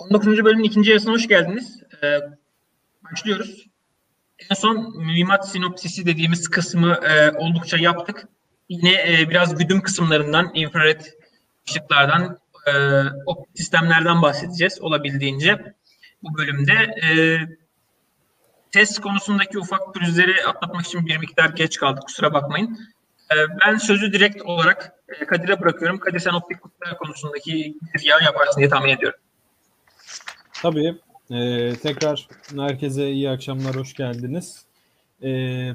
19. bölümün ikinci yarısına hoş geldiniz. Ee, başlıyoruz. En son mühimmat sinopsisi dediğimiz kısmı e, oldukça yaptık. Yine e, biraz güdüm kısımlarından, infrared ışıklardan, e, optik sistemlerden bahsedeceğiz olabildiğince bu bölümde. E, test konusundaki ufak pürüzleri atlatmak için bir miktar geç kaldık, kusura bakmayın. E, ben sözü direkt olarak e, Kadir'e bırakıyorum. Kadir sen optik kutular konusundaki bir yaparsın diye tahmin ediyorum. Tabii. Ee, tekrar herkese iyi akşamlar, hoş geldiniz. Ee,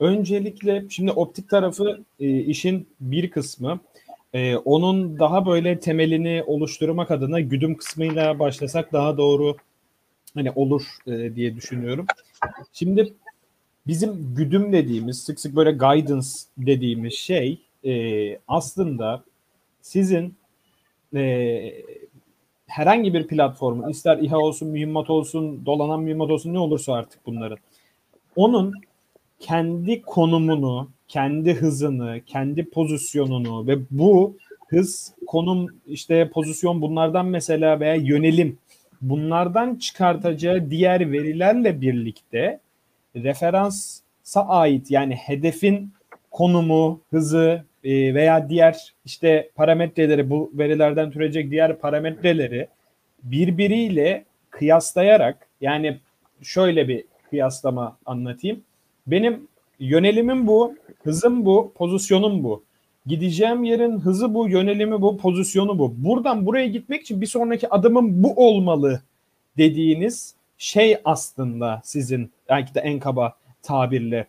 öncelikle şimdi optik tarafı e, işin bir kısmı. E, onun daha böyle temelini oluşturmak adına güdüm kısmıyla başlasak daha doğru hani olur e, diye düşünüyorum. Şimdi bizim güdüm dediğimiz, sık sık böyle guidance dediğimiz şey e, aslında sizin e, herhangi bir platformun ister İHA olsun, mühimmat olsun, dolanan mühimmat olsun ne olursa artık bunların onun kendi konumunu, kendi hızını, kendi pozisyonunu ve bu hız, konum, işte pozisyon bunlardan mesela veya yönelim bunlardan çıkartacağı diğer verilerle birlikte referansa ait yani hedefin konumu, hızı e, veya diğer işte parametreleri bu verilerden türecek diğer parametreleri birbiriyle kıyaslayarak yani şöyle bir kıyaslama anlatayım. Benim yönelimim bu, hızım bu, pozisyonum bu. Gideceğim yerin hızı bu, yönelimi bu, pozisyonu bu. Buradan buraya gitmek için bir sonraki adımım bu olmalı dediğiniz şey aslında sizin belki de en kaba tabirle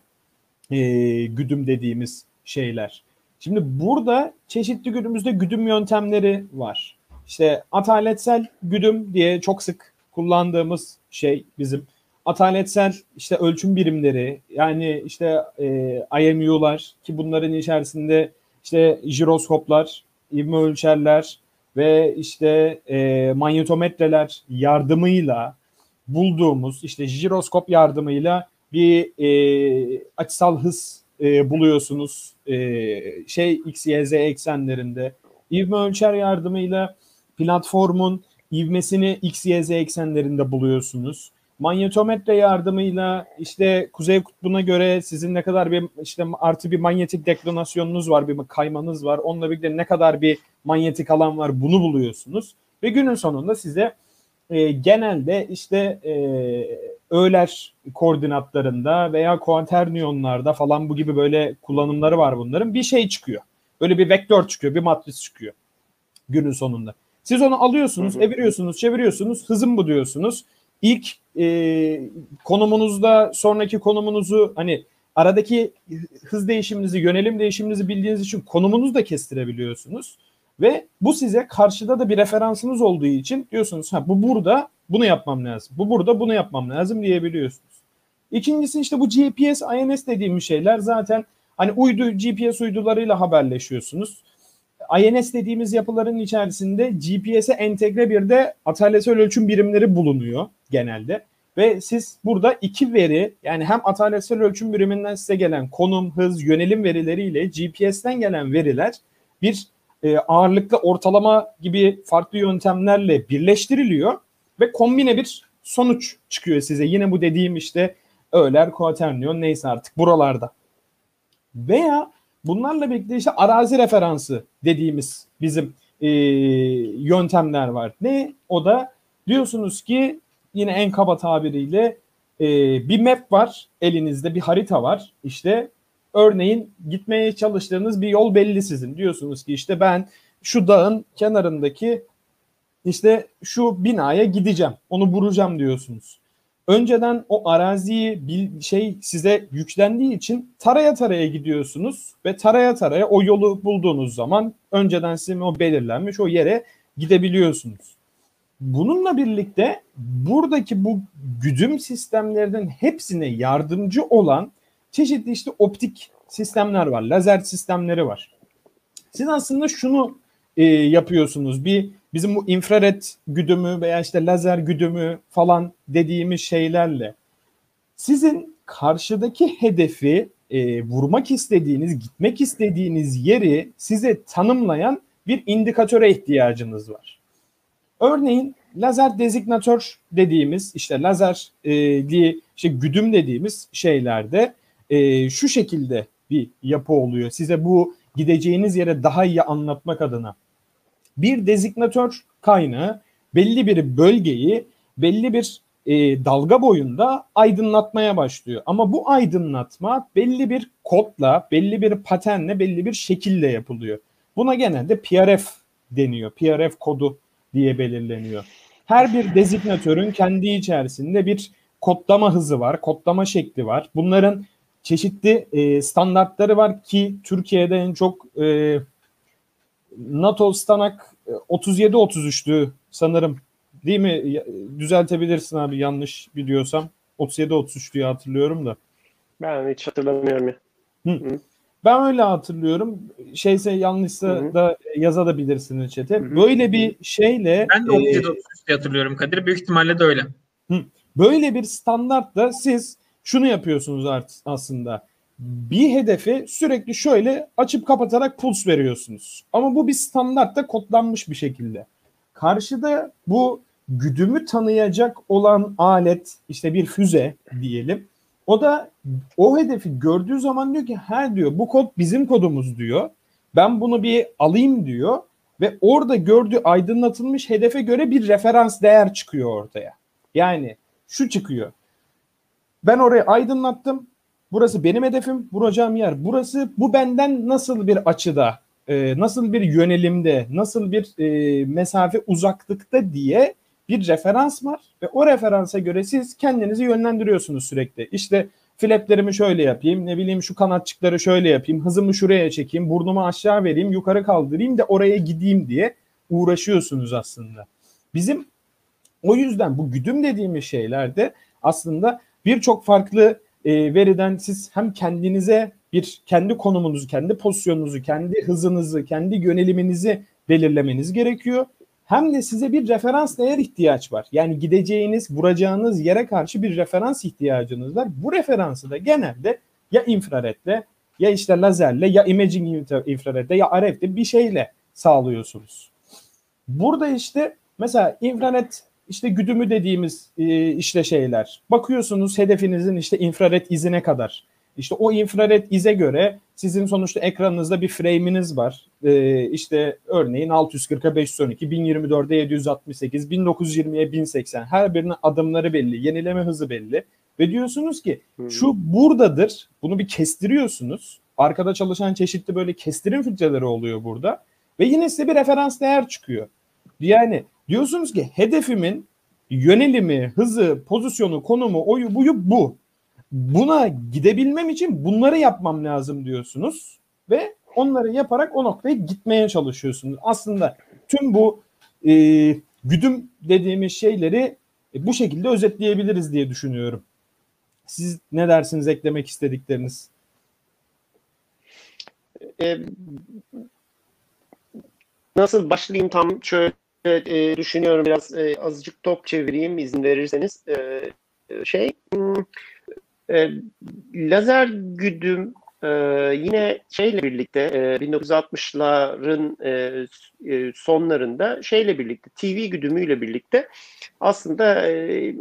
e, güdüm dediğimiz şeyler. Şimdi burada çeşitli günümüzde güdüm yöntemleri var. İşte ataletsel güdüm diye çok sık kullandığımız şey bizim ataletsel işte ölçüm birimleri yani işte e, IMU'lar ki bunların içerisinde işte jiroskoplar, ivme ölçerler ve işte e, manyetometreler yardımıyla bulduğumuz işte jiroskop yardımıyla bir e, açısal hız e, buluyorsunuz e, şey x, y, z eksenlerinde. İvme ölçer yardımıyla platformun ivmesini x, y, z eksenlerinde buluyorsunuz. Manyetometre yardımıyla işte kuzey kutbuna göre sizin ne kadar bir işte artı bir manyetik deklinasyonunuz var, bir kaymanız var. Onunla birlikte ne kadar bir manyetik alan var bunu buluyorsunuz. Ve günün sonunda size e, genelde işte e, öğler koordinatlarında veya kuanterniyonlarda falan bu gibi böyle kullanımları var bunların. Bir şey çıkıyor. Böyle bir vektör çıkıyor, bir matris çıkıyor günün sonunda. Siz onu alıyorsunuz, hı hı. eviriyorsunuz, çeviriyorsunuz, hızım bu diyorsunuz. İlk e, konumunuzda sonraki konumunuzu hani aradaki hız değişiminizi, yönelim değişiminizi bildiğiniz için konumunuzu da kestirebiliyorsunuz. Ve bu size karşıda da bir referansınız olduğu için diyorsunuz ha bu burada bunu yapmam lazım. Bu burada bunu yapmam lazım diyebiliyorsunuz. İkincisi işte bu GPS, INS dediğimiz şeyler zaten hani uydu GPS uydularıyla haberleşiyorsunuz. INS dediğimiz yapıların içerisinde GPS'e entegre bir de atalyasal ölçüm birimleri bulunuyor genelde. Ve siz burada iki veri yani hem atalyasal ölçüm biriminden size gelen konum, hız, yönelim verileriyle GPS'ten gelen veriler bir e, ağırlıklı ortalama gibi farklı yöntemlerle birleştiriliyor ve kombine bir sonuç çıkıyor size. Yine bu dediğim işte öğler, kuaterniyon neyse artık buralarda. Veya bunlarla birlikte işte arazi referansı dediğimiz bizim e, yöntemler var. Ne? O da diyorsunuz ki yine en kaba tabiriyle e, bir map var elinizde bir harita var. İşte örneğin gitmeye çalıştığınız bir yol belli sizin. Diyorsunuz ki işte ben şu dağın kenarındaki işte şu binaya gideceğim. Onu vuracağım diyorsunuz. Önceden o araziyi bir şey size yüklendiği için taraya taraya gidiyorsunuz ve taraya taraya o yolu bulduğunuz zaman önceden sizin o belirlenmiş o yere gidebiliyorsunuz. Bununla birlikte buradaki bu güdüm sistemlerinin hepsine yardımcı olan çeşitli işte optik sistemler var, lazer sistemleri var. Siz aslında şunu e, yapıyorsunuz. Bir bizim bu infrared güdümü veya işte lazer güdümü falan dediğimiz şeylerle sizin karşıdaki hedefi e, vurmak istediğiniz, gitmek istediğiniz yeri size tanımlayan bir indikatöre ihtiyacınız var. Örneğin lazer dezignatör dediğimiz işte lazer e, işte güdüm dediğimiz şeylerde e, şu şekilde bir yapı oluyor. Size bu gideceğiniz yere daha iyi anlatmak adına. Bir dezignatör kaynağı belli bir bölgeyi belli bir e, dalga boyunda aydınlatmaya başlıyor. Ama bu aydınlatma belli bir kodla, belli bir patenle, belli bir şekilde yapılıyor. Buna genelde PRF deniyor. PRF kodu diye belirleniyor. Her bir dezignatörün kendi içerisinde bir kodlama hızı var, kodlama şekli var. Bunların çeşitli e, standartları var ki Türkiye'de en çok e, NATO Stanak 37-33'tü sanırım Değil mi? Düzeltebilirsin abi yanlış biliyorsam. 37-33 diye hatırlıyorum da. Ben hiç hatırlamıyorum ya. Hı. Hı. Ben öyle hatırlıyorum. Şeyse yanlışsa Hı-hı. da yazabilirsiniz chat'e. Böyle bir şeyle Ben de 37-33 e, hatırlıyorum Kadir. Büyük ihtimalle de öyle. Hı. Böyle bir standartta siz şunu yapıyorsunuz artık aslında. Bir hedefi sürekli şöyle açıp kapatarak puls veriyorsunuz. Ama bu bir standartta kodlanmış bir şekilde. Karşıda bu güdümü tanıyacak olan alet işte bir füze diyelim. O da o hedefi gördüğü zaman diyor ki her diyor bu kod bizim kodumuz diyor. Ben bunu bir alayım diyor ve orada gördüğü aydınlatılmış hedefe göre bir referans değer çıkıyor ortaya. Yani şu çıkıyor. Ben orayı aydınlattım. Burası benim hedefim, vuracağım yer. Burası bu benden nasıl bir açıda, e, nasıl bir yönelimde, nasıl bir e, mesafe uzaklıkta diye bir referans var ve o referansa göre siz kendinizi yönlendiriyorsunuz sürekli. İşte flaplerimi şöyle yapayım, ne bileyim şu kanatçıkları şöyle yapayım, hızımı şuraya çekeyim, burnumu aşağı vereyim, yukarı kaldırayım da oraya gideyim diye uğraşıyorsunuz aslında. Bizim o yüzden bu güdüm dediğimiz şeylerde aslında birçok farklı e, veriden siz hem kendinize bir kendi konumunuzu, kendi pozisyonunuzu, kendi hızınızı, kendi yöneliminizi belirlemeniz gerekiyor hem de size bir referans değer ihtiyaç var. Yani gideceğiniz, vuracağınız yere karşı bir referans ihtiyacınız var. Bu referansı da genelde ya infraredle ya işte lazerle ya imaging infraredle ya RF'de bir şeyle sağlıyorsunuz. Burada işte mesela infrared işte güdümü dediğimiz e, işte şeyler. Bakıyorsunuz hedefinizin işte infrared izine kadar. İşte o infrared ize göre sizin sonuçta ekranınızda bir frame'iniz var. Ee, işte örneğin 640'a 512, 1024'e 768, 1920'ye 1080. Her birinin adımları belli, yenileme hızı belli. Ve diyorsunuz ki hmm. şu buradadır. Bunu bir kestiriyorsunuz. Arkada çalışan çeşitli böyle kestirim filtreleri oluyor burada. Ve yine size bir referans değer çıkıyor. Yani diyorsunuz ki hedefimin yönelimi, hızı, pozisyonu, konumu, oyu, buyu bu. Buna gidebilmem için bunları yapmam lazım diyorsunuz ve onları yaparak o noktaya gitmeye çalışıyorsunuz. Aslında tüm bu e, güdüm dediğimiz şeyleri e, bu şekilde özetleyebiliriz diye düşünüyorum. Siz ne dersiniz eklemek istedikleriniz? E, nasıl başlayayım tam şöyle e, düşünüyorum biraz e, azıcık top çevireyim izin verirseniz. E, şey hmm, e, lazer güdüm e, yine şeyle birlikte e, 1960'ların e, e, sonlarında şeyle birlikte TV güdümüyle birlikte aslında e,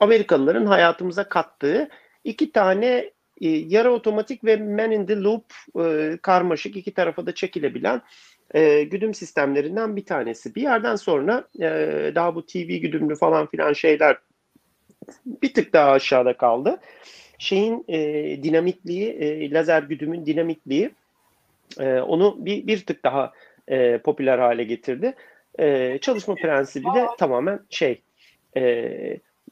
Amerikalıların hayatımıza kattığı iki tane e, yarı otomatik ve man in the loop e, karmaşık iki tarafa da çekilebilen e, güdüm sistemlerinden bir tanesi. Bir yerden sonra e, daha bu TV güdümlü falan filan şeyler bir tık daha aşağıda kaldı. Şeyin e, dinamikliği, e, lazer güdümün dinamikliği e, onu bir, bir tık daha e, popüler hale getirdi. E, çalışma prensibi de tamamen şey, e,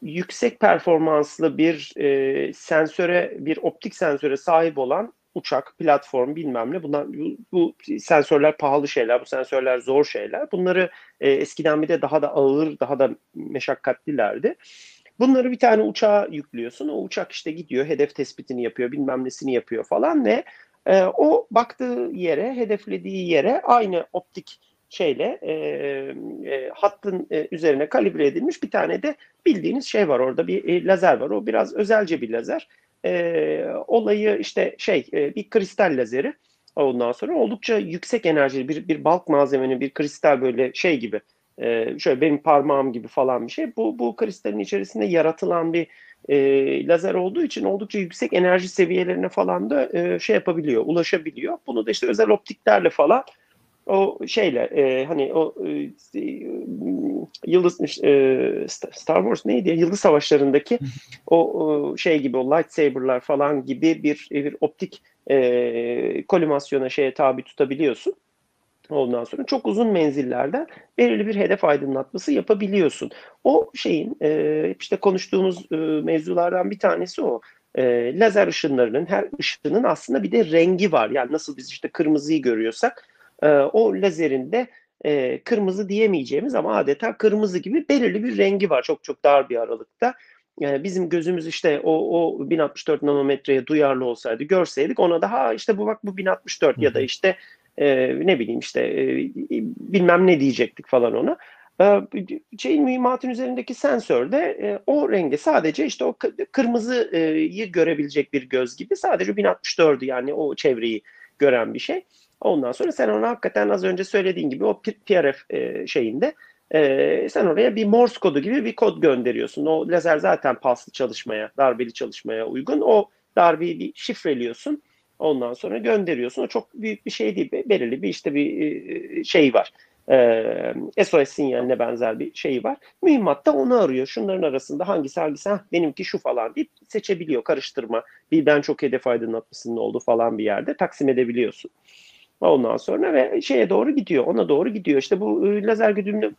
yüksek performanslı bir e, sensöre, bir optik sensöre sahip olan uçak, platform bilmem ne bunlar bu, bu sensörler pahalı şeyler, bu sensörler zor şeyler. Bunları e, eskiden bir de daha da ağır, daha da meşakkatlilerdi. Bunları bir tane uçağa yüklüyorsun. O uçak işte gidiyor, hedef tespitini yapıyor, bilmem nesini yapıyor falan ve e, o baktığı yere, hedeflediği yere aynı optik şeyle e, e, hattın e, üzerine kalibre edilmiş bir tane de bildiğiniz şey var orada bir e, lazer var. O biraz özelce bir lazer. E, olayı işte şey e, bir kristal lazeri. Ondan sonra oldukça yüksek enerjili bir, bir balk malzemenin bir kristal böyle şey gibi e, şöyle benim parmağım gibi falan bir şey. Bu, bu kristalin içerisinde yaratılan bir e, lazer olduğu için oldukça yüksek enerji seviyelerine falan da e, şey yapabiliyor, ulaşabiliyor. Bunu da işte özel optiklerle falan o şeyle e, hani o e, Yıldız e, Star Wars neydi ya? Yıldız Savaşları'ndaki o, o şey gibi o lightsaber'lar falan gibi bir bir optik e, kolimasyona şeye tabi tutabiliyorsun. Ondan sonra çok uzun menzillerden belirli bir hedef aydınlatması yapabiliyorsun. O şeyin e, işte konuştuğumuz e, mevzulardan bir tanesi o. E, lazer ışınlarının her ışının aslında bir de rengi var. Yani nasıl biz işte kırmızıyı görüyorsak e, o lazerin de e, kırmızı diyemeyeceğimiz ama adeta kırmızı gibi belirli bir rengi var çok çok dar bir aralıkta. Yani bizim gözümüz işte o, o 1064 nanometreye duyarlı olsaydı görseydik ona daha işte bu bak bu 1064 ya da işte e, ne bileyim işte e, bilmem ne diyecektik falan ona. E, şeyin mühimmatın üzerindeki sensörde e, o rengi sadece işte o kırmızıyı görebilecek bir göz gibi sadece 1064'ü yani o çevreyi gören bir şey. Ondan sonra sen ona hakikaten az önce söylediğin gibi o PRF e, şeyinde e, sen oraya bir Morse kodu gibi bir kod gönderiyorsun. O lazer zaten paslı çalışmaya, darbeli çalışmaya uygun. O darbeyi bir şifreliyorsun. Ondan sonra gönderiyorsun. O çok büyük bir şey değil. Belirli bir işte bir e, şey var. Ee, SOS sinyaline benzer bir şey var. Mühimmat da onu arıyor. Şunların arasında hangisi hangisi Hah, benimki şu falan deyip seçebiliyor. Karıştırma. Bir ben çok hedef aydınlatmasının oldu falan bir yerde taksim edebiliyorsun. Ondan sonra ve şeye doğru gidiyor. Ona doğru gidiyor. İşte bu e, lazer güdümlü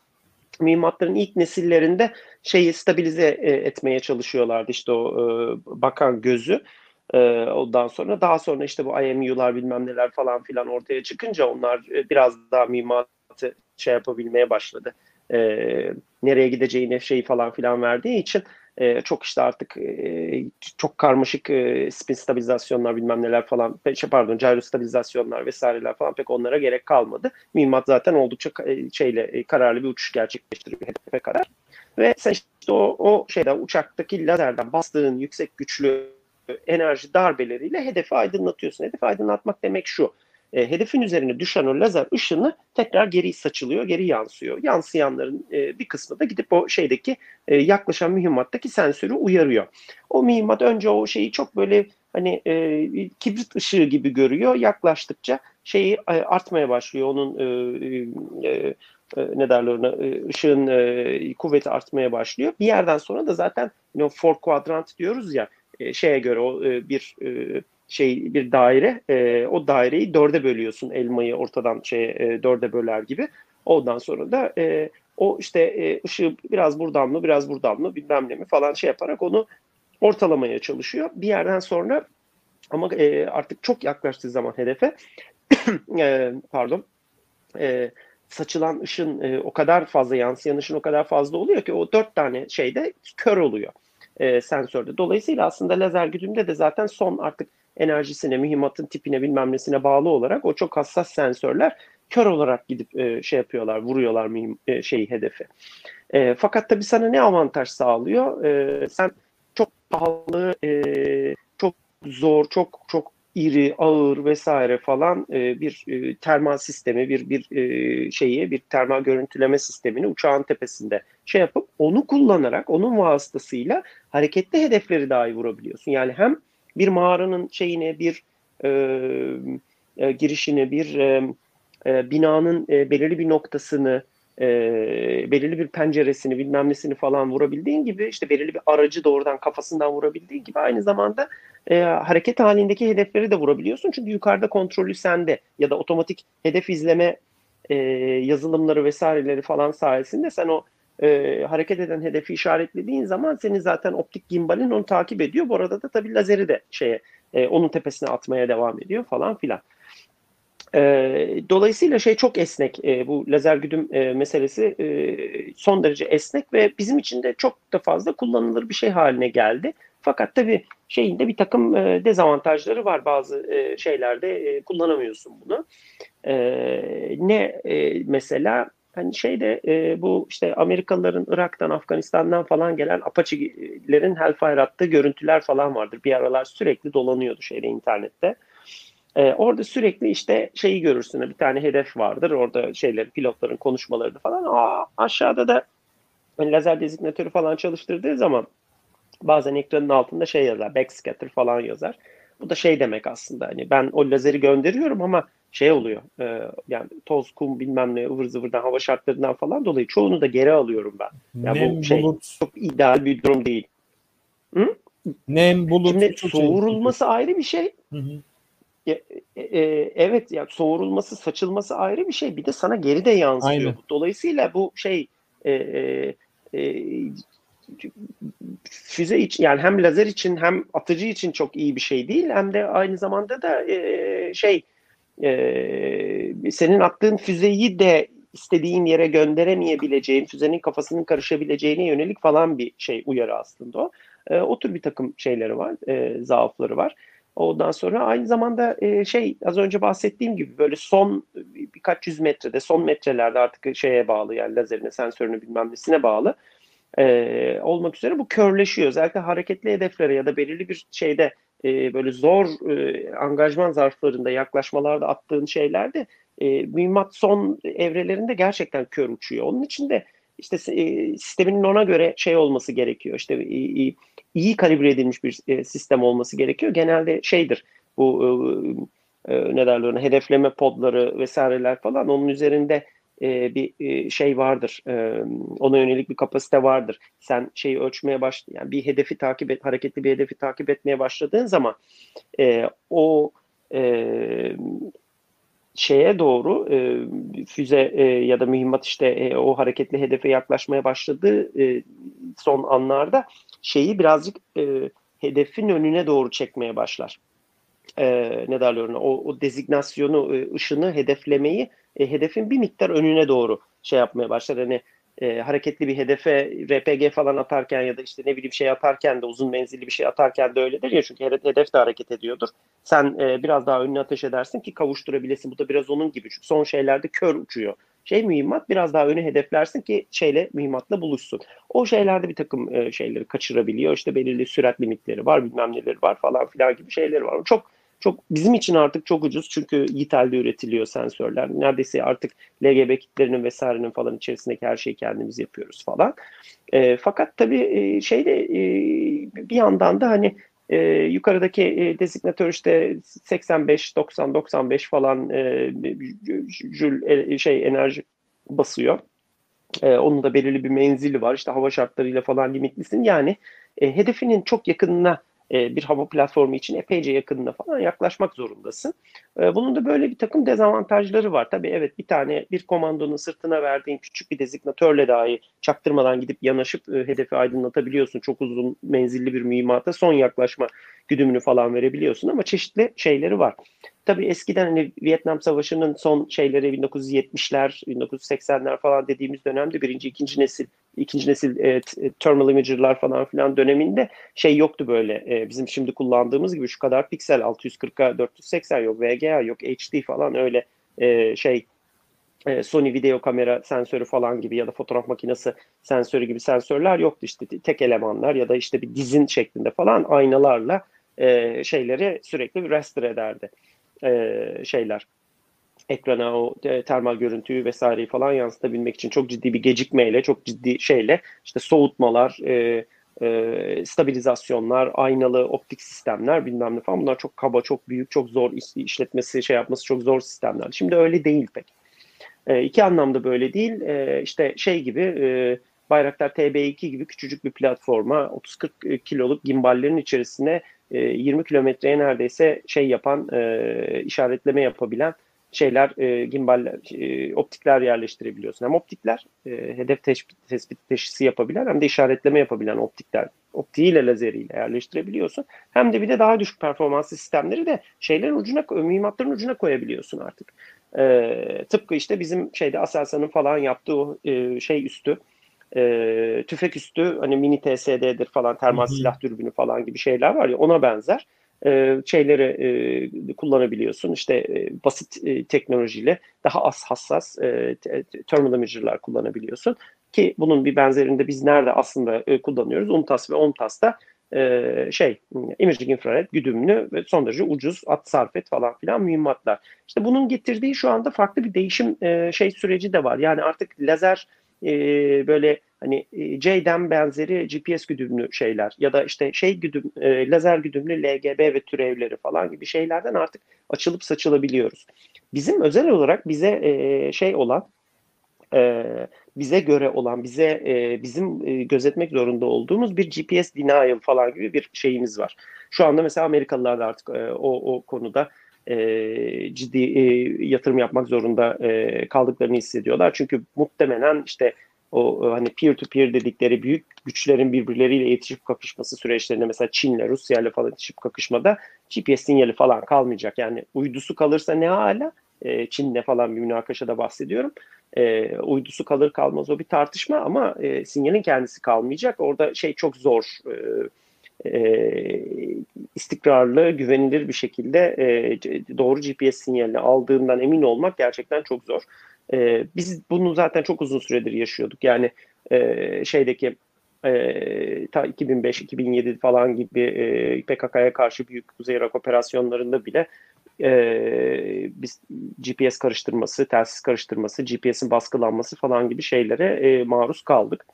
mühimmatların ilk nesillerinde şeyi stabilize e, etmeye çalışıyorlardı. İşte o e, bakan gözü. Ondan sonra daha sonra işte bu IMU'lar bilmem neler falan filan ortaya çıkınca onlar biraz daha mühimmatı şey yapabilmeye başladı. Nereye gideceğini şeyi falan filan verdiği için e, çok işte artık e, çok karmaşık e, spin stabilizasyonlar bilmem neler falan şey, pardon gyro stabilizasyonlar vesaireler falan pek onlara gerek kalmadı. Mühimmat zaten oldukça e, şeyle e, kararlı bir uçuş gerçekleştiriyor hedefe kadar. Ve sen işte o, o şeyden uçaktaki lazerden bastığın yüksek güçlü enerji darbeleriyle hedefi aydınlatıyorsun. Hedefi aydınlatmak demek şu e, hedefin üzerine düşen o lazer ışını tekrar geri saçılıyor, geri yansıyor. Yansıyanların e, bir kısmı da gidip o şeydeki e, yaklaşan mühimmattaki sensörü uyarıyor. O mühimmat önce o şeyi çok böyle hani e, kibrit ışığı gibi görüyor. Yaklaştıkça şeyi e, artmaya başlıyor. Onun e, e, e, ne derler ona e, ışığın e, kuvveti artmaya başlıyor. Bir yerden sonra da zaten you know, four quadrant diyoruz ya e, şeye göre o e, bir e, şey bir daire. E, o daireyi dörde bölüyorsun elmayı ortadan şey e, dörde böler gibi. Ondan sonra da e, o işte e, ışığı biraz buradan mı biraz buradan mı bilmem ne mi falan şey yaparak onu ortalamaya çalışıyor. Bir yerden sonra ama e, artık çok yaklaştığı zaman hedefe e, pardon e, saçılan ışın e, o kadar fazla yansıyan ışın o kadar fazla oluyor ki o dört tane şeyde kör oluyor e, sensörde. Dolayısıyla aslında lazer güdümde de zaten son artık enerjisine, mühimmatın tipine bilmem nesine bağlı olarak o çok hassas sensörler kör olarak gidip e, şey yapıyorlar, vuruyorlar mühim e, şeyi hedefi. E, fakat tabii sana ne avantaj sağlıyor? E, sen çok pahalı, e, çok zor, çok çok iri, ağır vesaire falan e, bir e, termal sistemi, bir bir e, şeyi, bir termal görüntüleme sistemini uçağın tepesinde şey yapıp onu kullanarak, onun vasıtasıyla hareketli hedefleri dahi vurabiliyorsun. Yani hem bir mağaranın şeyine, bir e, e, girişini, bir e, e, binanın e, belirli bir noktasını, e, belirli bir penceresini, bilmem nesini falan vurabildiğin gibi, işte belirli bir aracı doğrudan kafasından vurabildiğin gibi aynı zamanda e, hareket halindeki hedefleri de vurabiliyorsun. Çünkü yukarıda kontrolü sende ya da otomatik hedef izleme e, yazılımları vesaireleri falan sayesinde sen o e, hareket eden hedefi işaretlediğin zaman senin zaten optik gimbalin onu takip ediyor. Bu arada da tabii lazeri de şeye e, onun tepesine atmaya devam ediyor falan filan. E, dolayısıyla şey çok esnek e, bu lazer güdüm e, meselesi e, son derece esnek ve bizim için de çok da fazla kullanılır bir şey haline geldi. Fakat tabii şeyinde bir takım e, dezavantajları var bazı e, şeylerde e, kullanamıyorsun bunu. E, ne e, mesela hani şeyde e, bu işte Amerikalıların Irak'tan, Afganistan'dan falan gelen Apache'lerin Hellfire attığı görüntüler falan vardır. Bir aralar sürekli dolanıyordu şeyde internette. E, orada sürekli işte şeyi görürsün. Bir tane hedef vardır. Orada şeyler pilotların konuşmalarını falan. Aa, aşağıda da hani lazer dezignatörü falan çalıştırdığı zaman bazen ekranın altında şey yazar. Backscatter falan yazar. Bu da şey demek aslında. Hani ben o lazeri gönderiyorum ama şey oluyor. E, yani toz, kum bilmem ne ıvır zıvırdan hava şartlarından falan dolayı çoğunu da geri alıyorum ben. Yani Nem, bu şey bulut. çok ideal bir durum değil. Nem, bulut. Şimdi çok şey- soğurulması ayrı bir şey. Hı hı. E, e, evet yani soğurulması, saçılması ayrı bir şey. Bir de sana geri de yansıyor. Aynen. Dolayısıyla bu şey e, e, e, füze için yani hem lazer için hem atıcı için çok iyi bir şey değil. Hem de aynı zamanda da e, şey e, senin attığın füzeyi de istediğin yere gönderemeyebileceğin, füzenin kafasının karışabileceğine yönelik falan bir şey uyarı aslında o. E, o tür bir takım şeyleri var, e, zaafları var. Ondan sonra aynı zamanda e, şey az önce bahsettiğim gibi böyle son birkaç yüz metrede, son metrelerde artık şeye bağlı yani lazerine, sensörünü bilmem nesine bağlı e, olmak üzere bu körleşiyor. Özellikle hareketli hedeflere ya da belirli bir şeyde e, böyle zor e, angajman zarflarında, yaklaşmalarda attığın şeylerde e, mühimmat son evrelerinde gerçekten kör uçuyor. Onun için de işte e, sisteminin ona göre şey olması gerekiyor. İşte e, e, iyi kalibre edilmiş bir e, sistem olması gerekiyor. Genelde şeydir bu e, e, ne derler hedefleme podları vesaireler falan onun üzerinde bir şey vardır. Ona yönelik bir kapasite vardır. Sen şeyi ölçmeye baş yani bir hedefi takip et, hareketli bir hedefi takip etmeye başladığın zaman o şeye doğru füze ya da mühimmat işte o hareketli hedefe yaklaşmaya başladığı son anlarda şeyi birazcık hedefin önüne doğru çekmeye başlar. E, ne derler ona? O, o designasyonu, e, ışını, hedeflemeyi e, hedefin bir miktar önüne doğru şey yapmaya başlar. Hani e, hareketli bir hedefe RPG falan atarken ya da işte ne bileyim şey atarken de uzun menzilli bir şey atarken de öyledir ya çünkü hedef de hareket ediyordur. Sen e, biraz daha önüne ateş edersin ki kavuşturabilesin. Bu da biraz onun gibi çünkü son şeylerde kör uçuyor. Şey mühimmat biraz daha öne hedeflersin ki şeyle mühimmatla buluşsun. O şeylerde bir takım e, şeyleri kaçırabiliyor. İşte belirli sürat limitleri var bilmem neleri var falan filan gibi şeyleri var. O çok çok bizim için artık çok ucuz çünkü Yitel'de üretiliyor sensörler. Neredeyse artık LGB kitlerinin vesairenin falan içerisindeki her şeyi kendimiz yapıyoruz falan. E, fakat tabii e, şeyde e, bir yandan da hani e, yukarıdaki e, designatör işte 85, 90, 95 falan e, jül e, şey enerji basıyor. E, onun da belirli bir menzili var. İşte hava şartlarıyla falan limitlisin. Yani e, hedefinin çok yakınına e, bir hava platformu için epeyce yakınına falan yaklaşmak zorundasın. E, bunun da böyle bir takım dezavantajları var. Tabii evet bir tane bir komandonun sırtına verdiğin küçük bir dezignatörle dahi çaktırmadan gidip yanaşıp e, hedefi aydınlatabiliyorsun. Çok uzun menzilli bir mühimmata son yaklaşma güdümünü falan verebiliyorsun ama çeşitli şeyleri var. Tabii eskiden hani Vietnam Savaşı'nın son şeyleri 1970'ler, 1980'ler falan dediğimiz dönemde birinci, ikinci nesil, ikinci nesil e, thermal imager'lar falan filan döneminde şey yoktu böyle. E, bizim şimdi kullandığımız gibi şu kadar piksel 640'a 480 yok, VGA yok, HD falan öyle e, şey e, Sony video kamera sensörü falan gibi ya da fotoğraf makinesi sensörü gibi sensörler yoktu işte tek elemanlar ya da işte bir dizin şeklinde falan aynalarla e, şeyleri sürekli raster ederdi e, şeyler ekrana o e, termal görüntüyü vesaireyi falan yansıtabilmek için çok ciddi bir gecikmeyle, çok ciddi şeyle işte soğutmalar, e, e, stabilizasyonlar, aynalı optik sistemler bilmem ne falan bunlar çok kaba, çok büyük, çok zor iş, işletmesi, şey yapması çok zor sistemler. Şimdi öyle değil pek. E, iki anlamda böyle değil. E, işte şey gibi e, Bayraktar TB2 gibi küçücük bir platforma 30-40 kiloluk gimballerin içerisine 20 kilometreye neredeyse şey yapan, e, işaretleme yapabilen şeyler, e, gimballer, e, optikler yerleştirebiliyorsun. Hem optikler e, hedef tespit, tespit teşhisi yapabilen hem de işaretleme yapabilen optikler, optiğiyle lazeriyle yerleştirebiliyorsun. Hem de bir de daha düşük performanslı sistemleri de şeylerin ucuna, mühimmatların ucuna koyabiliyorsun artık. E, tıpkı işte bizim şeyde Aselsan'ın falan yaptığı e, şey üstü, e, tüfek üstü hani mini TSD'dir falan termal silah dürbünü falan gibi şeyler var ya ona benzer e, şeyleri e, kullanabiliyorsun. İşte e, basit e, teknolojiyle daha az hassas e, thermal imager'lar kullanabiliyorsun. Ki bunun bir benzerinde biz nerede aslında e, kullanıyoruz? UNTAS ve OMTAS'ta e, şey imaging infrared güdümlü ve son derece ucuz at sarfet falan filan mühimmatlar. İşte bunun getirdiği şu anda farklı bir değişim şey süreci de var. Yani artık lazer e, böyle hani e, JDAM benzeri GPS güdümlü şeyler ya da işte şey güdüm e, lazer güdümlü LGB ve türevleri falan gibi şeylerden artık açılıp saçılabiliyoruz. Bizim özel olarak bize e, şey olan e, bize göre olan, bize bizim gözetmek zorunda olduğumuz bir GPS denial falan gibi bir şeyimiz var. Şu anda mesela Amerikalılar da artık o, o konuda e, ciddi e, yatırım yapmak zorunda e, kaldıklarını hissediyorlar. Çünkü muhtemelen işte o hani peer to peer dedikleri büyük güçlerin birbirleriyle yetişip kakışması süreçlerinde mesela Çin'le Rusya ile falan yetişip kakışmada GPS sinyali falan kalmayacak. Yani uydusu kalırsa ne hala e, Çin'le falan bir münakaşada bahsediyorum. E, uydusu kalır kalmaz o bir tartışma ama e, sinyalin kendisi kalmayacak. Orada şey çok zor. E, e, istikrarlı, güvenilir bir şekilde e, doğru GPS sinyalini aldığından emin olmak gerçekten çok zor. E, biz bunu zaten çok uzun süredir yaşıyorduk. Yani e, şeydeki e, ta 2005-2007 falan gibi e, PKK'ya karşı büyük Kuzey Irak operasyonlarında bile e, biz GPS karıştırması, telsiz karıştırması, GPS'in baskılanması falan gibi şeylere e, maruz kaldık.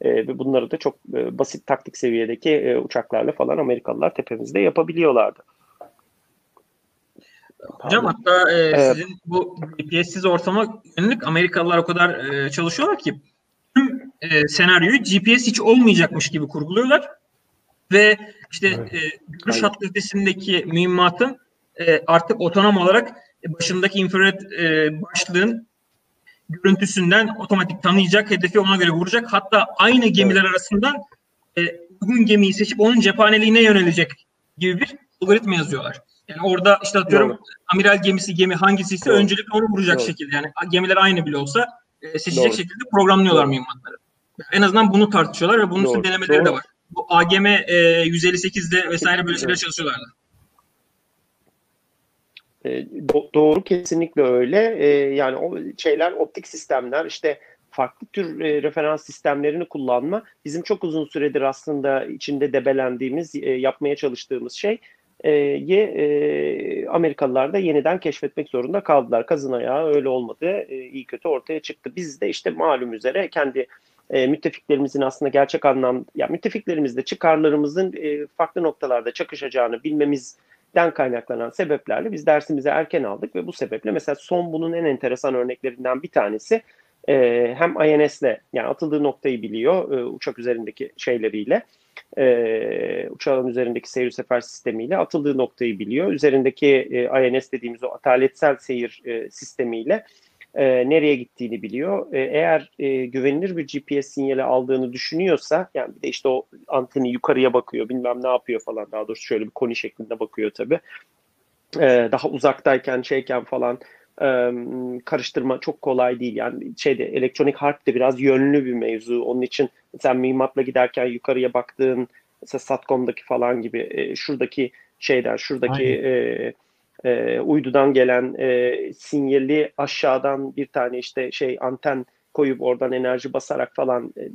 E, ve bunları da çok e, basit taktik seviyedeki e, uçaklarla falan Amerikalılar tepemizde yapabiliyorlardı. Hocam hatta e, evet. sizin bu GPS'siz ortama yönelik Amerikalılar o kadar e, çalışıyorlar ki tüm e, senaryoyu GPS hiç olmayacakmış gibi kurguluyorlar ve işte evet. e, görüş hattı ötesindeki mühimmatın e, artık otonom olarak başındaki infrared e, başlığın görüntüsünden otomatik tanıyacak, hedefi ona göre vuracak. Hatta aynı gemiler arasından e, uygun gemiyi seçip onun cephaneliğine yönelecek gibi bir algoritma yazıyorlar. Yani orada işte atıyorum Doğru. amiral gemisi gemi hangisi ise öncelikle onu vuracak Doğru. şekilde. Yani gemiler aynı bile olsa e, seçecek Doğru. şekilde programlıyorlar mühimmatları. En azından bunu tartışıyorlar ve bunun için denemeleri Doğru. de var. Bu AGM e, 158'de vesaire böyle şeyler çalışıyorlardı. E, doğru kesinlikle öyle. E, yani o şeyler optik sistemler işte farklı tür e, referans sistemlerini kullanma bizim çok uzun süredir aslında içinde debelendiğimiz, yapmaya çalıştığımız şey ye Amerikalılar da yeniden keşfetmek zorunda kaldılar. Kazın ayağı öyle olmadı. iyi kötü ortaya çıktı. Biz de işte malum üzere kendi müttefiklerimizin aslında gerçek anlamda ya müttefiklerimizde çıkarlarımızın farklı noktalarda çakışacağını bilmemiz den kaynaklanan sebeplerle biz dersimizi erken aldık ve bu sebeple mesela son bunun en enteresan örneklerinden bir tanesi e, hem INS'le yani atıldığı noktayı biliyor e, uçak üzerindeki şeyleriyle e, uçağın üzerindeki seyir sefer sistemiyle atıldığı noktayı biliyor. Üzerindeki e, INS dediğimiz o ataletsel seyir e, sistemiyle e, nereye gittiğini biliyor. E, eğer e, güvenilir bir GPS sinyali aldığını düşünüyorsa yani bir de işte o anteni yukarıya bakıyor bilmem ne yapıyor falan daha doğrusu şöyle bir koni şeklinde bakıyor tabi. E, daha uzaktayken şeyken falan e, karıştırma çok kolay değil. Yani şeyde elektronik harp de biraz yönlü bir mevzu. Onun için sen mühimmatla giderken yukarıya baktığın mesela Satcom'daki falan gibi e, şuradaki şeyler, şuradaki e, e, uydudan gelen e, sinyali aşağıdan bir tane işte şey anten koyup oradan enerji basarak falan e,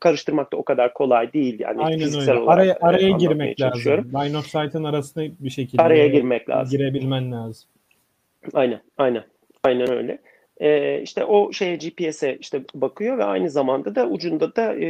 karıştırmak da o kadar kolay değil yani Aynen öyle. Olarak, araya araya girmek lazım. Line of sight'ın arasında bir şekilde araya girmek lazım. Girebilmen lazım. Aynen, aynen. Aynen öyle. Ee, işte o şeye GPS'e işte bakıyor ve aynı zamanda da ucunda da e,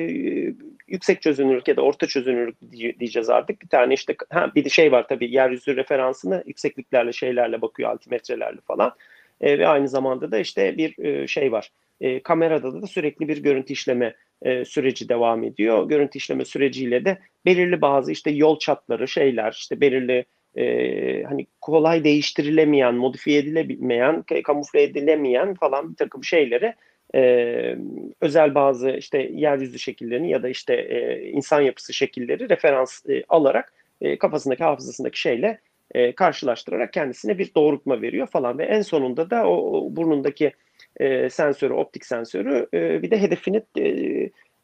yüksek çözünürlük ya da orta çözünürlük diyeceğiz artık. Bir tane işte ha, bir şey var tabii yeryüzü referansını yüksekliklerle şeylerle bakıyor altimetrelerle falan. E, ve aynı zamanda da işte bir e, şey var. E, kamerada da sürekli bir görüntü işleme e, süreci devam ediyor. Görüntü işleme süreciyle de belirli bazı işte yol çatları şeyler işte belirli e, hani kolay değiştirilemeyen, modifiye edilemeyen, kamufle edilemeyen falan bir takım şeyleri e, özel bazı işte yeryüzü şekillerini ya da işte e, insan yapısı şekilleri referans e, alarak e, kafasındaki hafızasındaki şeyle e, karşılaştırarak kendisine bir doğrultma veriyor falan ve en sonunda da o, o burnundaki e, sensörü, optik sensörü e, bir de hedefini e,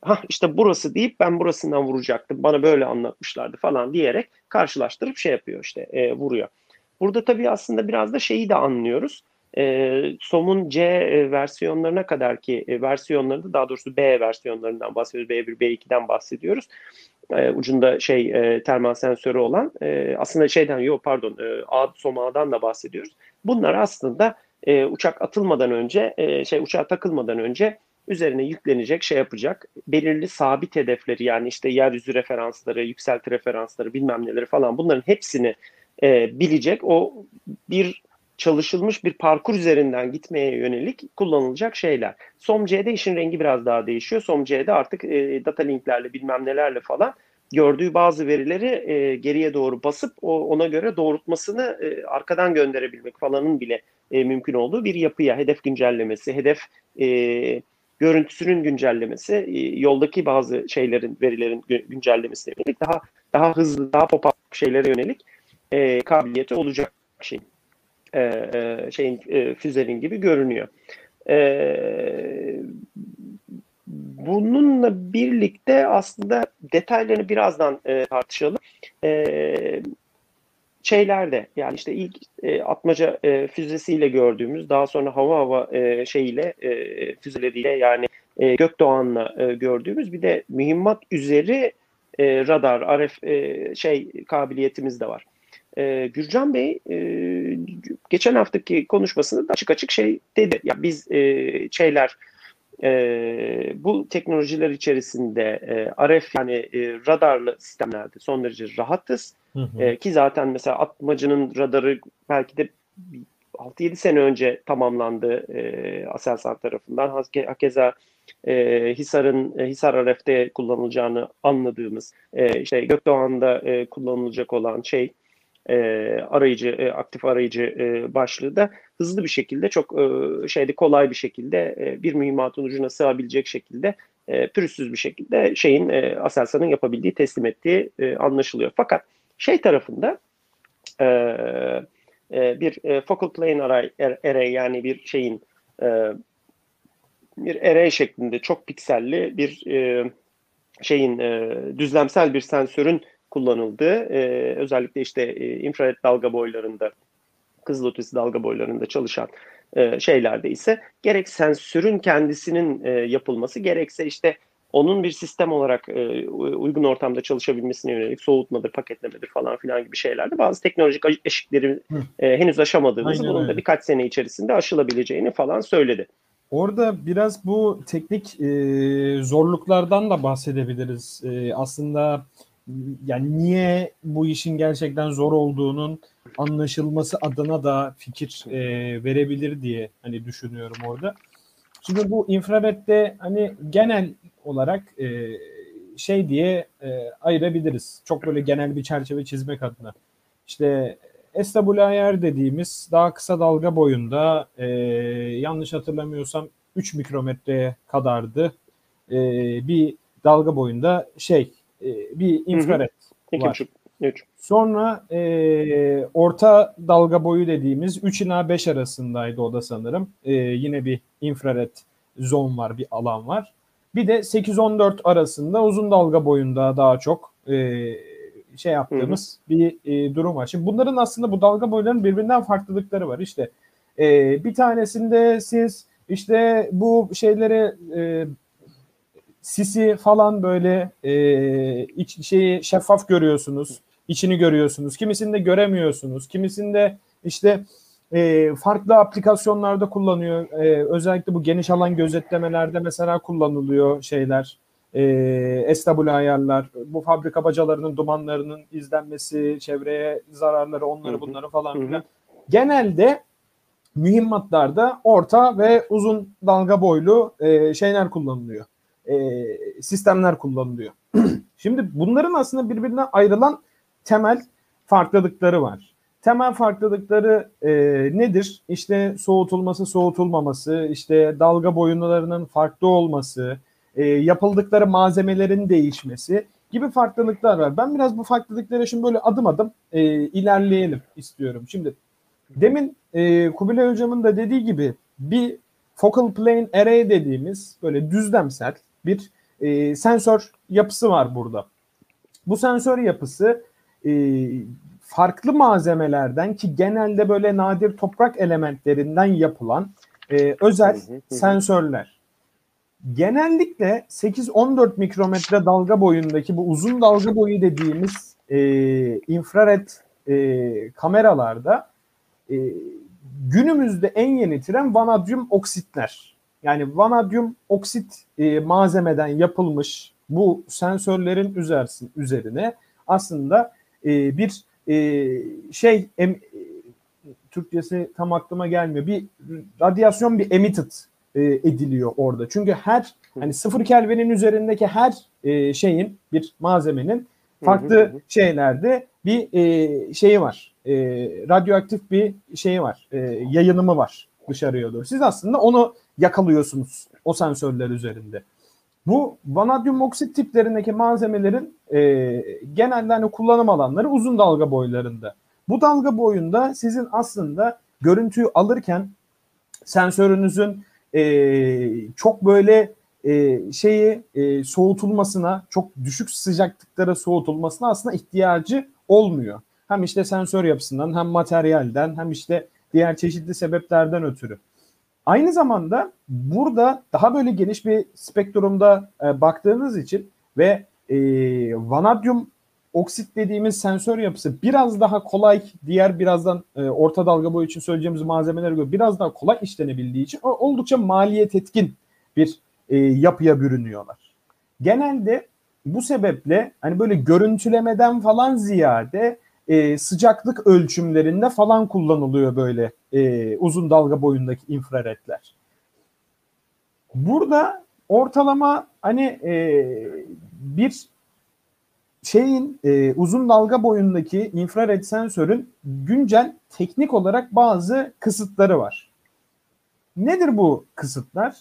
ha işte burası deyip ben burasından vuracaktım bana böyle anlatmışlardı falan diyerek karşılaştırıp şey yapıyor işte e, vuruyor. Burada tabii aslında biraz da şeyi de anlıyoruz. E, SOM'un C e, versiyonlarına kadar ki e, versiyonlarında daha doğrusu B versiyonlarından bahsediyoruz. B1, B2'den bahsediyoruz. e, ucunda şey e, termal sensörü olan e, aslında şeyden yok pardon e, ağ somağdan da bahsediyoruz. Bunlar aslında e, uçak atılmadan önce e, şey uçağa takılmadan önce üzerine yüklenecek şey yapacak belirli sabit hedefleri yani işte yeryüzü referansları, yükselti referansları bilmem neleri falan bunların hepsini e, bilecek o bir çalışılmış bir parkur üzerinden gitmeye yönelik kullanılacak şeyler. SOMC'de işin rengi biraz daha değişiyor. SOMC'de artık e, data linklerle bilmem nelerle falan gördüğü bazı verileri e, geriye doğru basıp o, ona göre doğrultmasını e, arkadan gönderebilmek falanın bile e, mümkün olduğu bir yapıya hedef güncellemesi, hedef e, görüntüsünün güncellemesi, e, yoldaki bazı şeylerin, verilerin güncellemesine yönelik daha daha hızlı, daha pop-up şeylere yönelik e, kabiliyeti olacak şey e, e, şeyin e, füzenin gibi görünüyor. E, bununla birlikte aslında detaylarını birazdan e, tartışalım. E, şeylerde yani işte ilk e, atmaca e, füzesiyle gördüğümüz daha sonra hava hava e, şeyiyle e, füzeleriyle yani e, Gökdoğan'la e, gördüğümüz bir de mühimmat üzeri e, radar RF e, şey kabiliyetimiz de var. E, Gürcan Bey e, geçen haftaki konuşmasında da açık açık şey dedi. Ya biz e, şeyler e, bu teknolojiler içerisinde e, RF yani e, radarlı sistemlerde son derece rahatız. Hı hı. E, ki zaten mesela Atmacı'nın radarı belki de 6-7 sene önce tamamlandı e, Aselsan tarafından. Hakeza e, Hisar'ın e, Hisar RF'de kullanılacağını anladığımız e, işte Gökdoğan'da e, kullanılacak olan şey e, arayıcı, e, aktif arayıcı e, başlığı da hızlı bir şekilde çok e, şeyde kolay bir şekilde e, bir mühimmatın ucuna sığabilecek şekilde e, pürüzsüz bir şekilde şeyin e, Aselsan'ın yapabildiği teslim ettiği e, anlaşılıyor. Fakat şey tarafında e, e, bir e, focal plane array, er, array yani bir şeyin e, bir array şeklinde çok pikselli bir e, şeyin e, düzlemsel bir sensörün kullanıldığı e, özellikle işte e, infrared dalga boylarında kızılötesi dalga boylarında çalışan e, şeylerde ise gerek sensörün kendisinin e, yapılması gerekse işte onun bir sistem olarak e, uygun ortamda çalışabilmesine yönelik soğutmadır, paketlemedir falan filan gibi şeylerde bazı teknolojik eşikleri e, henüz aşamadığımızı Aynen bunun öyle. da birkaç sene içerisinde aşılabileceğini falan söyledi. Orada biraz bu teknik e, zorluklardan da bahsedebiliriz. E, aslında yani niye bu işin gerçekten zor olduğunun anlaşılması adına da fikir e, verebilir diye hani düşünüyorum orada. Şimdi bu infraredde hani genel olarak e, şey diye e, ayırabiliriz. Çok böyle genel bir çerçeve çizmek adına. İşte SWIR dediğimiz daha kısa dalga boyunda e, yanlış hatırlamıyorsam 3 mikrometreye kadardı. E, bir dalga boyunda şey e, bir infrared hı hı. var. 3. Sonra e, orta dalga boyu dediğimiz 3 ila 5 arasındaydı o da sanırım. E, yine bir infrared zon var, bir alan var. Bir de 8-14 arasında uzun dalga boyunda daha çok e, şey yaptığımız hı hı. bir e, durum var. Şimdi bunların aslında bu dalga boylarının birbirinden farklılıkları var. İşte e, bir tanesinde siz işte bu şeyleri e, sisi falan böyle e, iç, şeyi şeffaf görüyorsunuz. içini görüyorsunuz. Kimisinde göremiyorsunuz. Kimisinde işte e, farklı aplikasyonlarda kullanıyor. E, özellikle bu geniş alan gözetlemelerde mesela kullanılıyor şeyler. E, SW ayarlar, bu fabrika bacalarının dumanlarının izlenmesi, çevreye zararları, onları bunları falan filan. Genelde mühimmatlarda orta ve uzun dalga boylu e, şeyler kullanılıyor e, sistemler kullanılıyor. Şimdi bunların aslında birbirine ayrılan temel farklılıkları var. Temel farklılıkları e, nedir? İşte soğutulması, soğutulmaması, işte dalga boyunlarının farklı olması, e, yapıldıkları malzemelerin değişmesi gibi farklılıklar var. Ben biraz bu farklılıklara şimdi böyle adım adım e, ilerleyelim istiyorum. Şimdi demin e, Kubilay Hocam'ın da dediği gibi bir focal plane array dediğimiz böyle düzlemsel bir e, sensör yapısı var burada. Bu sensör yapısı e, farklı malzemelerden ki genelde böyle nadir toprak elementlerinden yapılan e, özel sensörler. genellikle 8-14 mikrometre dalga boyundaki bu uzun dalga boyu dediğimiz e, infrared e, kameralarda e, günümüzde en yeni tren vanadyum oksitler. Yani vanadyum oksit e, malzemeden yapılmış bu sensörlerin üzersin, üzerine aslında e, bir e, şey em, e, Türkçesi tam aklıma gelmiyor. Bir radyasyon bir emitted e, ediliyor orada. Çünkü her hani sıfır Kelvin'in üzerindeki her e, şeyin bir malzemenin farklı şeylerde bir e, şeyi var. E, radyoaktif bir şeyi var. E, yayınımı var dışarıya doğru. Siz aslında onu yakalıyorsunuz o sensörler üzerinde. Bu vanadyum oksit tiplerindeki malzemelerin e, genelde hani kullanım alanları uzun dalga boylarında. Bu dalga boyunda sizin aslında görüntüyü alırken sensörünüzün e, çok böyle e, şeyi e, soğutulmasına, çok düşük sıcaklıklara soğutulmasına aslında ihtiyacı olmuyor. Hem işte sensör yapısından hem materyalden hem işte diğer çeşitli sebeplerden ötürü. Aynı zamanda burada daha böyle geniş bir spektrumda e, baktığınız için ve e, vanadyum oksit dediğimiz sensör yapısı biraz daha kolay diğer birazdan e, orta dalga boyu için söyleyeceğimiz malzemelere göre biraz daha kolay işlenebildiği için oldukça maliyet etkin bir e, yapıya bürünüyorlar. Genelde bu sebeple hani böyle görüntülemeden falan ziyade e, sıcaklık ölçümlerinde falan kullanılıyor böyle e, uzun dalga boyundaki infraredler. Burada ortalama hani e, bir şeyin e, uzun dalga boyundaki infrared sensörün güncel teknik olarak bazı kısıtları var. Nedir bu kısıtlar?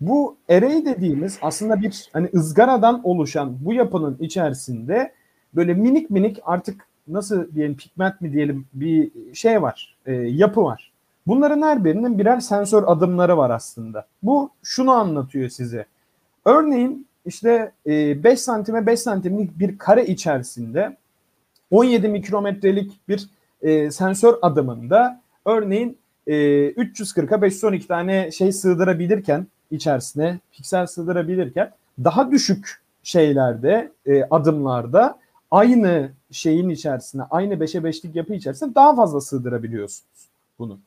Bu array dediğimiz aslında bir hani ızgaradan oluşan bu yapının içerisinde böyle minik minik artık nasıl diyelim pigment mi diyelim bir şey var, e, yapı var. Bunların her birinin birer sensör adımları var aslında. Bu şunu anlatıyor size. Örneğin işte 5 e, santime 5 santimlik bir kare içerisinde 17 mikrometrelik bir e, sensör adımında örneğin e, 340'a 512 tane şey sığdırabilirken içerisine piksel sığdırabilirken daha düşük şeylerde e, adımlarda aynı şeyin içerisine aynı 5'e 5'lik yapı içerisinde daha fazla sığdırabiliyorsunuz bunu.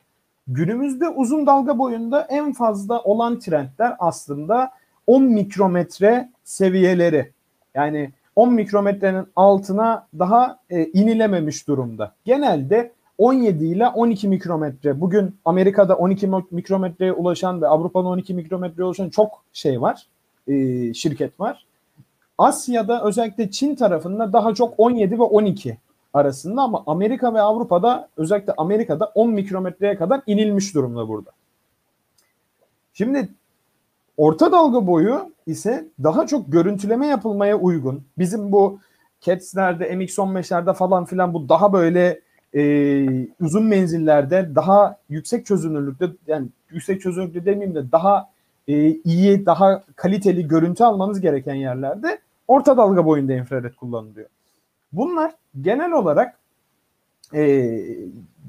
Günümüzde uzun dalga boyunda en fazla olan trendler aslında 10 mikrometre seviyeleri. Yani 10 mikrometrenin altına daha e, inilememiş durumda. Genelde 17 ile 12 mikrometre. Bugün Amerika'da 12 mikrometreye ulaşan ve Avrupa'da 12 mikrometreye ulaşan çok şey var. E, şirket var. Asya'da özellikle Çin tarafında daha çok 17 ve 12 arasında ama Amerika ve Avrupa'da özellikle Amerika'da 10 mikrometreye kadar inilmiş durumda burada. Şimdi orta dalga boyu ise daha çok görüntüleme yapılmaya uygun. Bizim bu CATS'lerde, MX-15'lerde falan filan bu daha böyle e, uzun menzillerde daha yüksek çözünürlükte yani yüksek çözünürlükte demeyeyim de daha e, iyi, daha kaliteli görüntü almanız gereken yerlerde orta dalga boyunda infrared kullanılıyor. Bunlar genel olarak e,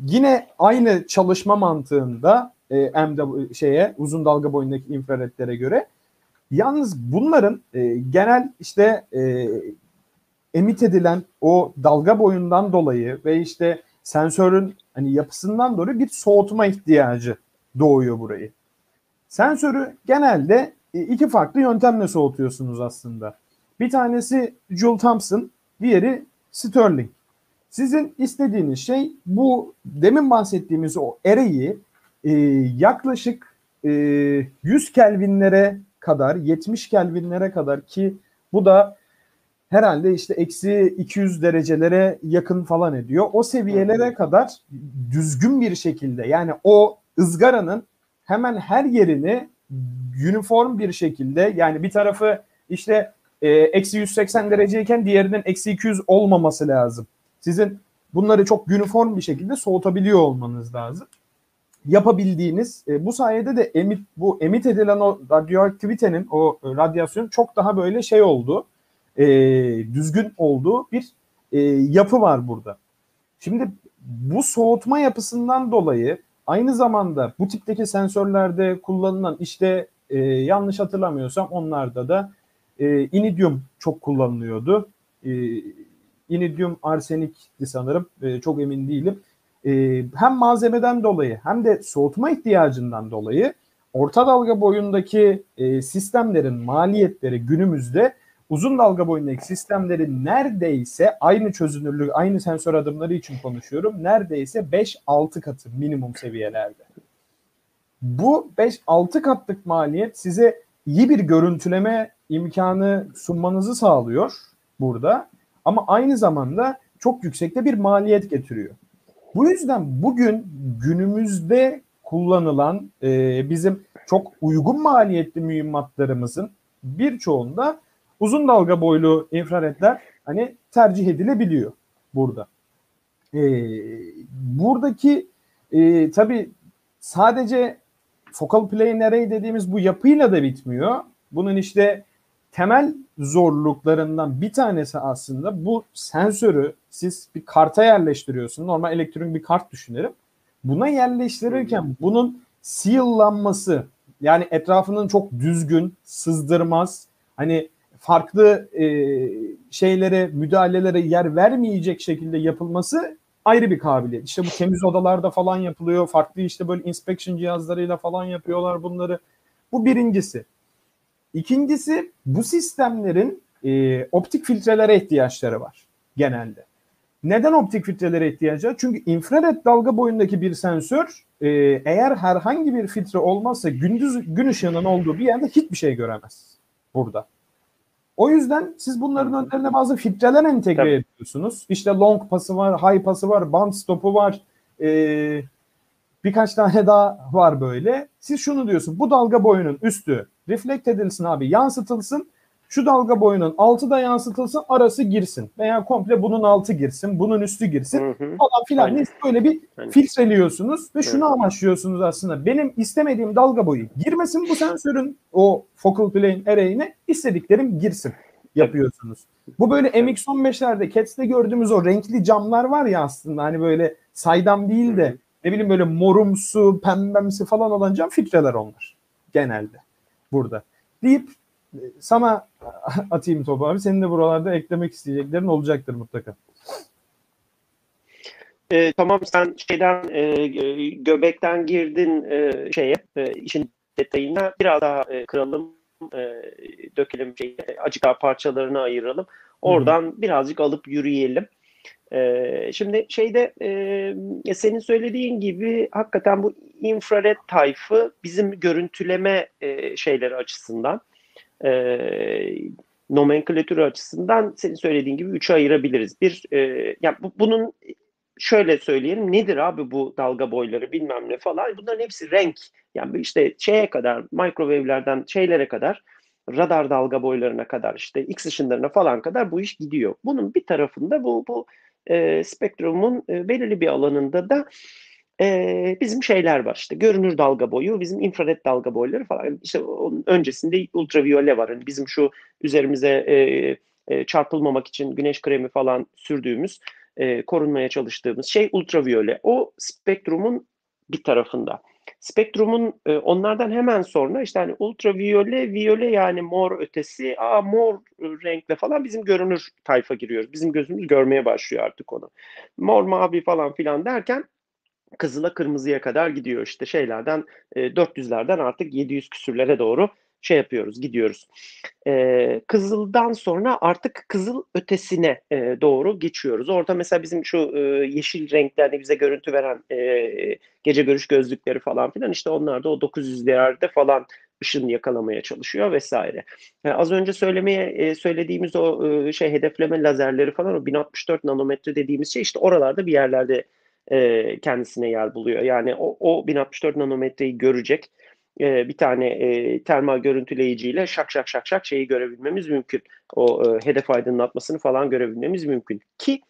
yine aynı çalışma mantığında e, MW şeye uzun dalga boyundaki infraredlere göre. Yalnız bunların e, genel işte e, emit edilen o dalga boyundan dolayı ve işte sensörün hani yapısından dolayı bir soğutma ihtiyacı doğuyor burayı. Sensörü genelde e, iki farklı yöntemle soğutuyorsunuz aslında. Bir tanesi Joule Thompson, diğeri Sterling. Sizin istediğiniz şey bu demin bahsettiğimiz o ereği e, yaklaşık e, 100 Kelvinlere kadar, 70 Kelvinlere kadar ki bu da herhalde işte eksi 200 derecelere yakın falan ediyor. O seviyelere kadar düzgün bir şekilde yani o ızgaranın hemen her yerini uniform bir şekilde yani bir tarafı işte eksi 180 dereceyken diğerinin eksi 200 olmaması lazım. Sizin bunları çok uniform bir şekilde soğutabiliyor olmanız lazım. Yapabildiğiniz e, bu sayede de emit bu emit edilen o radyoaktivitenin o radyasyon çok daha böyle şey oldu e, düzgün olduğu bir e, yapı var burada. Şimdi bu soğutma yapısından dolayı aynı zamanda bu tipteki sensörlerde kullanılan işte e, yanlış hatırlamıyorsam onlarda da e, inidium çok kullanılıyordu. E, inidium arsenikti sanırım. E, çok emin değilim. E, hem malzemeden dolayı hem de soğutma ihtiyacından dolayı orta dalga boyundaki e, sistemlerin maliyetleri günümüzde uzun dalga boyundaki sistemlerin neredeyse aynı çözünürlük, aynı sensör adımları için konuşuyorum. Neredeyse 5-6 katı minimum seviyelerde. Bu 5-6 katlık maliyet size iyi bir görüntüleme imkanı sunmanızı sağlıyor burada. Ama aynı zamanda çok yüksekte bir maliyet getiriyor. Bu yüzden bugün günümüzde kullanılan e, bizim çok uygun maliyetli mühimmatlarımızın birçoğunda uzun dalga boylu infraredler hani tercih edilebiliyor burada. E, buradaki e, tabii sadece focal plane array dediğimiz bu yapıyla da bitmiyor. Bunun işte temel zorluklarından bir tanesi aslında bu sensörü siz bir karta yerleştiriyorsunuz. Normal elektronik bir kart düşünelim. Buna yerleştirirken bunun seal'lanması yani etrafının çok düzgün, sızdırmaz, hani farklı e, şeylere, müdahalelere yer vermeyecek şekilde yapılması ayrı bir kabiliyet. İşte bu temiz odalarda falan yapılıyor. Farklı işte böyle inspection cihazlarıyla falan yapıyorlar bunları. Bu birincisi. İkincisi bu sistemlerin e, optik filtrelere ihtiyaçları var genelde. Neden optik filtrelere ihtiyacı var? Çünkü infrared dalga boyundaki bir sensör e, eğer herhangi bir filtre olmazsa gündüz gün ışığının olduğu bir yerde hiçbir şey göremez burada. O yüzden siz bunların önlerine bazı filtreler entegre Tabii. ediyorsunuz. İşte long pası var, high pası var, band stopu var. Ee, birkaç tane daha var böyle. Siz şunu diyorsun. Bu dalga boyunun üstü reflekt edilsin abi, yansıtılsın. Şu dalga boyunun altı da yansıtılsın, arası girsin. Veya komple bunun altı girsin, bunun üstü girsin hı hı. falan filan. Aynen. Böyle bir Aynen. filtreliyorsunuz ve şunu evet. amaçlıyorsunuz aslında. Benim istemediğim dalga boyu girmesin bu sensörün o focal plane array'ine istediklerim girsin yapıyorsunuz. Bu böyle MX-15'lerde Cats'te gördüğümüz o renkli camlar var ya aslında hani böyle saydam değil de ne bileyim böyle morumsu, pembemsi falan olan cam filtreler onlar genelde burada. Deyip sana atayım topu abi. Senin de buralarda eklemek isteyeceklerin olacaktır mutlaka. E, tamam sen şeyden e, göbekten girdin e, şeye e, işin detayına biraz daha e, kıralım e, dökelim şeyi acık parçalarını ayıralım. Oradan Hı-hı. birazcık alıp yürüyelim. Ee, şimdi şeyde e, senin söylediğin gibi hakikaten bu infrared tayfı bizim görüntüleme e, şeyleri açısından e, nomenklatürü açısından senin söylediğin gibi üçe ayırabiliriz. Bir, e, yani bu, bunun şöyle söyleyelim nedir abi bu dalga boyları bilmem ne falan bunların hepsi renk yani işte şeye kadar microwave'lerden şeylere kadar radar dalga boylarına kadar işte X ışınlarına falan kadar bu iş gidiyor. Bunun bir tarafında bu bu e, spektrumun e, belirli bir alanında da e, bizim şeyler var işte görünür dalga boyu, bizim infrared dalga boyları falan. İşte onun öncesinde ultraviyole var. Yani bizim şu üzerimize e, e, çarpılmamak için güneş kremi falan sürdüğümüz, e, korunmaya çalıştığımız şey ultraviyole. O spektrumun bir tarafında. Spektrumun e, onlardan hemen sonra işte hani ultraviyole, viyole yani mor ötesi, aa mor renkle falan bizim görünür tayfa giriyoruz. Bizim gözümüz görmeye başlıyor artık onu. Mor, mavi falan filan derken kızıla kırmızıya kadar gidiyor işte şeylerden e, 400'lerden artık 700 küsürlere doğru şey yapıyoruz gidiyoruz. E, kızıldan sonra artık kızıl ötesine e, doğru geçiyoruz. Orada mesela bizim şu e, yeşil renklerde bize görüntü veren e, gece görüş gözlükleri falan filan işte onlar da o 900'lerde falan ışın yakalamaya çalışıyor vesaire. Yani az önce söylemeye e, söylediğimiz o e, şey hedefleme lazerleri falan o 1064 nanometre dediğimiz şey işte oralarda bir yerlerde e, kendisine yer buluyor. Yani o, o 1064 nanometreyi görecek e, bir tane e, termal görüntüleyiciyle şak şak şak şak şeyi görebilmemiz mümkün. O e, hedef aydınlatmasını falan görebilmemiz mümkün. Ki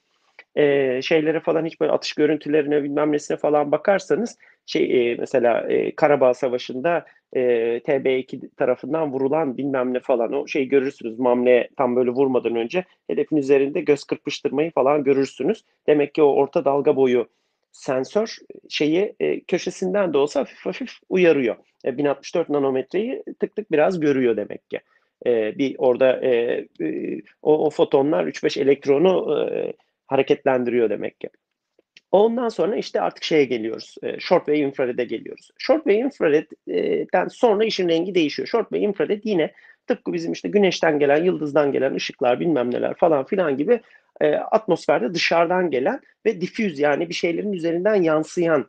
e, şeylere falan hiç böyle atış görüntülerine bilmem nesine falan bakarsanız şey e, mesela e, Karabağ Savaşı'nda e, TB2 tarafından vurulan bilmem ne falan o şey görürsünüz. Mamle tam böyle vurmadan önce hedefin üzerinde göz kırpıştırmayı falan görürsünüz. Demek ki o orta dalga boyu sensör şeyi e, köşesinden de olsa hafif hafif uyarıyor. E, 1064 nanometreyi tık tık biraz görüyor demek ki. E, bir orada e, e, o, o fotonlar 3-5 elektronu e, hareketlendiriyor demek ki. Ondan sonra işte artık şeye geliyoruz. E, short ve infrared'e geliyoruz. Short ve infrared'den sonra işin rengi değişiyor. Short ve infrared yine tıpkı bizim işte güneşten gelen, yıldızdan gelen ışıklar bilmem neler falan filan gibi e, atmosferde dışarıdan gelen ve diffuse yani bir şeylerin üzerinden yansıyan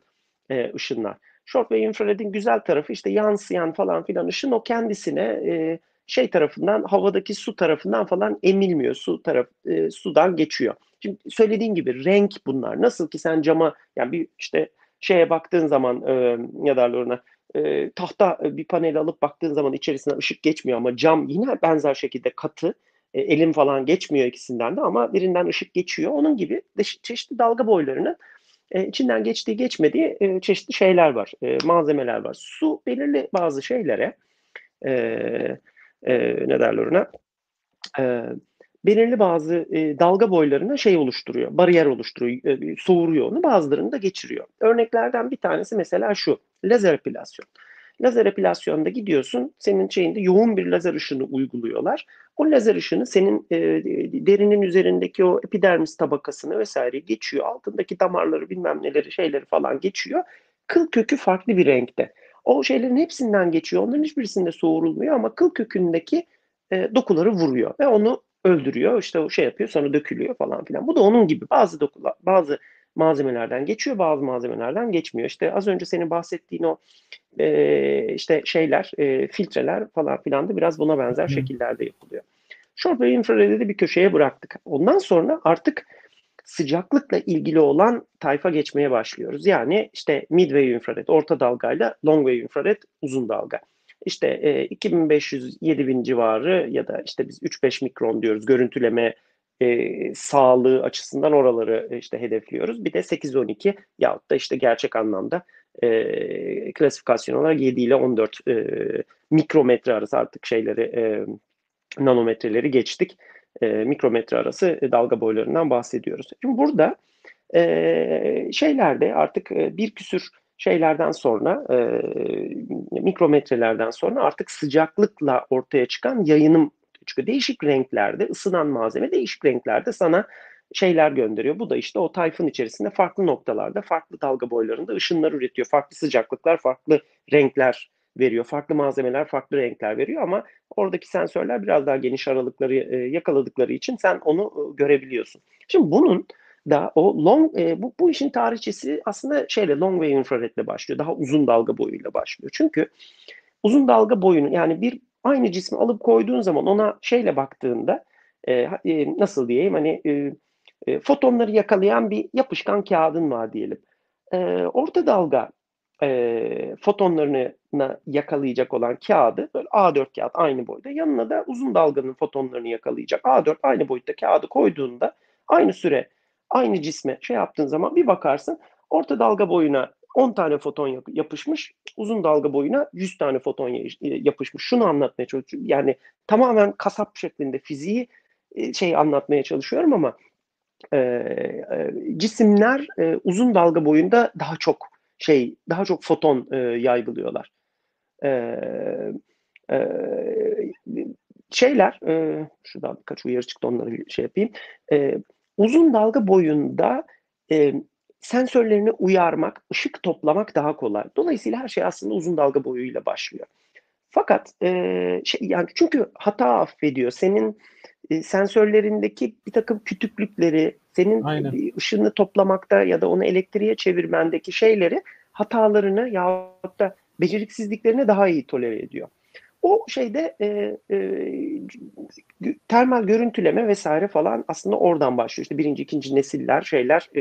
e, ışınlar. Short ve infrared'in güzel tarafı işte yansıyan falan filan ışın o kendisine e, şey tarafından havadaki su tarafından falan emilmiyor. Su taraf e, sudan geçiyor. Şimdi söylediğin gibi renk bunlar. Nasıl ki sen cama yani bir işte şeye baktığın zaman e, ne derler ona e, tahta bir panel alıp baktığın zaman içerisine ışık geçmiyor ama cam yine benzer şekilde katı. E, elim falan geçmiyor ikisinden de ama birinden ışık geçiyor. Onun gibi de, çeşitli dalga boylarının e, içinden geçtiği geçmediği e, çeşitli şeyler var. E, malzemeler var. Su belirli bazı şeylere e, e, ne derler ona e, belirli bazı e, dalga boylarına şey oluşturuyor, bariyer oluşturuyor, e, soğuruyor onu, bazılarını da geçiriyor. Örneklerden bir tanesi mesela şu, lazer epilasyon. Lazer epilasyonda gidiyorsun, senin şeyinde yoğun bir lazer ışını uyguluyorlar. O lazer ışını senin e, derinin üzerindeki o epidermis tabakasını vesaire geçiyor. Altındaki damarları bilmem neleri şeyleri falan geçiyor. Kıl kökü farklı bir renkte. O şeylerin hepsinden geçiyor. Onların hiçbirisinde soğurulmuyor ama kıl kökündeki e, dokuları vuruyor ve onu öldürüyor. İşte o şey yapıyor sonra dökülüyor falan filan. Bu da onun gibi bazı dokular, bazı malzemelerden geçiyor, bazı malzemelerden geçmiyor. İşte az önce senin bahsettiğin o e, işte şeyler, e, filtreler falan filan da biraz buna benzer Hı. şekillerde yapılıyor. Short ve infrared'i de bir köşeye bıraktık. Ondan sonra artık sıcaklıkla ilgili olan tayfa geçmeye başlıyoruz. Yani işte midwave infrared, orta dalgayla long wave infrared, uzun dalga. İşte e, 2500-7000 civarı ya da işte biz 3-5 mikron diyoruz görüntüleme e, sağlığı açısından oraları e, işte hedefliyoruz. Bir de 8-12 yahut da işte gerçek anlamda e, klasifikasyon olarak 7 ile 14 e, mikrometre arası artık şeyleri e, nanometreleri geçtik. E, mikrometre arası e, dalga boylarından bahsediyoruz. Şimdi burada e, şeylerde artık e, bir küsür şeylerden sonra e, mikrometrelerden sonra artık sıcaklıkla ortaya çıkan yayınım çıkıyor. Değişik renklerde ısınan malzeme değişik renklerde sana şeyler gönderiyor. Bu da işte o tayfın içerisinde farklı noktalarda, farklı dalga boylarında ışınlar üretiyor. Farklı sıcaklıklar, farklı renkler veriyor. Farklı malzemeler, farklı renkler veriyor ama oradaki sensörler biraz daha geniş aralıkları e, yakaladıkları için sen onu e, görebiliyorsun. Şimdi bunun da o long e, bu, bu işin tarihçesi aslında şeyle long wave infraredle başlıyor. Daha uzun dalga boyuyla başlıyor. Çünkü uzun dalga boyunu yani bir aynı cismi alıp koyduğun zaman ona şeyle baktığında e, e, nasıl diyeyim hani e, e, fotonları yakalayan bir yapışkan kağıdın var diyelim. E, orta dalga e, fotonlarını yakalayacak olan kağıdı böyle A4 kağıt aynı boyda yanına da uzun dalganın fotonlarını yakalayacak A4 aynı boyutta kağıdı koyduğunda aynı süre aynı cisme şey yaptığın zaman bir bakarsın orta dalga boyuna 10 tane foton yapışmış, uzun dalga boyuna 100 tane foton yapışmış. Şunu anlatmaya çalışıyorum. Yani tamamen kasap şeklinde fiziği e, şey anlatmaya çalışıyorum ama e, e, cisimler e, uzun dalga boyunda daha çok şey, daha çok foton e, yaygılıyorlar. E, e, şeyler, e, şurada birkaç uyarı çıktı onları şey yapayım. E, uzun dalga boyunda e, sensörlerini uyarmak, ışık toplamak daha kolay. Dolayısıyla her şey aslında uzun dalga boyuyla başlıyor. Fakat e, şey, yani çünkü hata affediyor. Senin e, sensörlerindeki bir takım kütüklükleri, senin Aynen. ışını toplamakta ya da onu elektriğe çevirmendeki şeyleri hatalarını ya da beceriksizliklerini daha iyi tolere ediyor. O şeyde e, e, termal görüntüleme vesaire falan aslında oradan başlıyor. İşte birinci, ikinci nesiller şeyler e,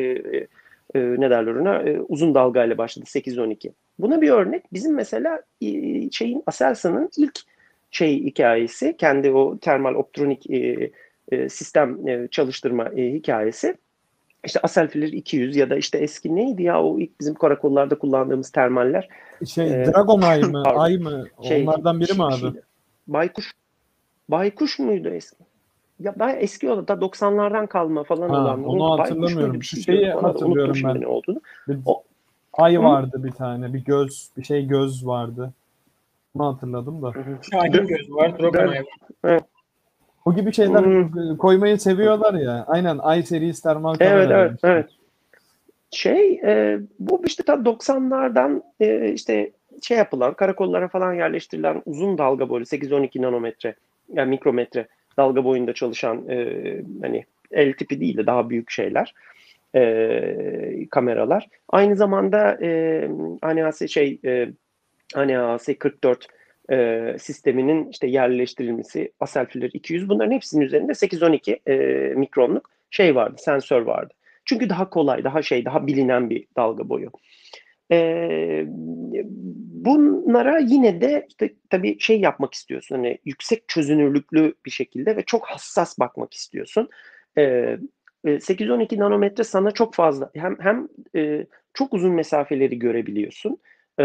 e, ne derler ona e, uzun dalgayla başladı 8-12. Buna bir örnek bizim mesela e, şeyin Aselsan'ın ilk şey hikayesi kendi o termal optronik e, e, sistem e, çalıştırma e, hikayesi işte Aselfiler 200 ya da işte eski neydi ya o ilk bizim karakollarda kullandığımız termaller. Şey ee, Dragon Ay mı? Ay mı? Şey, Onlardan biri mi abi? Şeydi. Baykuş. Baykuş muydu eski? ya bayağı eski o da 90'lardan kalma falan Ha, olan. onu Baykuş hatırlamıyorum. Şu şey şeyi hatırlıyorum ben. ne olduğunu. Bir O- ay Hı? vardı bir tane. Bir göz, bir şey göz vardı. Onu hatırladım da. Şahin göz var, Drogonay var. O gibi şeyler Hmm. koymayı seviyorlar ya. Aynen Ay serisi termal kamera. Evet evet demiştim. evet. Şey e, bu işte ta 90'lardan e, işte şey yapılan karakollara falan yerleştirilen uzun dalga boyu 8-12 nanometre yani mikrometre dalga boyunda çalışan e, hani el tipi değil de daha büyük şeyler e, kameralar. Aynı zamanda e, ANAS şey e, ANAS 44 e, sisteminin işte yerleştirilmesi Aselfiler 200 bunların hepsinin üzerinde 8-12 e, mikronluk şey vardı sensör vardı. Çünkü daha kolay, daha şey, daha bilinen bir dalga boyu. Ee, bunlara yine de işte tabii şey yapmak istiyorsun. Hani yüksek çözünürlüklü bir şekilde ve çok hassas bakmak istiyorsun. Ee, 812 nanometre sana çok fazla hem hem e, çok uzun mesafeleri görebiliyorsun. Ee,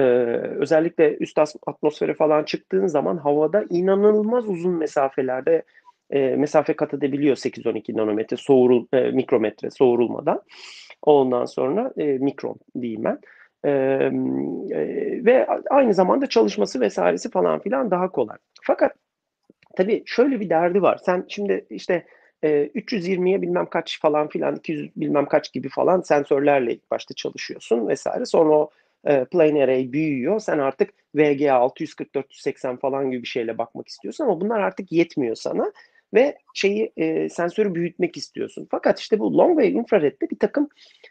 özellikle üst atmosfere falan çıktığın zaman havada inanılmaz uzun mesafelerde e, mesafe kat edebiliyor 8-12 nanometre soğurul, e, mikrometre soğurulmadan. Ondan sonra e, mikron diyeyim ben. E, e, ve aynı zamanda çalışması vesairesi falan filan daha kolay. Fakat tabii şöyle bir derdi var. Sen şimdi işte e, 320'ye bilmem kaç falan filan 200 bilmem kaç gibi falan sensörlerle ilk başta çalışıyorsun vesaire. Sonra o e, array büyüyor. Sen artık VGA 640 480 falan gibi bir şeyle bakmak istiyorsun ama bunlar artık yetmiyor sana ve şeyi e, sensörü büyütmek istiyorsun. Fakat işte bu long wave infrared'de bir takım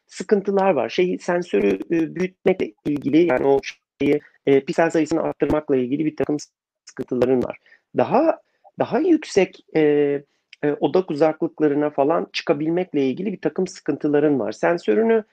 sıkıntılar var. Şeyi sensörü e, büyütmekle ilgili yani o şeyi e, piksel sayısını arttırmakla ilgili bir takım sıkıntıların var. Daha daha yüksek e, e, odak uzaklıklarına falan çıkabilmekle ilgili bir takım sıkıntıların var. Sensörünü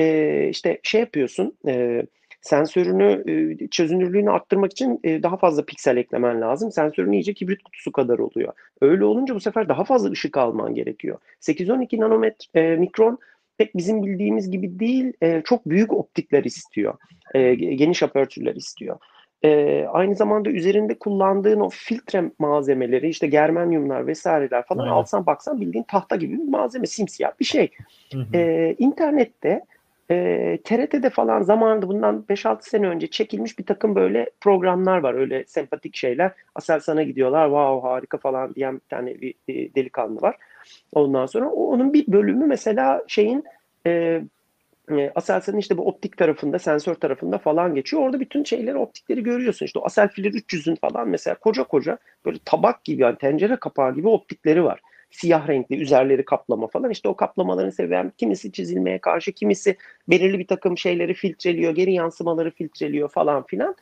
e, işte şey yapıyorsun, e, sensörünü e, çözünürlüğünü arttırmak için e, daha fazla piksel eklemen lazım. Sensörün iyice kibrit kutusu kadar oluyor. Öyle olunca bu sefer daha fazla ışık alman gerekiyor. 812 nanometre e, mikron pek bizim bildiğimiz gibi değil, e, çok büyük optikler istiyor. E, geniş apertürler istiyor. E, aynı zamanda üzerinde kullandığın o filtre malzemeleri işte germanyumlar vesaireler falan Evet. alsan baksan bildiğin tahta gibi bir malzeme simsiyah bir şey. Hı hı. E, internette e, TRT'de falan zamanında bundan 5-6 sene önce çekilmiş bir takım böyle programlar var. Öyle sempatik şeyler. Aselsan'a gidiyorlar. Wow harika falan diyen bir tane bir, bir delikanlı var. Ondan sonra o- onun bir bölümü mesela şeyin e, e, Aselsan'ın işte bu optik tarafında, sensör tarafında falan geçiyor. Orada bütün şeyleri, optikleri görüyorsun. İşte o Aselfiler 300'ün falan mesela koca koca böyle tabak gibi yani tencere kapağı gibi optikleri var. Siyah renkli, üzerleri kaplama falan. İşte o kaplamaların sebebi kimisi çizilmeye karşı, kimisi belirli bir takım şeyleri filtreliyor, geri yansımaları filtreliyor falan filan.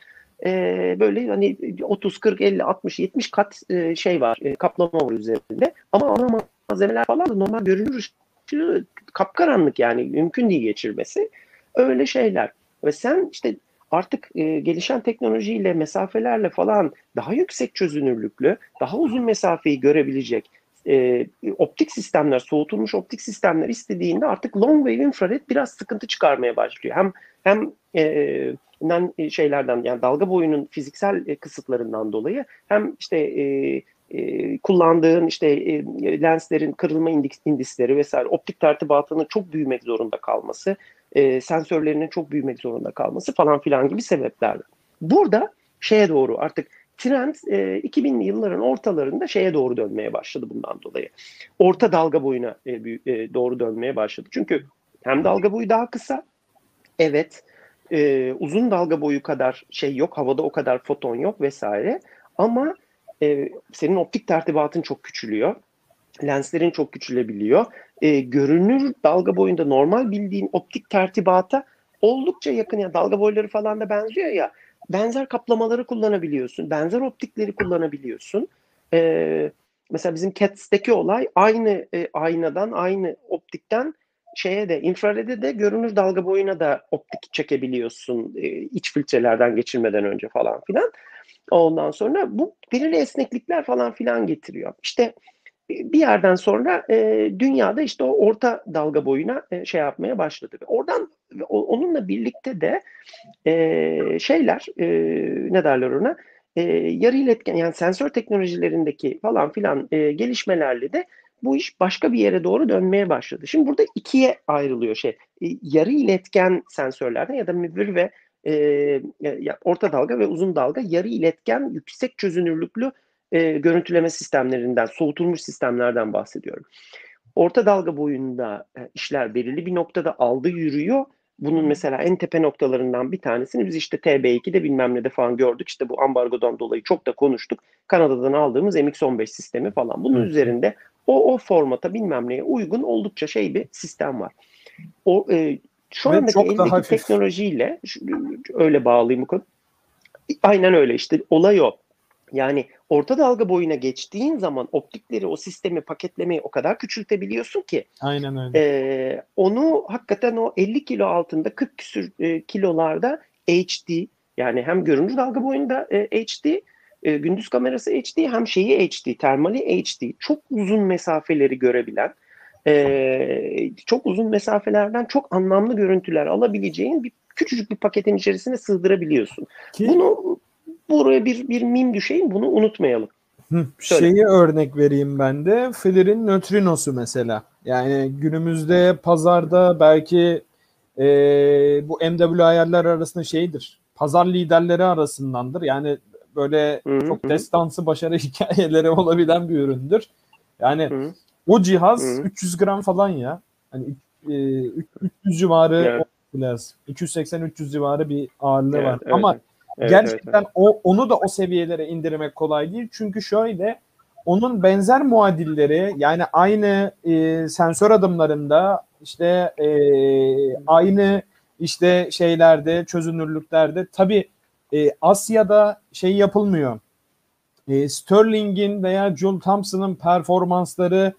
Ee, böyle hani 30, 40, 50, 60, 70 kat e, şey var, e, kaplama var üzerinde. Ama ana malzemeler falan da normal görünür ışığı kapkaranlık yani mümkün değil geçirmesi. Öyle şeyler. Ve sen işte artık e, gelişen teknolojiyle, mesafelerle falan daha yüksek çözünürlüklü, daha uzun mesafeyi görebilecek e, optik sistemler, soğutulmuş optik sistemler istediğinde artık long wave infrared biraz sıkıntı çıkarmaya başlıyor. Hem hem e, e, şeylerden yani dalga boyunun fiziksel e, kısıtlarından dolayı hem işte e, e, kullandığın işte e, lenslerin kırılma indisleri vesaire optik tertibatının çok büyümek zorunda kalması, e, sensörlerinin çok büyümek zorunda kalması falan filan gibi sebepler. Burada şeye doğru artık trend e, 2000'li yılların ortalarında şeye doğru dönmeye başladı bundan dolayı. Orta dalga boyuna e, e, doğru dönmeye başladı. Çünkü hem dalga boyu daha kısa, evet e, uzun dalga boyu kadar şey yok, havada o kadar foton yok vesaire. Ama e, senin optik tertibatın çok küçülüyor. Lenslerin çok küçülebiliyor. E, görünür dalga boyunda normal bildiğin optik tertibata oldukça yakın. Yani dalga boyları falan da benziyor ya. Benzer kaplamaları kullanabiliyorsun. Benzer optikleri kullanabiliyorsun. E, mesela bizim CATS'teki olay aynı e, aynadan, aynı optikten şeye de infrarede de görünür dalga boyuna da optik çekebiliyorsun e, iç filtrelerden geçirmeden önce falan filan. Ondan sonra bu belirli esneklikler falan filan getiriyor. İşte bir yerden sonra e, dünyada işte o orta dalga boyuna e, şey yapmaya başladı. Oradan onunla birlikte de e, şeyler e, ne derler ona e, yarı iletken yani sensör teknolojilerindeki falan filan e, gelişmelerle de bu iş başka bir yere doğru dönmeye başladı. Şimdi burada ikiye ayrılıyor şey. E, yarı iletken sensörlerden ya da mübür ve e, orta dalga ve uzun dalga yarı iletken yüksek çözünürlüklü e, görüntüleme sistemlerinden, soğutulmuş sistemlerden bahsediyorum. Orta dalga boyunda e, işler belirli bir noktada aldı yürüyor. Bunun mesela en tepe noktalarından bir tanesini biz işte TB2'de bilmem ne de falan gördük. İşte bu ambargodan dolayı çok da konuştuk. Kanada'dan aldığımız MX-15 sistemi falan. Bunun Hı. üzerinde o o formata bilmem neye uygun oldukça şey bir sistem var. O e, şu Ve andaki eldeki teknolojiyle şu, öyle bağlayayım bu konu. Aynen öyle işte olay o. Yani orta dalga boyuna geçtiğin zaman optikleri o sistemi paketlemeyi o kadar küçültebiliyorsun ki. Aynen öyle. E, onu hakikaten o 50 kilo altında 40 küsür e, kilolarda HD yani hem görünür dalga boyunda e, HD e, gündüz kamerası HD hem şeyi HD termali HD çok uzun mesafeleri görebilen e, çok uzun mesafelerden çok anlamlı görüntüler alabileceğin bir küçücük bir paketin içerisine sığdırabiliyorsun. Ki, Bunu buraya bir bir mim düşeyim bunu unutmayalım. Hı, şeyi örnek vereyim ben de. Flirin nötrinosu mesela. Yani günümüzde pazarda belki e, bu MW ayarlar arasında şeydir. Pazar liderleri arasındandır. Yani böyle Hı-hı. çok destansı başarı hikayeleri olabilen bir üründür. Yani Hı-hı. o cihaz Hı-hı. 300 gram falan ya. Hani e, 300 civarı evet. 280-300 civarı bir ağırlığı evet, var. Evet. Ama Evet, Gerçekten evet, evet. o onu da o seviyelere indirmek kolay değil. Çünkü şöyle onun benzer muadilleri yani aynı e, sensör adımlarında işte e, aynı işte şeylerde çözünürlüklerde tabi e, Asya'da şey yapılmıyor. E, Sterling'in veya Joel Thompson'ın performansları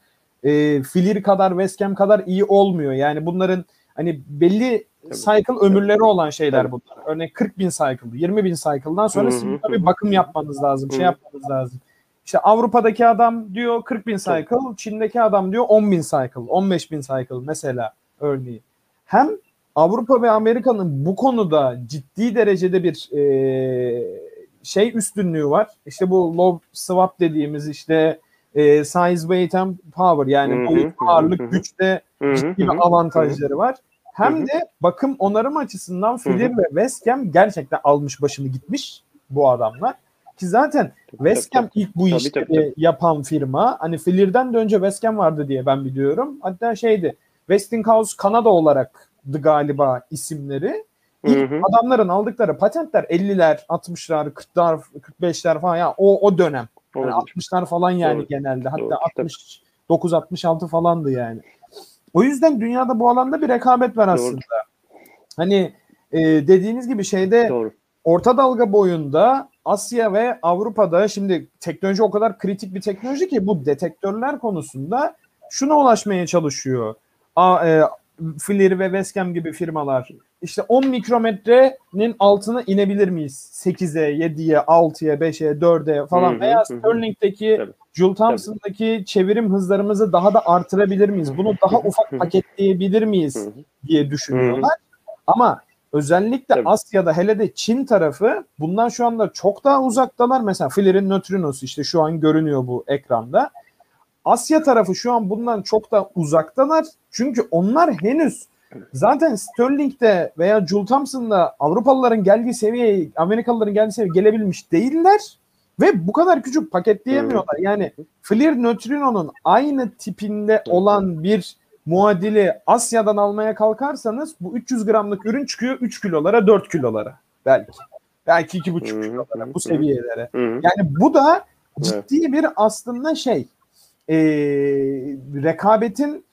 e, Filir kadar Westcam kadar iyi olmuyor. Yani bunların hani belli cycle ömürleri olan şeyler bunlar. Örneğin 40 bin cycle, 20 bin cycle'dan sonra sizin tabii bakım yapmanız lazım, şey yapmanız lazım. İşte Avrupa'daki adam diyor 40 bin cycle, Çin'deki adam diyor 10 bin cycle, 15 bin cycle mesela örneğin. Hem Avrupa ve Amerika'nın bu konuda ciddi derecede bir e, şey üstünlüğü var. İşte bu low swap dediğimiz işte e, size, weight and power yani boyut, ağırlık, güçte ciddi bir avantajları var. Hem de bakım onarım açısından Filir ve West Ham gerçekten almış başını gitmiş bu adamlar. Ki zaten West Ham ilk bu işleri yapan firma. Hani Filir'den de önce West Ham vardı diye ben biliyorum. Hatta şeydi Westinghouse Kanada olarak galiba isimleri. İlk hı hı. adamların aldıkları patentler 50'ler, 60'lar, 40'lar, 45'ler falan ya o o dönem. Yani 60'lar falan yani Doğru. genelde. Hatta Doğru. 69 66 falandı yani. O yüzden dünyada bu alanda bir rekabet var aslında. Doğru. Hani e, dediğiniz gibi şeyde Doğru. orta dalga boyunda Asya ve Avrupa'da şimdi teknoloji o kadar kritik bir teknoloji ki bu detektörler konusunda şuna ulaşmaya çalışıyor. A, e, FLIR ve Westcam gibi firmalar işte 10 mikrometrenin altına inebilir miyiz? 8'e, 7'ye, 6'ya, 5'e, 4'e falan hı hı, veya Sterling'deki. Jules Thompson'daki çevirim hızlarımızı daha da artırabilir miyiz? Bunu daha ufak paketleyebilir miyiz diye düşünüyorlar. Ama özellikle Tabii. Asya'da hele de Çin tarafı bundan şu anda çok daha uzaktalar. Mesela FLIR'in nötrinosu işte şu an görünüyor bu ekranda. Asya tarafı şu an bundan çok da uzaktalar. Çünkü onlar henüz zaten Sterling'de veya Jules Thompson'da Avrupalıların geldiği seviyeye, Amerikalıların geldiği seviyeye gelebilmiş değiller. Ve bu kadar küçük paketleyemiyorlar. Yani FLIR Neutrino'nun aynı tipinde olan bir muadili Asya'dan almaya kalkarsanız bu 300 gramlık ürün çıkıyor 3 kilolara 4 kilolara belki. Belki 2,5 kilolara bu seviyelere. Yani bu da ciddi bir aslında şey e, rekabetin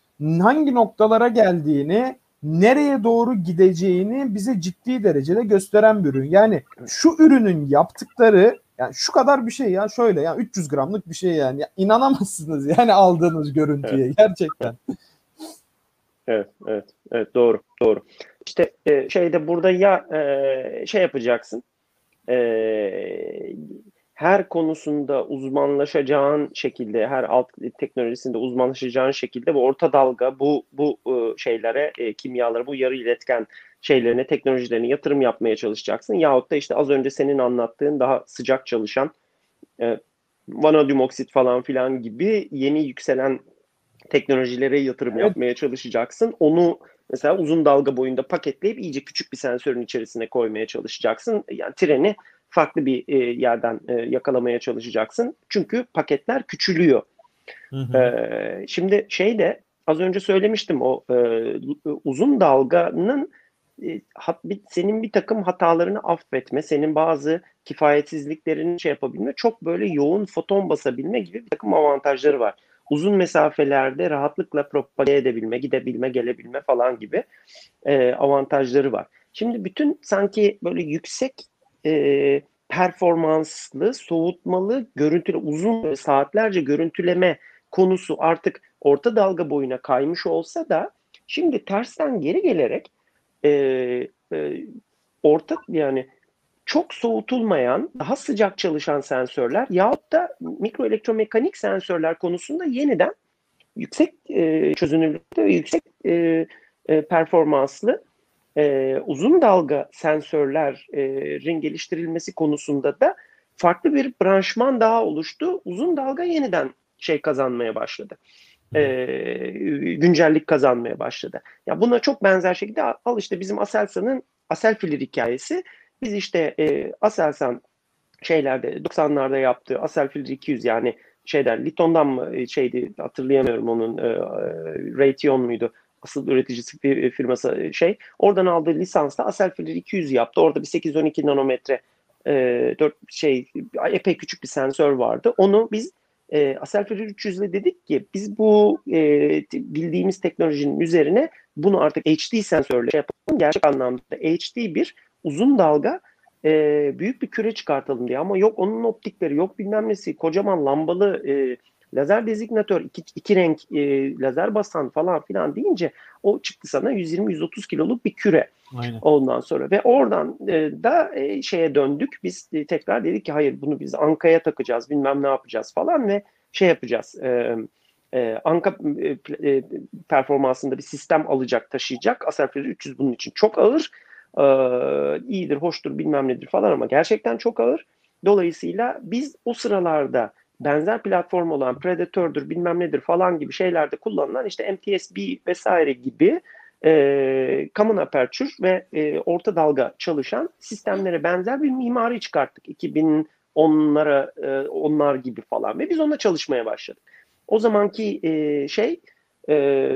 hangi noktalara geldiğini nereye doğru gideceğini bize ciddi derecede gösteren bir ürün. Yani şu ürünün yaptıkları yani şu kadar bir şey ya şöyle ya 300 gramlık bir şey yani. Ya inanamazsınız yani aldığınız görüntüye evet. gerçekten. Evet, evet, evet doğru, doğru. İşte e, şeyde burada ya e, şey yapacaksın, e, her konusunda uzmanlaşacağın şekilde, her alt teknolojisinde uzmanlaşacağın şekilde bu orta dalga bu bu e, şeylere, e, kimyalara, bu yarı iletken şeylerine, teknolojilerine yatırım yapmaya çalışacaksın. Yahut da işte az önce senin anlattığın daha sıcak çalışan e, vanadium oksit falan filan gibi yeni yükselen teknolojilere yatırım evet. yapmaya çalışacaksın. Onu mesela uzun dalga boyunda paketleyip iyice küçük bir sensörün içerisine koymaya çalışacaksın. Yani treni farklı bir e, yerden e, yakalamaya çalışacaksın. Çünkü paketler küçülüyor. Hı hı. E, şimdi şey de az önce söylemiştim o e, uzun dalganın senin bir takım hatalarını affetme, senin bazı kifayetsizliklerini şey yapabilme, çok böyle yoğun foton basabilme gibi bir takım avantajları var. Uzun mesafelerde rahatlıkla propage edebilme, gidebilme, gelebilme falan gibi e, avantajları var. Şimdi bütün sanki böyle yüksek e, performanslı, soğutmalı, görüntülü, uzun saatlerce görüntüleme konusu artık orta dalga boyuna kaymış olsa da şimdi tersten geri gelerek e, e, orta yani çok soğutulmayan, daha sıcak çalışan sensörler yahut da mikro elektromekanik sensörler konusunda yeniden yüksek e, çözünürlükte ve yüksek e, e, performanslı e, uzun dalga sensörlerin geliştirilmesi konusunda da farklı bir branşman daha oluştu. Uzun dalga yeniden şey kazanmaya başladı. E, güncellik kazanmaya başladı. Ya buna çok benzer şekilde al işte bizim Aselsan'ın Aselfilir hikayesi. Biz işte e, Aselsan şeylerde 90'larda yaptığı Aselfilir 200 yani şeyden Liton'dan mı şeydi hatırlayamıyorum onun e, Raytheon muydu? asıl üreticisi bir firması e, şey. Oradan aldığı lisansla Aselfilir 200 yaptı. Orada bir 812 nanometre e, 4 şey epey küçük bir sensör vardı. Onu biz e, Aselfilir 300 ile dedik ki biz bu e, bildiğimiz teknolojinin üzerine bunu artık HD sensörle yapalım. Gerçek anlamda HD bir uzun dalga e, büyük bir küre çıkartalım diye. Ama yok onun optikleri yok bilmem nesi kocaman lambalı e, lazer dezignatör iki, iki renk e, lazer basan falan filan deyince o çıktı sana 120-130 kiloluk bir küre. Aynen. Ondan sonra ve oradan e, da e, şeye döndük. Biz e, tekrar dedik ki hayır bunu biz Anka'ya takacağız bilmem ne yapacağız falan ve şey yapacağız. E, e, Anka e, e, performansında bir sistem alacak, taşıyacak. Aselfier 300 bunun için çok ağır. E, iyidir, hoştur, bilmem nedir falan ama gerçekten çok ağır. Dolayısıyla biz o sıralarda benzer platform olan Predator'dur bilmem nedir falan gibi şeylerde kullanılan işte MTSB vesaire gibi e, common aperture ve e, orta dalga çalışan sistemlere benzer bir mimari çıkarttık. 2010'lara e, onlar gibi falan ve biz onunla çalışmaya başladık. O zamanki e, şey e,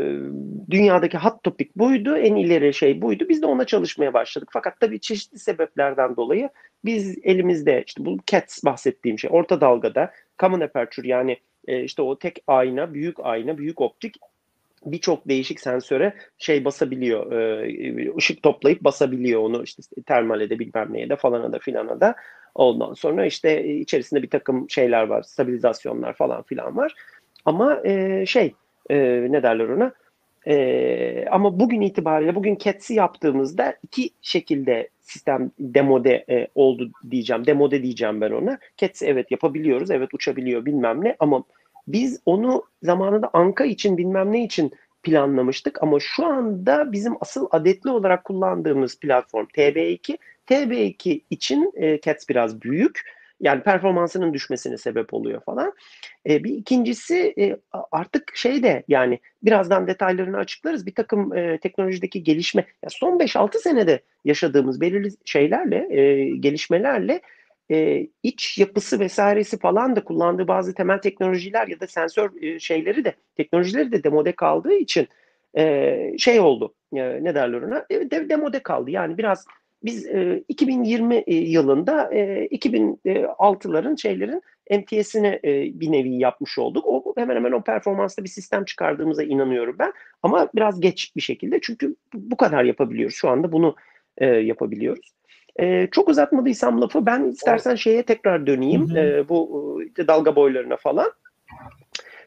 dünyadaki hot topic buydu, en ileri şey buydu. Biz de ona çalışmaya başladık. Fakat tabii çeşitli sebeplerden dolayı biz elimizde işte bu CATS bahsettiğim şey orta dalgada common aperture yani e, işte o tek ayna, büyük ayna, büyük optik birçok değişik sensöre şey basabiliyor, e, ışık toplayıp basabiliyor onu işte termale de bilmem neye de falana da filana da. Ondan sonra işte içerisinde bir takım şeyler var, stabilizasyonlar falan filan var. Ama e, şey e, ne derler ona? E, ama bugün itibariyle bugün CATS'i yaptığımızda iki şekilde sistem demode e, oldu diyeceğim. Demode diyeceğim ben ona. CATS evet yapabiliyoruz. Evet uçabiliyor bilmem ne ama biz onu zamanında Anka için bilmem ne için planlamıştık ama şu anda bizim asıl adetli olarak kullandığımız platform TB2. TB2 için e, CATS biraz büyük yani performansının düşmesine sebep oluyor falan. E, bir ikincisi e, artık şey de yani birazdan detaylarını açıklarız. Bir takım e, teknolojideki gelişme ya son 5-6 senede yaşadığımız belirli şeylerle e, gelişmelerle e, iç yapısı vesairesi falan da kullandığı bazı temel teknolojiler ya da sensör e, şeyleri de teknolojileri de demode kaldığı için e, şey oldu. E, ne derler ona? E, de, demode kaldı. Yani biraz biz e, 2020 e, yılında e, 2006'ların şeylerin MTS'ini e, bir nevi yapmış olduk. O hemen hemen o performansta bir sistem çıkardığımıza inanıyorum ben. Ama biraz geç bir şekilde çünkü bu kadar yapabiliyoruz. Şu anda bunu e, yapabiliyoruz. E, çok uzatmadıysam lafı ben istersen şeye tekrar döneyim. Hı hı. E, bu e, dalga boylarına falan.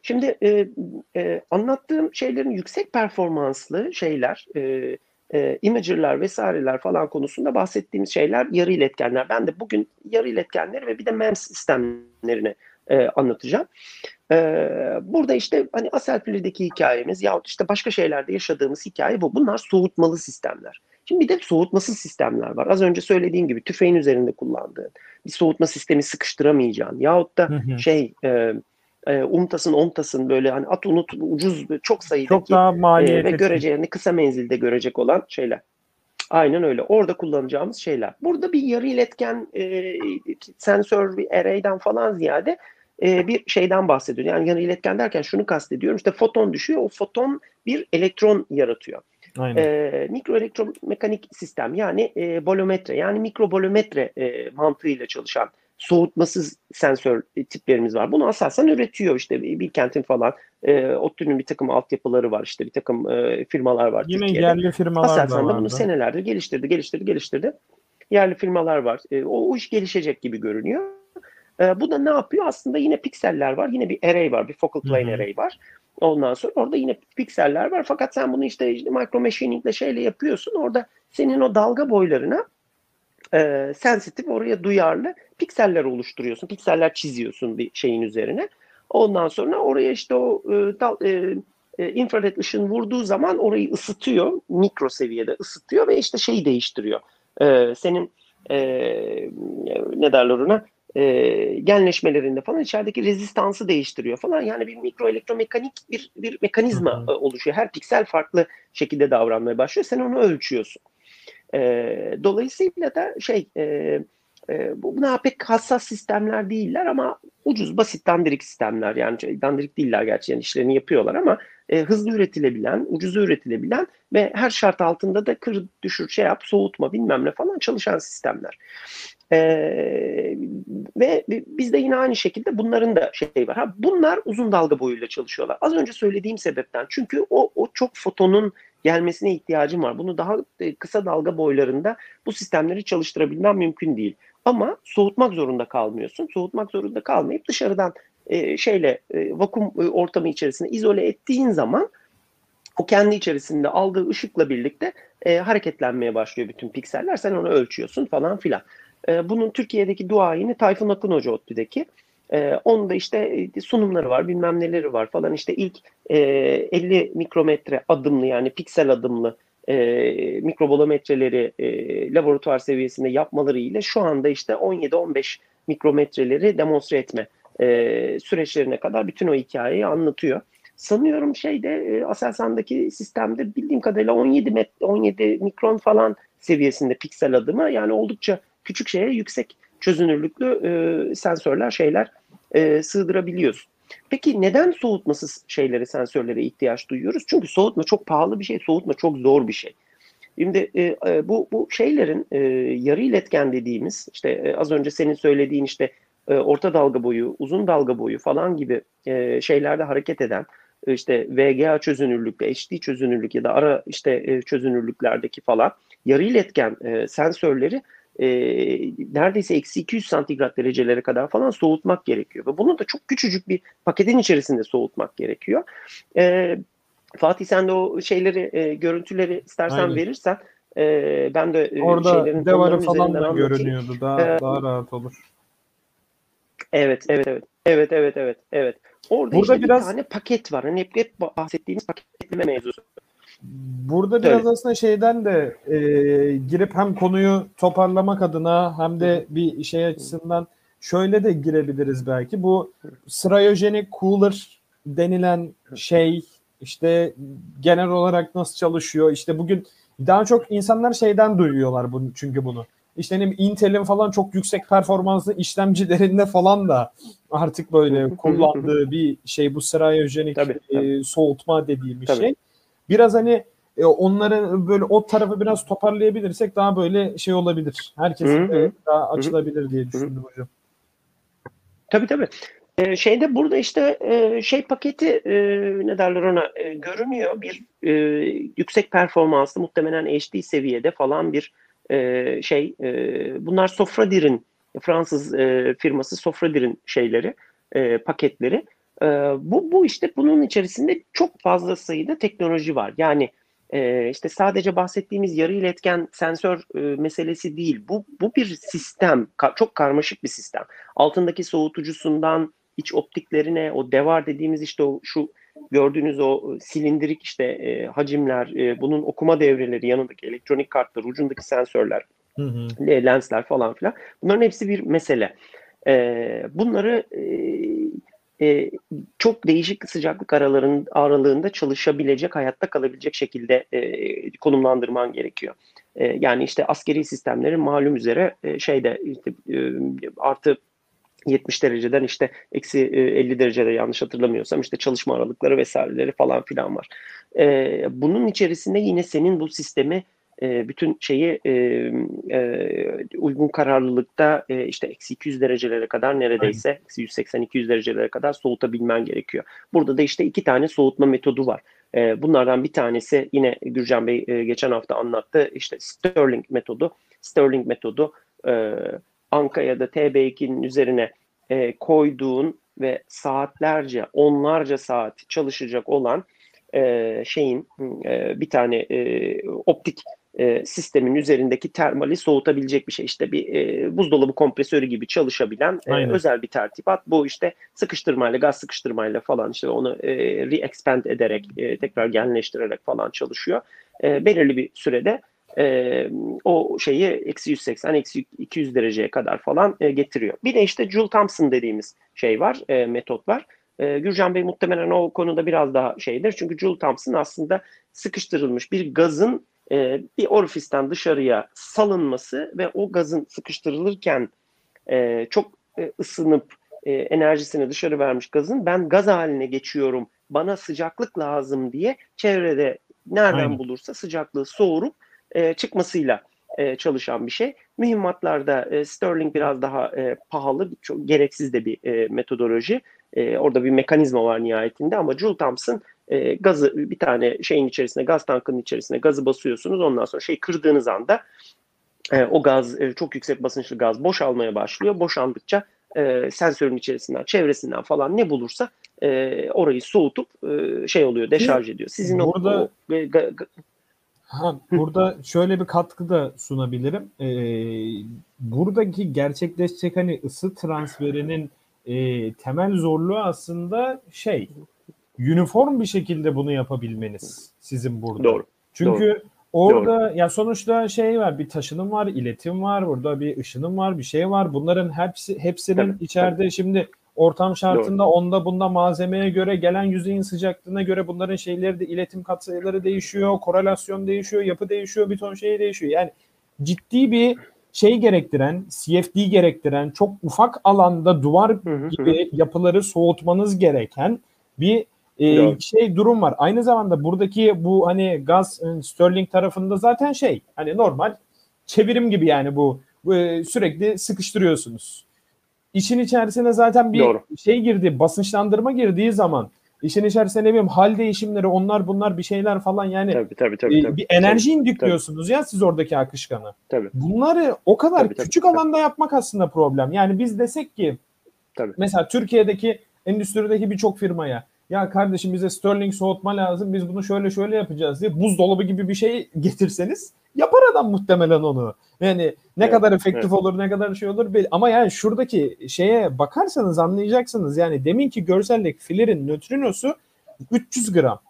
Şimdi e, e, anlattığım şeylerin yüksek performanslı şeyler, e, e, imager'lar vesaireler falan konusunda bahsettiğimiz şeyler yarı iletkenler. Ben de bugün yarı iletkenleri ve bir de MEMS sistemlerini e, anlatacağım. E, burada işte hani Aselpili'deki hikayemiz yahut işte başka şeylerde yaşadığımız hikaye bu. Bunlar soğutmalı sistemler. Şimdi bir de soğutmasız sistemler var. Az önce söylediğim gibi tüfeğin üzerinde kullandığın bir soğutma sistemi sıkıştıramayacağın yahut da hı hı. şey e, e, umtasın omtasın böyle hani at unut ucuz çok sayıdaki çok daha maliyetli. e, ve görece yani kısa menzilde görecek olan şeyler. Aynen öyle. Orada kullanacağımız şeyler. Burada bir yarı iletken e, sensör bir array'den falan ziyade e, bir şeyden bahsediyor. Yani yarı iletken derken şunu kastediyorum. İşte foton düşüyor. O foton bir elektron yaratıyor. Aynen. E, mikro elektromekanik sistem yani e, bolometre yani mikrobolometre e, mantığıyla çalışan soğutmasız sensör tiplerimiz var. Bunu Aselsan üretiyor işte Bilkent'in falan. E, ODTÜ'nün bir takım altyapıları var işte bir takım e, firmalar var Yine Türkiye'de. yerli firmalar Aselsan da da bunu senelerdir geliştirdi, geliştirdi, geliştirdi. Yerli firmalar var. E, o, o iş gelişecek gibi görünüyor. E, bu da ne yapıyor? Aslında yine pikseller var. Yine bir array var. Bir focal plane Hı-hı. array var. Ondan sonra orada yine pikseller var. Fakat sen bunu işte, işte micro machining ile şeyle yapıyorsun. Orada senin o dalga boylarına e, sensitif, oraya duyarlı pikseller oluşturuyorsun. Pikseller çiziyorsun bir şeyin üzerine. Ondan sonra oraya işte o e, dal, e, e, infrared ışın vurduğu zaman orayı ısıtıyor. Mikro seviyede ısıtıyor ve işte şeyi değiştiriyor. E, senin e, ne derler ona? E, genleşmelerinde falan içerideki rezistansı değiştiriyor falan. Yani bir mikro elektromekanik bir, bir mekanizma hı hı. oluşuyor. Her piksel farklı şekilde davranmaya başlıyor. Sen onu ölçüyorsun. E, dolayısıyla da şey e, e, bunlar pek hassas sistemler değiller ama ucuz, basit, dandirik sistemler. Yani şey, dandirik değiller gerçi yani işlerini yapıyorlar ama e, hızlı üretilebilen, ucuz üretilebilen ve her şart altında da kır, düşür, şey yap, soğutma bilmem ne falan çalışan sistemler. Ee, ve bizde yine aynı şekilde bunların da şey var. Ha, bunlar uzun dalga boyuyla çalışıyorlar. Az önce söylediğim sebepten. Çünkü o, o çok fotonun gelmesine ihtiyacım var. Bunu daha e, kısa dalga boylarında bu sistemleri çalıştırabilmem mümkün değil. Ama soğutmak zorunda kalmıyorsun. Soğutmak zorunda kalmayıp dışarıdan e, şeyle e, vakum e, ortamı içerisinde izole ettiğin zaman o kendi içerisinde aldığı ışıkla birlikte e, hareketlenmeye başlıyor bütün pikseller. Sen onu ölçüyorsun falan filan. E, bunun Türkiye'deki duayeni Tayfun Akın Hoca ODTÜ'deki. E, onun da işte e, sunumları var, bilmem neleri var falan. İşte ilk e, 50 mikrometre adımlı yani piksel adımlı e, mikrobolometreleri e, laboratuvar seviyesinde yapmaları ile şu anda işte 17-15 mikrometreleri demonstre etme e, süreçlerine kadar bütün o hikayeyi anlatıyor. Sanıyorum şeyde e, Aselsan'daki sistemde bildiğim kadarıyla 17 met 17 mikron falan seviyesinde piksel adımı yani oldukça küçük şeye yüksek çözünürlüklü e, sensörler şeyler e, sığdırabiliyorsun. Peki neden soğutmasız şeylere, sensörlere ihtiyaç duyuyoruz? Çünkü soğutma çok pahalı bir şey, soğutma çok zor bir şey. Şimdi e, e, bu bu şeylerin e, yarı iletken dediğimiz işte e, az önce senin söylediğin işte e, orta dalga boyu, uzun dalga boyu falan gibi e, şeylerde hareket eden e, işte VGA çözünürlükte, HD çözünürlük ya da ara işte e, çözünürlüklerdeki falan yarı iletken e, sensörleri e, neredeyse eksi 200 santigrat derecelere kadar falan soğutmak gerekiyor. Ve bunu da çok küçücük bir paketin içerisinde soğutmak gerekiyor. E, Fatih sen de o şeyleri, e, görüntüleri istersen Aynen. verirsen e, ben de e, Orada şeylerin devarı falan da görünüyordu. Daha, ee, daha rahat olur. Evet, evet, evet. Evet, evet, evet, evet. Orada Burada işte biraz... bir tane paket var. Hani hep, hep bahsettiğimiz paketleme mevzusu. Burada biraz Öyle. aslında şeyden de e, girip hem konuyu toparlamak adına hem de bir şey açısından şöyle de girebiliriz belki. Bu cryogenic cooler denilen şey işte genel olarak nasıl çalışıyor? İşte bugün daha çok insanlar şeyden duyuyorlar bunu çünkü bunu. İşte ne Intel'in falan çok yüksek performanslı işlemcilerinde falan da artık böyle kullandığı bir şey bu cryogenic tabii, tabii. E, soğutma dediğimiz tabii. şey biraz hani e, onları böyle o tarafı biraz toparlayabilirsek daha böyle şey olabilir. Herkes daha açılabilir diye düşündüm hocam. Tabii tabii. Ee, şeyde burada işte e, şey paketi e, ne derler ona e, görünüyor bir e, yüksek performanslı muhtemelen HD seviyede falan bir e, şey e, bunlar Sofradir'in Fransız e, firması Sofradir'in şeyleri e, paketleri e, bu, bu işte bunun içerisinde çok fazla sayıda teknoloji var. Yani e, işte sadece bahsettiğimiz yarı iletken sensör e, meselesi değil. Bu, bu bir sistem, ka- çok karmaşık bir sistem. Altındaki soğutucusundan iç optiklerine, o devar dediğimiz işte o şu gördüğünüz o silindirik işte e, hacimler, e, bunun okuma devreleri, yanındaki elektronik kartlar, ucundaki sensörler, hı hı. lensler falan filan. Bunların hepsi bir mesele. E, bunları e, e, çok değişik sıcaklık araların aralığında çalışabilecek, hayatta kalabilecek şekilde e, konumlandırman gerekiyor. E, yani işte askeri sistemlerin malum üzere e, şeyde işte, e, artı 70 dereceden işte eksi 50 e, derecede yanlış hatırlamıyorsam işte çalışma aralıkları vesaireleri falan filan var. E, bunun içerisinde yine senin bu sistemi e, bütün şeyi e, e, uygun kararlılıkta e, işte eksi 200 derecelere kadar neredeyse eksi 180-200 derecelere kadar soğutabilmen gerekiyor. Burada da işte iki tane soğutma metodu var. E, bunlardan bir tanesi yine Gürcan Bey e, geçen hafta anlattı işte Stirling metodu. Stirling metodu e, Anka ya da TB2'nin üzerine e, koyduğun ve saatlerce, onlarca saat çalışacak olan e, şeyin e, bir tane e, optik e, sistemin üzerindeki termali soğutabilecek bir şey. İşte bir e, buzdolabı kompresörü gibi çalışabilen e, özel bir tertibat. Bu işte sıkıştırmayla, gaz sıkıştırmayla falan işte onu e, re-expand ederek, e, tekrar genleştirerek falan çalışıyor. E, belirli bir sürede e, o şeyi eksi 180, eksi 200 dereceye kadar falan e, getiriyor. Bir de işte Joule Thompson dediğimiz şey var, e, metot var. E, Gürcan Bey muhtemelen o konuda biraz daha şeydir. Çünkü Joule Thompson aslında sıkıştırılmış bir gazın e, bir orifisten dışarıya salınması ve o gazın sıkıştırılırken e, çok e, ısınıp e, enerjisini dışarı vermiş gazın ben gaz haline geçiyorum bana sıcaklık lazım diye çevrede nereden Aynen. bulursa sıcaklığı soğurup e, çıkmasıyla e, çalışan bir şey. Mühimmatlarda e, Sterling biraz daha e, pahalı, çok gereksiz de bir e, metodoloji. E, orada bir mekanizma var nihayetinde ama Joule Thompson e, gazı bir tane şeyin içerisine, gaz tankının içerisine gazı basıyorsunuz. Ondan sonra şey kırdığınız anda e, o gaz e, çok yüksek basınçlı gaz boşalmaya başlıyor. Boşaldıkça e, sensörün içerisinden, çevresinden falan ne bulursa e, orayı soğutup e, şey oluyor, deşarj ediyor. Sizin Burada... o, o ga, ga, Ha, burada şöyle bir katkı da sunabilirim. Ee, buradaki gerçekleşecek hani ısı transferinin e, temel zorluğu aslında şey uniform bir şekilde bunu yapabilmeniz sizin burada. Doğru. Çünkü Doğru. orada Doğru. ya sonuçta şey var bir taşınım var, iletim var, burada bir ışınım var, bir şey var. Bunların hepsi hepsinin tabii, içeride tabii. şimdi ortam şartında Doğru. onda bunda malzemeye göre gelen yüzeyin sıcaklığına göre bunların şeyleri de iletim katsayıları değişiyor, korelasyon değişiyor, yapı değişiyor, bir ton şey değişiyor. Yani ciddi bir şey gerektiren, CFD gerektiren, çok ufak alanda duvar gibi yapıları soğutmanız gereken bir e, şey durum var. Aynı zamanda buradaki bu hani gaz e, Sterling tarafında zaten şey hani normal çevirim gibi yani bu, bu e, sürekli sıkıştırıyorsunuz. İşin içerisine zaten bir Doğru. şey girdi, basınçlandırma girdiği zaman işin içerisine ne bileyim hal değişimleri onlar bunlar bir şeyler falan yani tabii, tabii, tabii, tabii. bir enerji indükliyorsunuz ya siz oradaki akışkanı. Tabii. Bunları o kadar tabii, küçük tabii, alanda tabii. yapmak aslında problem. Yani biz desek ki tabii. mesela Türkiye'deki endüstrideki birçok firmaya ya kardeşim bize Sterling soğutma lazım biz bunu şöyle şöyle yapacağız diye buzdolabı gibi bir şey getirseniz yapar adam muhtemelen onu. Yani ne evet, kadar efektif evet. olur ne kadar şey olur belli. Ama yani şuradaki şeye bakarsanız anlayacaksınız. Yani deminki görseldeki filerin nötrinosu 300 gram.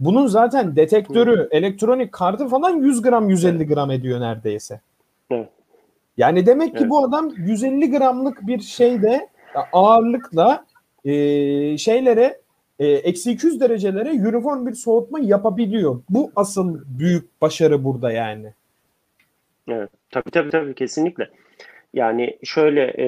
Bunun zaten detektörü, elektronik kartı falan 100 gram 150 gram ediyor neredeyse. Evet. Yani demek ki evet. bu adam 150 gramlık bir şeyde ağırlıkla e, şeylere eksi 200 derecelere uniform bir soğutma yapabiliyor. Bu asıl büyük başarı burada yani. Evet. Tabii tabii tabii kesinlikle. Yani şöyle e,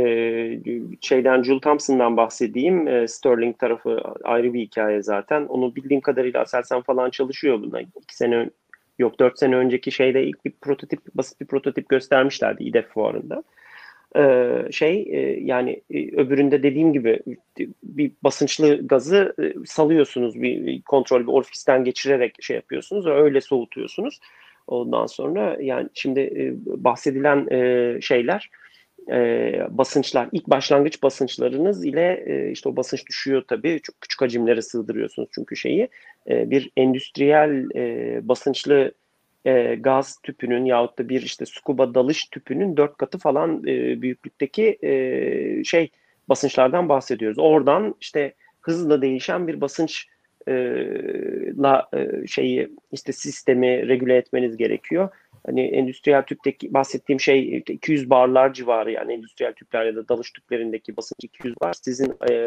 şeyden Jules Thompson'dan bahsedeyim. E, Sterling tarafı ayrı bir hikaye zaten. Onu bildiğim kadarıyla Aselsan falan çalışıyor buna. İki sene yok dört sene önceki şeyde ilk bir prototip basit bir prototip göstermişlerdi İDEF fuarında. Ee, şey e, yani e, öbüründe dediğim gibi bir basınçlı gazı e, salıyorsunuz bir kontrol bir orifisten geçirerek şey yapıyorsunuz öyle soğutuyorsunuz. Ondan sonra yani şimdi bahsedilen şeyler e, basınçlar, ilk başlangıç basınçlarınız ile e, işte o basınç düşüyor tabii. Çok küçük hacimlere sığdırıyorsunuz çünkü şeyi. E, bir endüstriyel e, basınçlı e, gaz tüpünün yahut da bir işte scuba dalış tüpünün dört katı falan e, büyüklükteki e, şey basınçlardan bahsediyoruz. Oradan işte hızla değişen bir basınç e, la e, şeyi işte sistemi regüle etmeniz gerekiyor. Hani endüstriyel tüpteki bahsettiğim şey 200 barlar civarı yani endüstriyel tüpler ya da dalış tüplerindeki basınç 200 bar. Sizin e,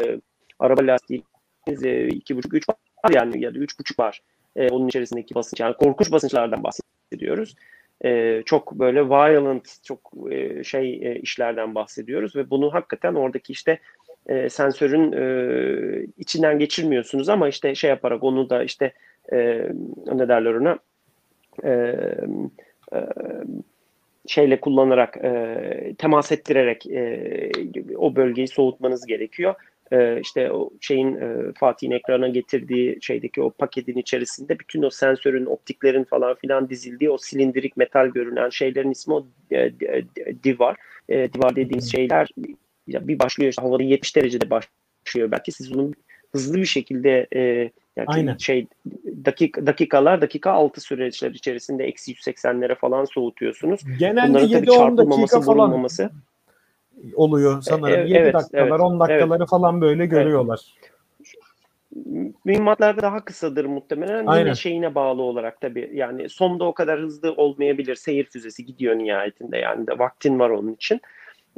araba lastiğiniz e, 2,5-3 bar yani ya da 3,5 bar e, onun içerisindeki basınç. Yani korkunç basınçlardan bahsediyoruz. E, çok böyle violent, çok e, şey e, işlerden bahsediyoruz ve bunu hakikaten oradaki işte e, sensörün e, içinden geçirmiyorsunuz ama işte şey yaparak onu da işte e, ne derler ona e, e, şeyle kullanarak e, temas ettirerek e, o bölgeyi soğutmanız gerekiyor. E, işte o şeyin e, Fatih'in ekrana getirdiği şeydeki o paketin içerisinde bütün o sensörün, optiklerin falan filan dizildiği o silindirik metal görünen şeylerin ismi o e, divar. E, divar dediğimiz şeyler bir başlıyor işte havada 70 derecede başlıyor belki siz bunu hızlı bir şekilde e, yani Aynen. şey dakika dakikalar dakika altı süreçler içerisinde eksi 180'lere falan soğutuyorsunuz. Genelde 7-10 dakika falan oluyor sanırım. E, 7 evet, dakikalar evet, 10 dakikaları evet. falan böyle görüyorlar. Evet. Mühimmatlarda daha kısadır muhtemelen. Aynen. Yine şeyine bağlı olarak tabii. Yani SOM'da o kadar hızlı olmayabilir. Seyir füzesi gidiyor nihayetinde. Yani de vaktin var onun için.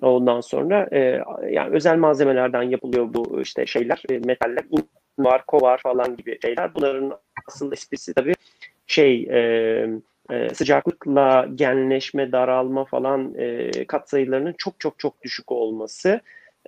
Ondan sonra e, yani özel malzemelerden yapılıyor bu işte şeyler, e, metaller, var, kovar falan gibi şeyler. Bunların aslında esprisi tabii şey e, e, sıcaklıkla genleşme, daralma falan e, katsayılarının çok çok çok düşük olması.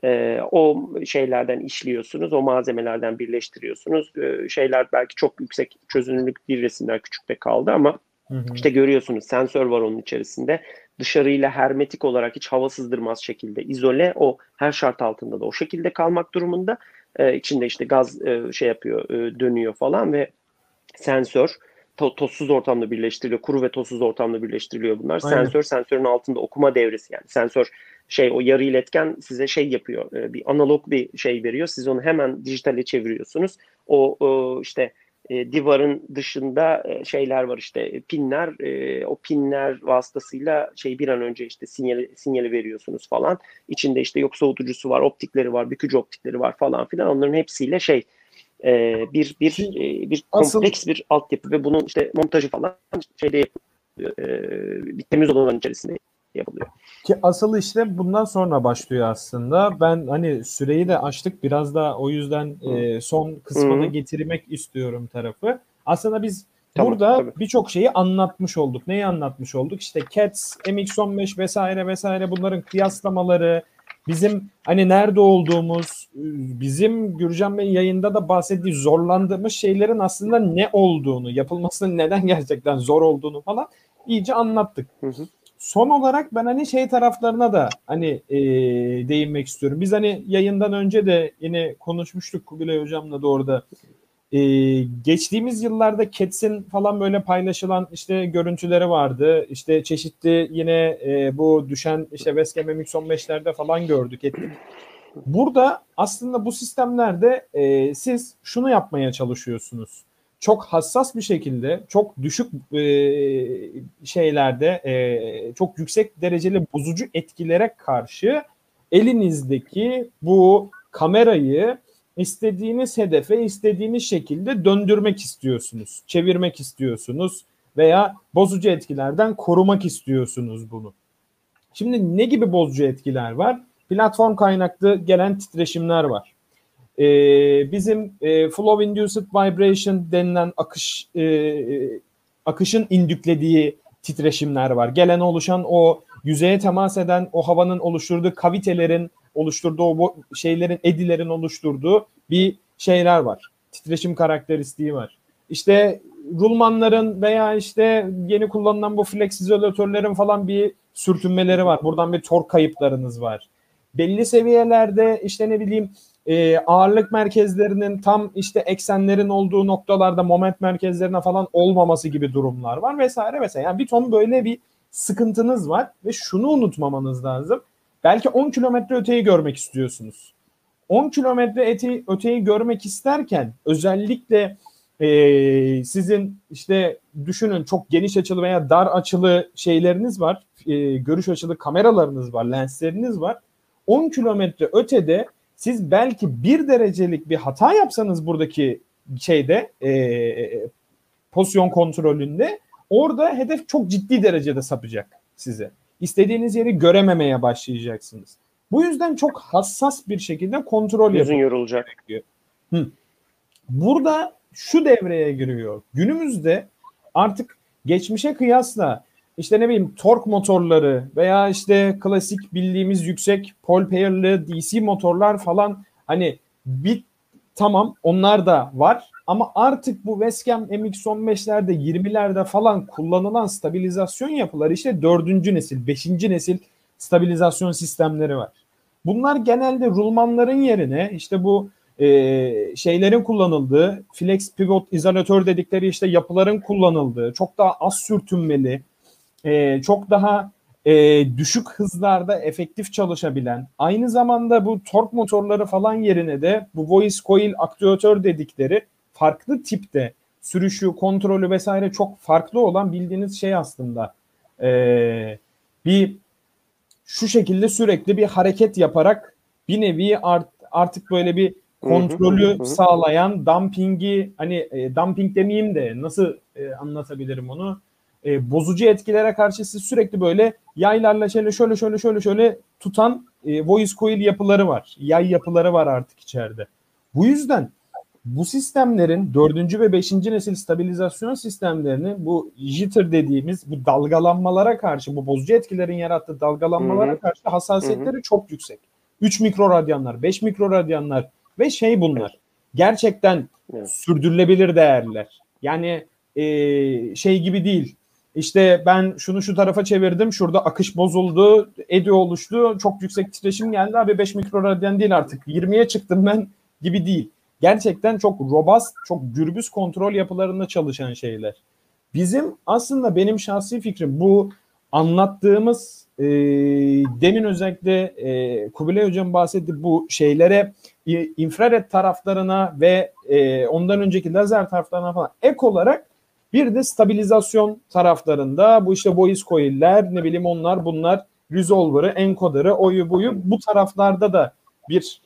E, o şeylerden işliyorsunuz, o malzemelerden birleştiriyorsunuz. E, şeyler belki çok yüksek çözünürlük bir resimler küçükte kaldı ama hı hı. işte görüyorsunuz sensör var onun içerisinde dışarıyla hermetik olarak hiç hava sızdırmaz şekilde izole o her şart altında da o şekilde kalmak durumunda e, içinde işte gaz e, şey yapıyor e, dönüyor falan ve sensör to, tozsuz ortamda birleştiriliyor. Kuru ve tozsuz ortamda birleştiriliyor bunlar. Aynen. sensör sensörün altında okuma devresi yani. Sensör şey o yarı iletken size şey yapıyor e, bir analog bir şey veriyor. Siz onu hemen dijitale çeviriyorsunuz. O, o işte e, divarın dışında e, şeyler var işte e, pinler e, o pinler vasıtasıyla şey bir an önce işte sinyali, sinyali veriyorsunuz falan. İçinde işte yok soğutucusu var optikleri var bükücü optikleri var falan filan. Onların hepsiyle şey e, bir bir e, bir kompleks Asıl... bir altyapı ve bunun işte montajı falan şeyde e, bir temiz odaların içerisinde yapılıyor. Ki asıl işte bundan sonra başlıyor aslında. Ben hani süreyi de açtık biraz da o yüzden e, son kısmına Hı. getirmek istiyorum tarafı. Aslında biz tamam, burada birçok şeyi anlatmış olduk. Neyi anlatmış olduk? İşte CATS, MX15 vesaire vesaire bunların kıyaslamaları, bizim hani nerede olduğumuz, bizim Gürcan Bey yayında da bahsettiği zorlandığımız şeylerin aslında ne olduğunu, yapılmasının neden gerçekten zor olduğunu falan iyice anlattık. Hı hı. Son olarak ben hani şey taraflarına da hani e, değinmek istiyorum. Biz hani yayından önce de yine konuşmuştuk Kubilay Hocam'la da orada. E, geçtiğimiz yıllarda Cats'in falan böyle paylaşılan işte görüntüleri vardı. İşte çeşitli yine e, bu düşen işte West Ham MX-15'lerde falan gördük ettik. Burada aslında bu sistemlerde e, siz şunu yapmaya çalışıyorsunuz çok hassas bir şekilde çok düşük e, şeylerde e, çok yüksek dereceli bozucu etkilere karşı elinizdeki bu kamerayı istediğiniz hedefe istediğiniz şekilde döndürmek istiyorsunuz, çevirmek istiyorsunuz veya bozucu etkilerden korumak istiyorsunuz bunu. Şimdi ne gibi bozucu etkiler var? Platform kaynaklı gelen titreşimler var e, bizim e, flow induced vibration denilen akış e, akışın indüklediği titreşimler var. Gelen oluşan o yüzeye temas eden o havanın oluşturduğu kavitelerin oluşturduğu o şeylerin edilerin oluşturduğu bir şeyler var. Titreşim karakteristiği var. İşte rulmanların veya işte yeni kullanılan bu flex izolatörlerin falan bir sürtünmeleri var. Buradan bir tork kayıplarınız var. Belli seviyelerde işte ne bileyim e, ağırlık merkezlerinin tam işte eksenlerin olduğu noktalarda moment merkezlerine falan olmaması gibi durumlar var vesaire vesaire. Yani bir ton böyle bir sıkıntınız var ve şunu unutmamanız lazım. Belki 10 kilometre öteyi görmek istiyorsunuz. 10 kilometre öteyi, görmek isterken özellikle e, sizin işte düşünün çok geniş açılı veya dar açılı şeyleriniz var. E, görüş açılı kameralarınız var, lensleriniz var. 10 kilometre ötede siz belki bir derecelik bir hata yapsanız buradaki şeyde e, pozisyon kontrolünde orada hedef çok ciddi derecede sapacak size. İstediğiniz yeri görememeye başlayacaksınız. Bu yüzden çok hassas bir şekilde kontrol Gözün yorulacak. Hı. Burada şu devreye giriyor. Günümüzde artık geçmişe kıyasla işte ne bileyim tork motorları veya işte klasik bildiğimiz yüksek pole pair'lı DC motorlar falan hani bir tamam onlar da var ama artık bu Westcam MX-15'lerde 20'lerde falan kullanılan stabilizasyon yapıları işte dördüncü nesil, beşinci nesil stabilizasyon sistemleri var. Bunlar genelde rulmanların yerine işte bu e, şeylerin kullanıldığı, flex pivot izolatör dedikleri işte yapıların kullanıldığı, çok daha az sürtünmeli, e, çok daha e, düşük hızlarda efektif çalışabilen, aynı zamanda bu tork motorları falan yerine de bu voice coil aktüatör dedikleri farklı tipte sürüşü, kontrolü vesaire çok farklı olan bildiğiniz şey aslında. E, bir şu şekilde sürekli bir hareket yaparak bir nevi art, artık böyle bir kontrolü sağlayan dumpingi hani e, dumping demeyeyim de nasıl e, anlatabilirim onu e, bozucu etkilere karşı siz sürekli böyle yaylarla şöyle şöyle şöyle şöyle şöyle tutan e, voice coil yapıları var. Yay yapıları var artık içeride. Bu yüzden bu sistemlerin dördüncü ve beşinci nesil stabilizasyon sistemlerini bu jitter dediğimiz bu dalgalanmalara karşı bu bozucu etkilerin yarattığı dalgalanmalara Hı-hı. karşı hassasiyetleri Hı-hı. çok yüksek. 3 mikroradyanlar, 5 mikroradyanlar ve şey bunlar. Gerçekten evet. sürdürülebilir değerler. Yani e, şey gibi değil. İşte ben şunu şu tarafa çevirdim. Şurada akış bozuldu. Edi oluştu. Çok yüksek titreşim geldi. Abi 5 mikroradyan değil artık. 20'ye çıktım ben gibi değil gerçekten çok robust, çok gürbüz kontrol yapılarında çalışan şeyler. Bizim aslında benim şahsi fikrim bu anlattığımız e, demin özellikle e, Kubilay Hocam bahsetti bu şeylere e, infrared taraflarına ve e, ondan önceki lazer taraflarına falan ek olarak bir de stabilizasyon taraflarında bu işte voice coil'ler ne bileyim onlar bunlar resolver'ı, encoder'ı, oyu buyu bu taraflarda da bir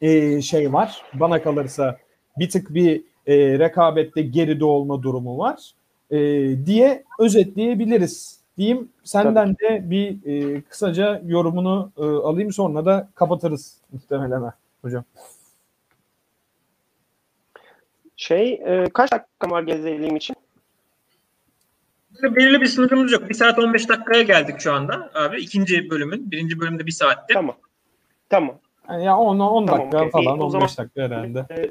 e, şey var. Bana kalırsa bir tık bir e, rekabette geride olma durumu var e, diye özetleyebiliriz. Diyeyim senden Tabii. de bir e, kısaca yorumunu e, alayım sonra da kapatırız muhtemelen hocam. Şey e, kaç dakika var gezdiğim için? Belirli bir sınırımız yok. Bir saat 15 dakikaya geldik şu anda abi. ikinci bölümün. Birinci bölümde bir saatte. Tamam. Tamam. Yani ya 10 10 tamam, dakika okay. falan, iyi, 15 zaman, dakika herhalde. E,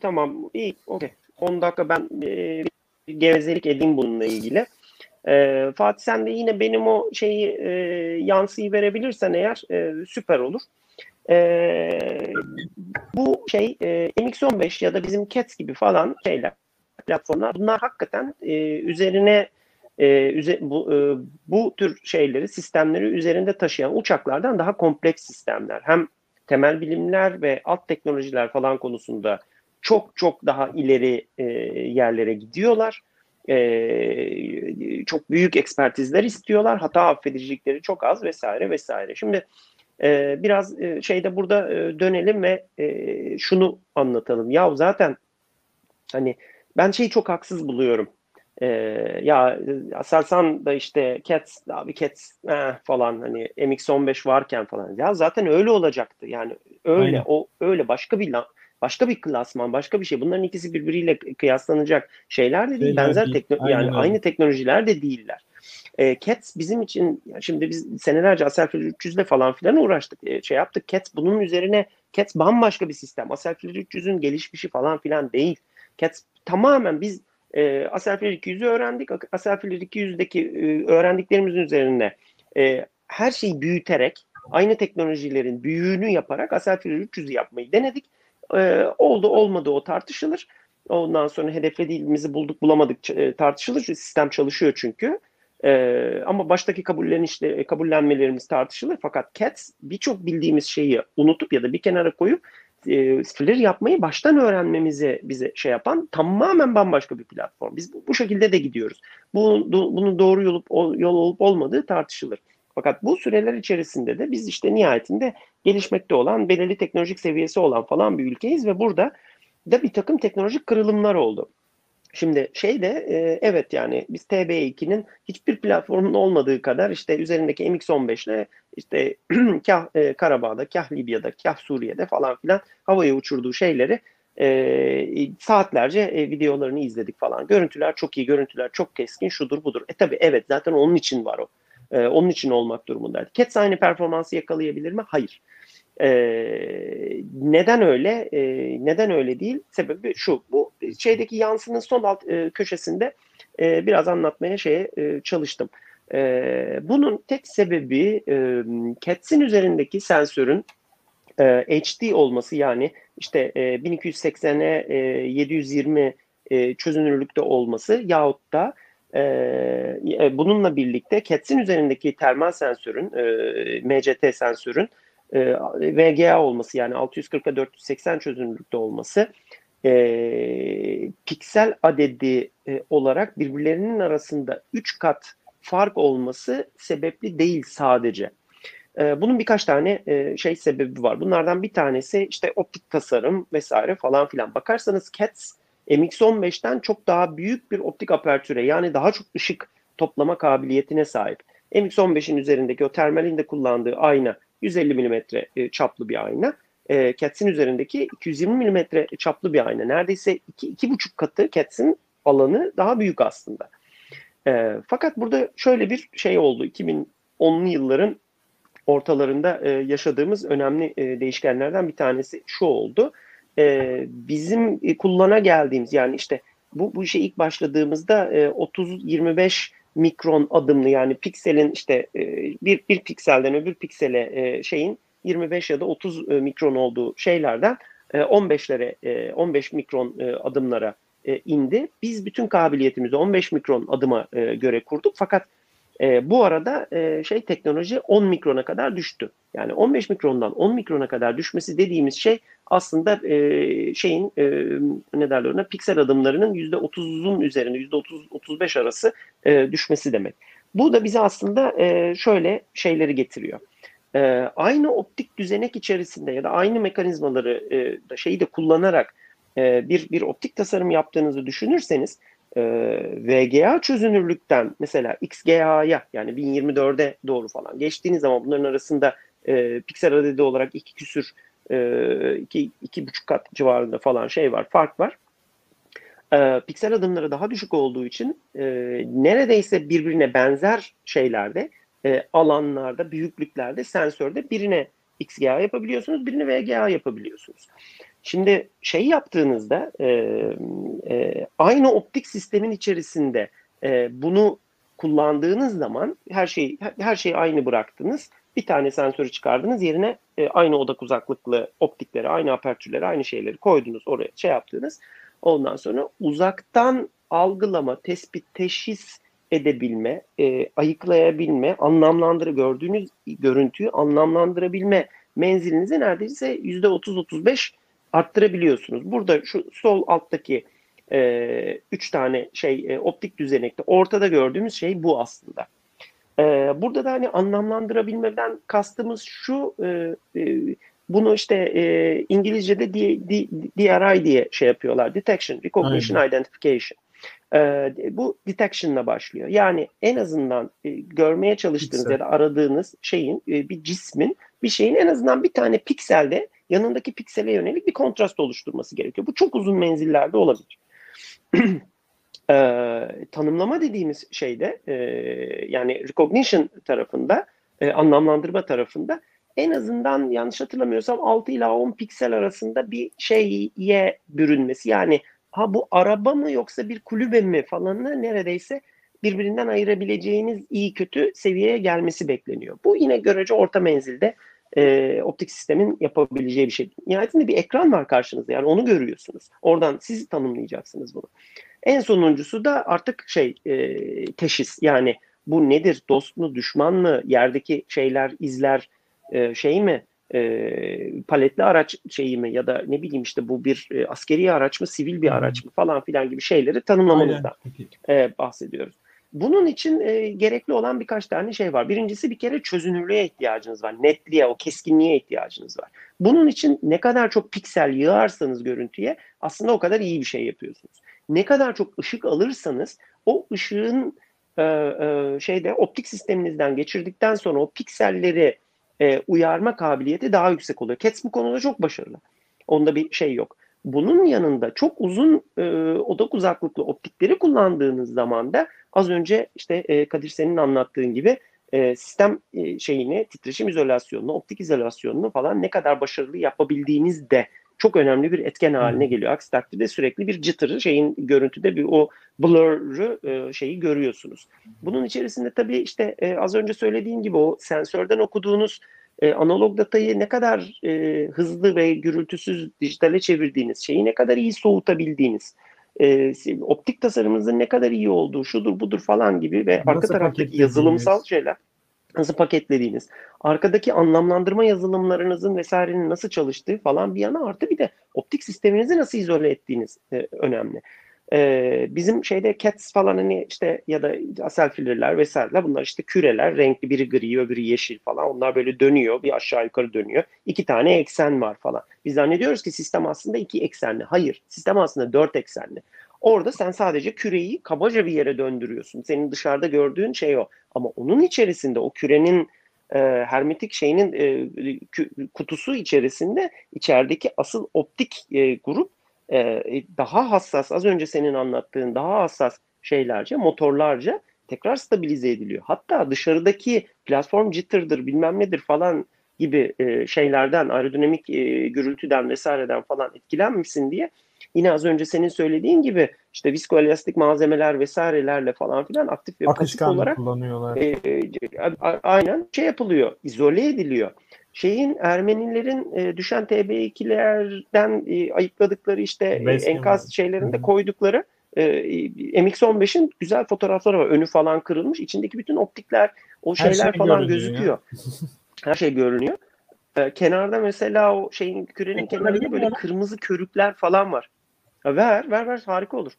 tamam, iyi, okey. 10 dakika ben e, gevezelik edeyim bununla ilgili. E, Fatih sen de yine benim o şeyi e, yansıyı verebilirsen eğer e, süper olur. E, bu şey e, MX-15 ya da bizim Cats gibi falan şeyler platformlar bunlar hakikaten e, üzerine e, bu, e, bu tür şeyleri, sistemleri üzerinde taşıyan uçaklardan daha kompleks sistemler. Hem temel bilimler ve alt teknolojiler falan konusunda çok çok daha ileri e, yerlere gidiyorlar. E, çok büyük ekspertizler istiyorlar. Hata affedicilikleri çok az vesaire vesaire. Şimdi e, biraz e, şeyde burada e, dönelim ve e, şunu anlatalım. Ya zaten hani ben şeyi çok haksız buluyorum e, ya Aselsan da işte Cats abi Cats eh, falan hani MX-15 varken falan ya zaten öyle olacaktı yani öyle Aynen. o öyle başka bir başka bir klasman başka bir şey bunların ikisi birbiriyle kıyaslanacak şeyler de değil şeyler benzer teknoloji yani öyle. aynı teknolojiler de değiller. E, Cats bizim için şimdi biz senelerce Aselfil 300'le falan filan uğraştık. E, şey yaptık. Cats bunun üzerine Cats bambaşka bir sistem. Aselfil 300'ün gelişmişi falan filan değil. Cats tamamen biz e, Aselfiler 200'ü öğrendik. Aselfiler 200'deki e, öğrendiklerimizin üzerine e, her şeyi büyüterek aynı teknolojilerin büyüğünü yaparak Aselfiler 300'ü yapmayı denedik. E, oldu olmadı o tartışılır. Ondan sonra hedeflediğimizi bulduk bulamadık e, tartışılır. Sistem çalışıyor çünkü. Ee, ama baştaki kabullenişle, kabullenmelerimiz tartışılır. Fakat Cats birçok bildiğimiz şeyi unutup ya da bir kenara koyup e, yapmayı baştan öğrenmemizi bize şey yapan tamamen bambaşka bir platform. Biz bu, bu şekilde de gidiyoruz. Bu, do, bunun doğru yol, yol olup olmadığı tartışılır. Fakat bu süreler içerisinde de biz işte nihayetinde gelişmekte olan, belirli teknolojik seviyesi olan falan bir ülkeyiz ve burada da bir takım teknolojik kırılımlar oldu. Şimdi şey de e, evet yani biz TB2'nin hiçbir platformun olmadığı kadar işte üzerindeki MX-15 ile işte kah e, Karabağ'da, kah Libya'da, kah Suriye'de falan filan havaya uçurduğu şeyleri e, saatlerce e, videolarını izledik falan. Görüntüler çok iyi, görüntüler çok keskin, şudur budur. E tabi evet zaten onun için var o. E, onun için olmak durumundaydı. Cats aynı performansı yakalayabilir mi? Hayır. Ee, neden öyle? Ee, neden öyle değil? Sebebi şu. Bu şeydeki yansının sol alt e, köşesinde e, biraz anlatmaya şeye e, çalıştım. E, bunun tek sebebi e, Cats'in üzerindeki sensörün e, HD olması yani işte e, 1280'e e, 720 e, çözünürlükte olması yahut da e, e, bununla birlikte Cats'in üzerindeki termal sensörün, e, MCT sensörün e, VGA olması yani 640'a 480 çözünürlükte olması e, piksel adedi e, olarak birbirlerinin arasında 3 kat fark olması sebepli değil sadece. E, bunun birkaç tane e, şey sebebi var. Bunlardan bir tanesi işte optik tasarım vesaire falan filan. Bakarsanız CATS MX-15'ten çok daha büyük bir optik apertüre yani daha çok ışık toplama kabiliyetine sahip. MX-15'in üzerindeki o termalin de kullandığı ayna 150 mm e, çaplı bir ayna. E, Cats'in üzerindeki 220 mm çaplı bir ayna. Neredeyse 2-2,5 katı Cats'in alanı daha büyük aslında. E, fakat burada şöyle bir şey oldu. 2010'lu yılların ortalarında e, yaşadığımız önemli e, değişkenlerden bir tanesi şu oldu. E, bizim e, kullana geldiğimiz yani işte bu, bu işe ilk başladığımızda e, 30-25 mikron adımlı yani pikselin işte e, bir, bir pikselden öbür piksele e, şeyin 25 ya da 30 e, mikron olduğu şeylerden 15'lere 15 mikron adımlara indi. Biz bütün kabiliyetimizi 15 mikron adıma göre kurduk fakat e, bu arada e, şey teknoloji 10 mikrona kadar düştü. Yani 15 mikrondan 10 mikrona kadar düşmesi dediğimiz şey aslında e, şeyin e, ne derler ona piksel adımlarının %30'un üzerinde %30-35 arası e, düşmesi demek. Bu da bize aslında e, şöyle şeyleri getiriyor. E, aynı optik düzenek içerisinde ya da aynı mekanizmaları e, şeyi de kullanarak e, bir bir optik tasarım yaptığınızı düşünürseniz e, VGA çözünürlükten mesela XGA'ya yani 1024'e doğru falan geçtiğiniz zaman bunların arasında e, piksel adedi olarak iki küsür e, iki, iki buçuk kat civarında falan şey var fark var. E, piksel adımları daha düşük olduğu için e, neredeyse birbirine benzer şeylerde e, alanlarda, büyüklüklerde, sensörde birine XGA yapabiliyorsunuz, birine VGA yapabiliyorsunuz. Şimdi şey yaptığınızda e, e, aynı optik sistemin içerisinde e, bunu kullandığınız zaman her şeyi her şeyi aynı bıraktınız. Bir tane sensörü çıkardınız yerine e, aynı odak uzaklıklı optikleri, aynı apertürleri, aynı şeyleri koydunuz oraya şey yaptınız. Ondan sonra uzaktan algılama, tespit, teşhis edebilme, e, ayıklayabilme, anlamlandır gördüğünüz görüntüyü anlamlandırabilme menzilinizi neredeyse %30-35 arttırabiliyorsunuz. Burada şu sol alttaki e, üç tane şey e, optik düzenekte ortada gördüğümüz şey bu aslında. E, burada da hani anlamlandırabilmeden kastımız şu e, e, bunu işte e, İngilizce'de D, D, DRI diye şey yapıyorlar. Detection, Recognition, Aynen. Identification. E, bu detection'la başlıyor. Yani en azından e, görmeye çalıştığınız Piksel. ya da aradığınız şeyin e, bir cismin bir şeyin en azından bir tane pikselde yanındaki piksele yönelik bir kontrast oluşturması gerekiyor. Bu çok uzun menzillerde olabilir. e, tanımlama dediğimiz şeyde e, yani recognition tarafında e, anlamlandırma tarafında en azından yanlış hatırlamıyorsam 6 ila 10 piksel arasında bir şeye bürünmesi. Yani ha bu araba mı yoksa bir kulübe mi falanı neredeyse birbirinden ayırabileceğiniz iyi kötü seviyeye gelmesi bekleniyor. Bu yine görece orta menzilde e, optik sistemin yapabileceği bir şey. Nihayetinde bir ekran var karşınızda yani onu görüyorsunuz. Oradan siz tanımlayacaksınız bunu. En sonuncusu da artık şey e, teşhis yani bu nedir? Dost mu, düşman mı? Yerdeki şeyler, izler e, şey mi? E, paletli araç şeyi mi ya da ne bileyim işte bu bir e, askeri araç mı, sivil bir araç mı falan filan gibi şeyleri tanımlamamızdan e, bahsediyoruz. Bunun için e, gerekli olan birkaç tane şey var. Birincisi bir kere çözünürlüğe ihtiyacınız var. Netliğe, o keskinliğe ihtiyacınız var. Bunun için ne kadar çok piksel yığarsanız görüntüye aslında o kadar iyi bir şey yapıyorsunuz. Ne kadar çok ışık alırsanız o ışığın e, e, şeyde optik sisteminizden geçirdikten sonra o pikselleri e, uyarma kabiliyeti daha yüksek oluyor. Cats bu konuda çok başarılı. Onda bir şey yok. Bunun yanında çok uzun e, odak uzaklıklı optikleri kullandığınız zaman da az önce işte e, Kadir senin anlattığın gibi e, sistem e, şeyini, titreşim izolasyonunu, optik izolasyonunu falan ne kadar başarılı yapabildiğiniz de çok önemli bir etken haline geliyor. Aksi takdirde sürekli bir jitter'ı şeyin görüntüde bir o blur'ı e, şeyi görüyorsunuz. Bunun içerisinde tabii işte e, az önce söylediğim gibi o sensörden okuduğunuz e, analog datayı ne kadar e, hızlı ve gürültüsüz dijitale çevirdiğiniz, şeyi ne kadar iyi soğutabildiğiniz, e, optik tasarımınızın ne kadar iyi olduğu, şudur budur falan gibi ve Nasıl arka taraftaki yazılımsal şeyler nasıl paketlediğiniz, arkadaki anlamlandırma yazılımlarınızın vesairenin nasıl çalıştığı falan bir yana artı bir de optik sisteminizi nasıl izole ettiğiniz e, önemli. E, bizim şeyde cats falan hani işte ya da asel fillerler vesaireler bunlar işte küreler renkli biri gri öbürü yeşil falan onlar böyle dönüyor bir aşağı yukarı dönüyor. iki tane eksen var falan. Biz zannediyoruz ki sistem aslında iki eksenli. Hayır sistem aslında dört eksenli. Orada sen sadece küreyi kabaca bir yere döndürüyorsun. Senin dışarıda gördüğün şey o. Ama onun içerisinde o kürenin e, hermetik şeyinin e, kutusu içerisinde içerideki asıl optik e, grup e, daha hassas az önce senin anlattığın daha hassas şeylerce motorlarca tekrar stabilize ediliyor. Hatta dışarıdaki platform jitter'dır bilmem nedir falan gibi e, şeylerden aerodinamik e, gürültüden vesaireden falan etkilenmişsin diye yine az önce senin söylediğin gibi işte viskoelastik malzemeler vesairelerle falan filan aktif ve pasif olarak kullanıyorlar. E, e, aynen şey yapılıyor, izole ediliyor. Şeyin Ermenilerin e, düşen TB2'lerden e, ayıkladıkları işte e, enkaz şeylerinde Hı-hı. koydukları e, MX-15'in güzel fotoğrafları var. Önü falan kırılmış. İçindeki bütün optikler, o şeyler şey falan gözüküyor. Her şey görünüyor. E, kenarda mesela o şeyin kürenin kenarında böyle kırmızı körükler falan var. Ya ver, ver, ver. Harika olur.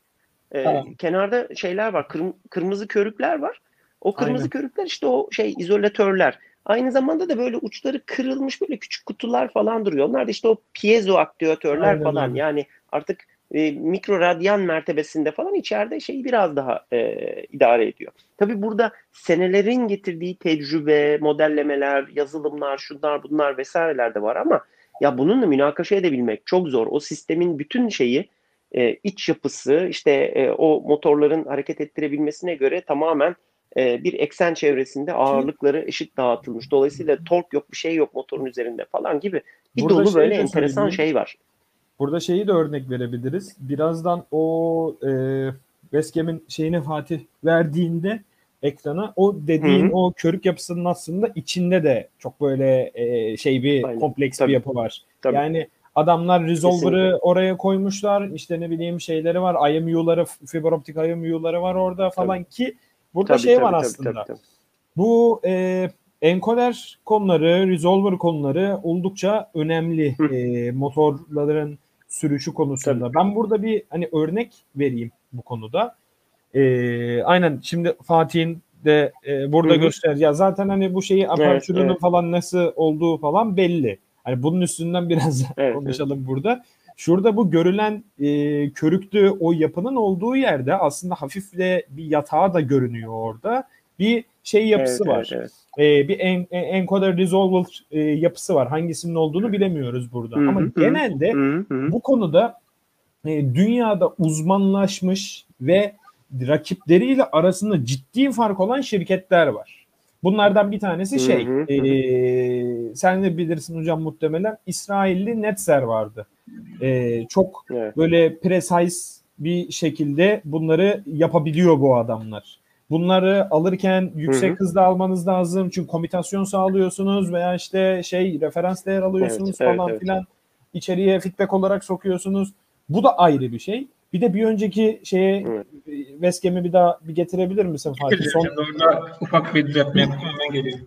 E, tamam. Kenarda şeyler var. Kırm- kırmızı körükler var. O kırmızı Aynen. körükler işte o şey izolatörler. Aynı zamanda da böyle uçları kırılmış böyle küçük kutular falan duruyor. Onlar da işte o piezo aktüatörler Aynen. falan. Yani artık e, mikro radyan mertebesinde falan içeride şeyi biraz daha e, idare ediyor. Tabii burada senelerin getirdiği tecrübe, modellemeler, yazılımlar, şunlar bunlar vesaireler de var ama ya bununla münakaşa edebilmek çok zor. O sistemin bütün şeyi e, iç yapısı işte e, o motorların hareket ettirebilmesine göre tamamen e, bir eksen çevresinde ağırlıkları eşit dağıtılmış. Dolayısıyla tork yok bir şey yok motorun üzerinde falan gibi bir Burada dolu şey böyle enteresan şey var. Burada şeyi de örnek verebiliriz. Birazdan o e, Westcam'in şeyini Fatih verdiğinde ekrana o dediğin Hı-hı. o körük yapısının aslında içinde de çok böyle e, şey bir Aynen. kompleks Tabii. bir yapı var. Tabii. Yani adamlar resolver'ı oraya koymuşlar. İşte ne bileyim şeyleri var. IMU'ları, fiber optik IMU'ları var orada falan Tabii. ki burada tabii, şey tabii, var tabii, aslında. Tabii, tabii. Bu e, encoder konuları, resolver konuları oldukça önemli e, motorların sürüşü konusunda. Tabii. Ben burada bir hani örnek vereyim bu konuda. E, aynen şimdi Fatih'in de e, burada göster. Ya zaten hani bu şeyi aperçürünün evet, evet. falan nasıl olduğu falan belli. Hani bunun üstünden biraz evet, konuşalım evet. burada. Şurada bu görülen e, körüklü o yapının olduğu yerde aslında hafifle bir yatağı da görünüyor orada. Bir şey yapısı evet, var. Evet, evet. E, bir en, encoder resolver e, yapısı var. Hangisinin olduğunu bilemiyoruz burada. Hı-hı, Ama genelde hı-hı. bu konuda e, dünyada uzmanlaşmış ve rakipleriyle arasında ciddi fark olan şirketler var. Bunlardan bir tanesi şey, hı hı. E, sen de bilirsin hocam muhtemelen İsrailli Netzer vardı. E, çok evet. böyle precise bir şekilde bunları yapabiliyor bu adamlar. Bunları alırken yüksek hı hı. hızda almanız lazım çünkü komitasyon sağlıyorsunuz veya işte şey referans değer alıyorsunuz evet, falan evet, filan. Evet. İçeriye feedback olarak sokuyorsunuz. Bu da ayrı bir şey. Bir de bir önceki şeye Evet. Veskem'i bir daha bir getirebilir misin Fatih? Son, orada ufak bir düzeltme hemen geliyor.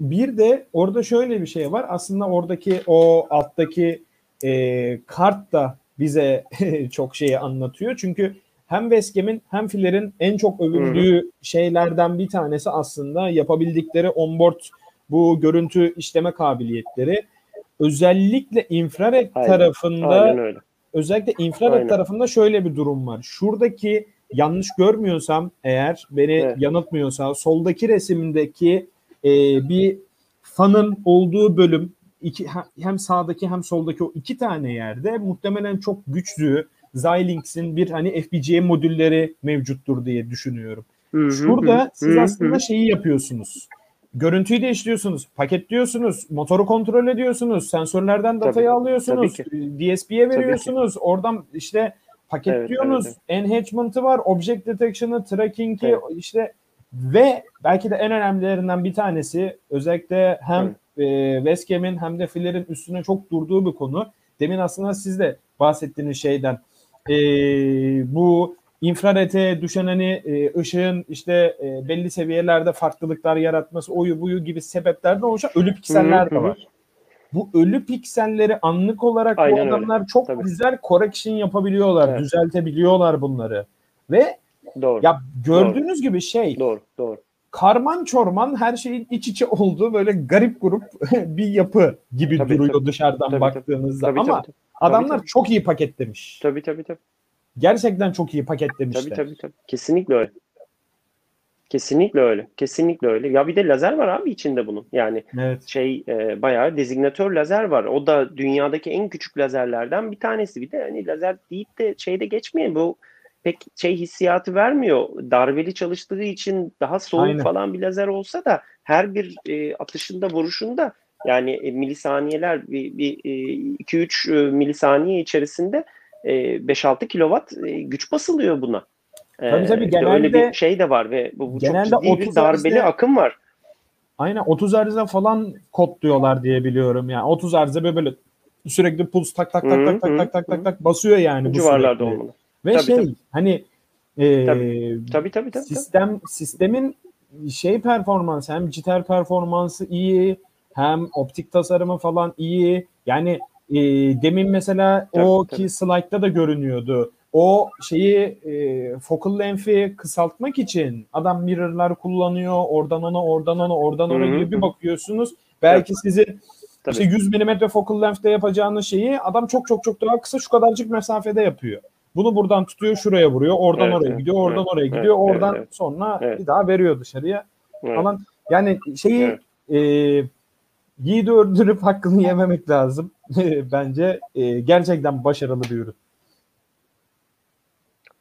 Bir de orada şöyle bir şey var. Aslında oradaki o alttaki e, kart da bize çok şeyi anlatıyor. Çünkü hem Veskem'in hem Filler'in en çok övüldüğü şeylerden bir tanesi aslında yapabildikleri onboard bu görüntü işleme kabiliyetleri. Özellikle infrared Aynen, tarafında Aynen öyle. özellikle infrared Aynen. tarafında şöyle bir durum var. Şuradaki yanlış görmüyorsam eğer beni Evet. yanıltmıyorsa soldaki resimdeki e, bir fanın olduğu bölüm iki, hem sağdaki hem soldaki o iki tane yerde muhtemelen çok güçlü Xilinx'in bir hani FPGA modülleri mevcuttur diye düşünüyorum. Hı hı, Şurada hı, siz aslında şeyi yapıyorsunuz. Görüntüyü değiştiriyorsunuz, paketliyorsunuz, motoru kontrol ediyorsunuz, sensörlerden datayı Tabii, alıyorsunuz, tabii DSP'ye veriyorsunuz, oradan işte paketliyorsunuz, enhancement'ı var, object detection'ı, tracking'i Evet. işte ve belki de en önemlilerinden bir tanesi özellikle hem e, Westcam'in hem de Filler'in üstüne çok durduğu bir konu. Demin aslında siz de bahsettiğiniz şeyden e, bu infrarete düşen hani e, ışığın işte e, belli seviyelerde farklılıklar yaratması, oyu buyu gibi sebeplerden oluşan ölü pikseller de var. Bu ölü pikselleri anlık olarak bu Aynen öyle. adamlar çok Tabii. güzel correction yapabiliyorlar, Evet. düzeltebiliyorlar bunları. Ve Doğru. ya gördüğünüz gibi şey Doğru. Doğru. Karman çorman her şeyin iç içe olduğu böyle garip grup bir yapı gibi Tabii, duruyor tabii. dışarıdan Tabii, baktığınızda. Tabii, Ama tabii, adamlar tabii. çok iyi paketlemiş. tabii, tabii, tabii. Gerçekten çok iyi paketlemişler. Tabii tabii tabii. Kesinlikle öyle. Kesinlikle öyle. Kesinlikle öyle. Ya bir de lazer var abi içinde bunun. Yani Evet. şey e, bayağı dezignatör lazer var. O da dünyadaki en küçük lazerlerden bir tanesi. Bir de hani lazer deyip de şeyde geçmeyin. Bu pek şey hissiyatı vermiyor. Darbeli çalıştığı için daha soğuk Aynen. falan bir lazer olsa da her bir e, atışında vuruşunda yani e, milisaniyeler bir, bir 2-3 milisaniye içerisinde e, 5-6 kilowatt e, güç basılıyor buna. E, Tabii, tabii, bir de öyle genelde- bir şey de var ve bu, bu çok genelde ciddi 30 bir darbeli Hz'de- akım var. Aynen 30 arıza falan kodluyorlar diye biliyorum. Yani 30 arıza böyle, böyle sürekli puls tak tak tak tak tak tak tak tak basıyor yani Bu civarlarda olmalı. Ve Tabii, şey tabii. hani e, Tabii, Tabii tabii tabii. sistem sistemin şey performansı hem jitter performansı iyi hem optik tasarımı falan iyi. Yani e, demin mesela Tabii, o tabii. ki slide'da da görünüyordu. O şeyi e, focal length'i kısaltmak için adam mirror'lar kullanıyor. Oradan ona, oradan ona, oradan hı, gibi bir bakıyorsunuz. Belki sizi Tabii. işte 100 mm focal length'te yapacağınız şeyi adam çok çok çok daha kısa şu kadarcık mesafede yapıyor. Bunu buradan tutuyor şuraya vuruyor. Oradan Evet, oraya gidiyor. Oradan evet, oraya gidiyor. evet, oradan evet. sonra Evet. bir daha veriyor dışarıya Evet. falan. Yani şeyi Evet. e, yiğidi öldürüp hakkını yememek lazım. Bence e, gerçekten başarılı bir ürün.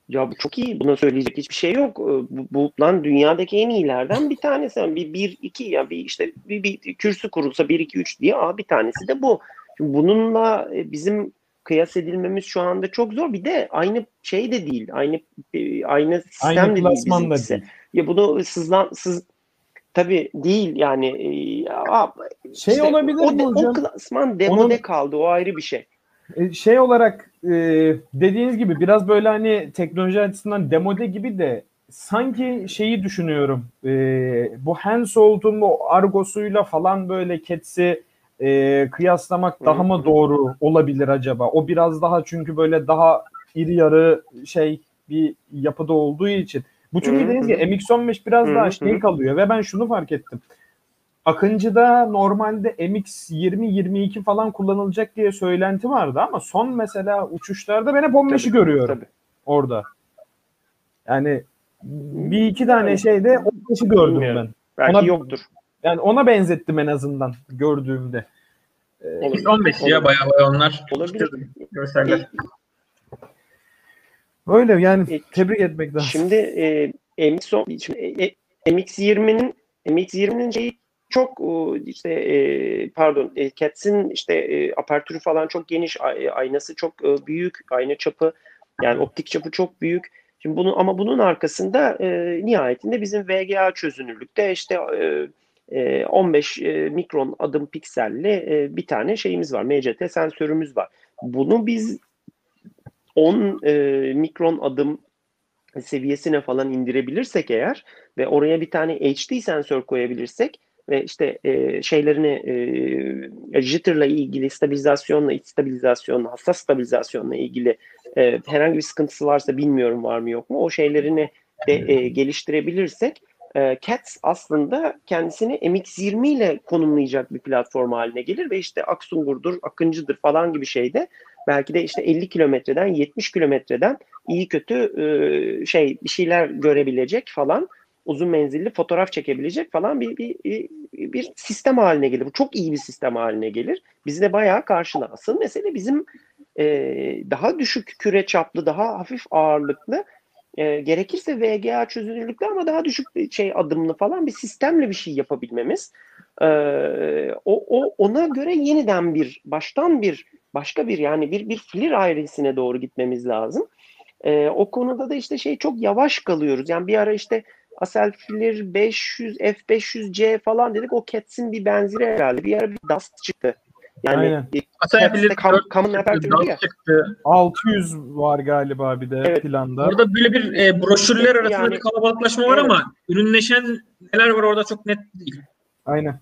Ya bu çok iyi. Buna söyleyecek hiçbir şey yok. Ee, Bu, bu lan dünyadaki en iyilerden bir tanesi. Yani bir, bir iki ya bir işte bir, bir kürsü kurulsa bir iki üç diye aa bir tanesi de bu. Şimdi bununla e, bizim kıyas edilmemiz şu anda çok zor. Bir de aynı şey de değil. Aynı e, aynı sistem Aynı de değil klasman da bizimkisi. değil. Ya bunu sızlan sız tabii değil yani e, Şey işte olabilir o, de- mi hocam? o klasman demode Onun- kaldı. O ayrı bir şey. E, şey olarak e, dediğiniz gibi biraz böyle hani teknoloji açısından demode gibi de sanki şeyi düşünüyorum. E, bu Hensoldt'un bu Argos'uyla falan böyle Cats'i e, kıyaslamak daha mı doğru olabilir acaba? O biraz daha çünkü böyle daha iri yarı şey bir yapıda olduğu için. Bu çünkü dediğiniz gibi MX-15 biraz daha şey kalıyor ve ben şunu fark ettim. Akıncı'da normalde MX 20-22 falan kullanılacak diye söylenti vardı ama son mesela uçuşlarda ben hep 15'i Tabii, görüyorum Tabii. orada. Yani bir iki tane şeyde 15'i gördüm Bilmiyorum. ben. Belki Ona- yoktur. Yani ona benzettim en azından gördüğümde. Olabilir. 15 ya bayağı bayağı onlar. Olabilir. Görseller. Öyle yani E, tebrik etmek lazım. Şimdi e, MX, şimdi, e, MX-20'nin MX-20'nin şeyi çok o, işte e, pardon e, Cats'in işte e, apertürü falan çok geniş ay- aynası çok e, büyük ayna çapı yani optik çapı çok büyük. Şimdi bunu ama bunun arkasında e, nihayetinde bizim VGA çözünürlükte işte e, e, 15 e, mikron adım pikselli e, bir tane şeyimiz var. MCT sensörümüz var. Bunu biz 10 e, mikron adım seviyesine falan indirebilirsek eğer ve oraya bir tane HD sensör koyabilirsek ve işte e, şeylerini e, jitter'la ilgili stabilizasyonla, iç stabilizasyonla, hassas stabilizasyonla ilgili e, herhangi bir sıkıntısı varsa bilmiyorum var mı yok mu o şeylerini de e, geliştirebilirsek e, CATS aslında kendisini MX20 ile konumlayacak bir platform haline gelir ve işte Aksungur'dur, Akıncı'dır falan gibi şeyde belki de işte 50 kilometreden 70 kilometreden iyi kötü e, şey bir şeyler görebilecek falan uzun menzilli fotoğraf çekebilecek falan bir, bir, bir, bir sistem haline gelir. Bu çok iyi bir sistem haline gelir. Bizi de bayağı karşılar. Asıl mesele bizim e, daha düşük küre çaplı, daha hafif ağırlıklı e, gerekirse VGA çözünürlükte ama daha düşük şey adımlı falan bir sistemle bir şey yapabilmemiz. E, o, o ona göre yeniden bir baştan bir başka bir yani bir bir filir ailesine doğru gitmemiz lazım. E, o konuda da işte şey çok yavaş kalıyoruz. Yani bir ara işte Asel Filir 500 F500C falan dedik. O Cats'in bir benzeri herhalde. Bir ara bir Dust çıktı. Yani Aynen. Asel Filir kam, common aperture ya. çıktı. 600 var galiba bir de Evet. planda. Orada böyle bir e, broşürler arasında Yani- bir kalabalıklaşma var Evet. ama ürünleşen neler var orada çok net değil. Aynen.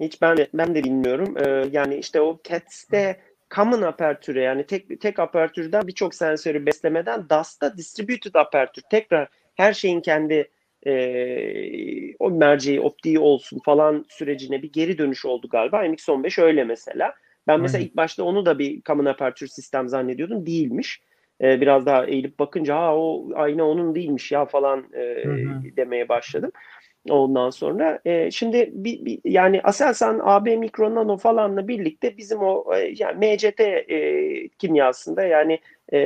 Hiç ben de, ben de bilmiyorum. Ee, yani işte o Cats'te common apertüre yani tek tek apertürden birçok sensörü beslemeden DAS'ta distributed apertür tekrar her şeyin kendi e, o merceği, optiği olsun falan sürecine bir geri dönüş oldu galiba. MX-15 öyle mesela. Ben mesela Aynen. ilk başta onu da bir common apertür sistem zannediyordum. Değilmiş. Ee, biraz daha eğilip bakınca ha o aynı onun değilmiş ya falan e, Hı hı. demeye başladım. Ondan sonra e, şimdi bir, bir- yani Aselsan AB Mikro Nano falanla birlikte bizim o e, yani MCT e, kimyasında yani e,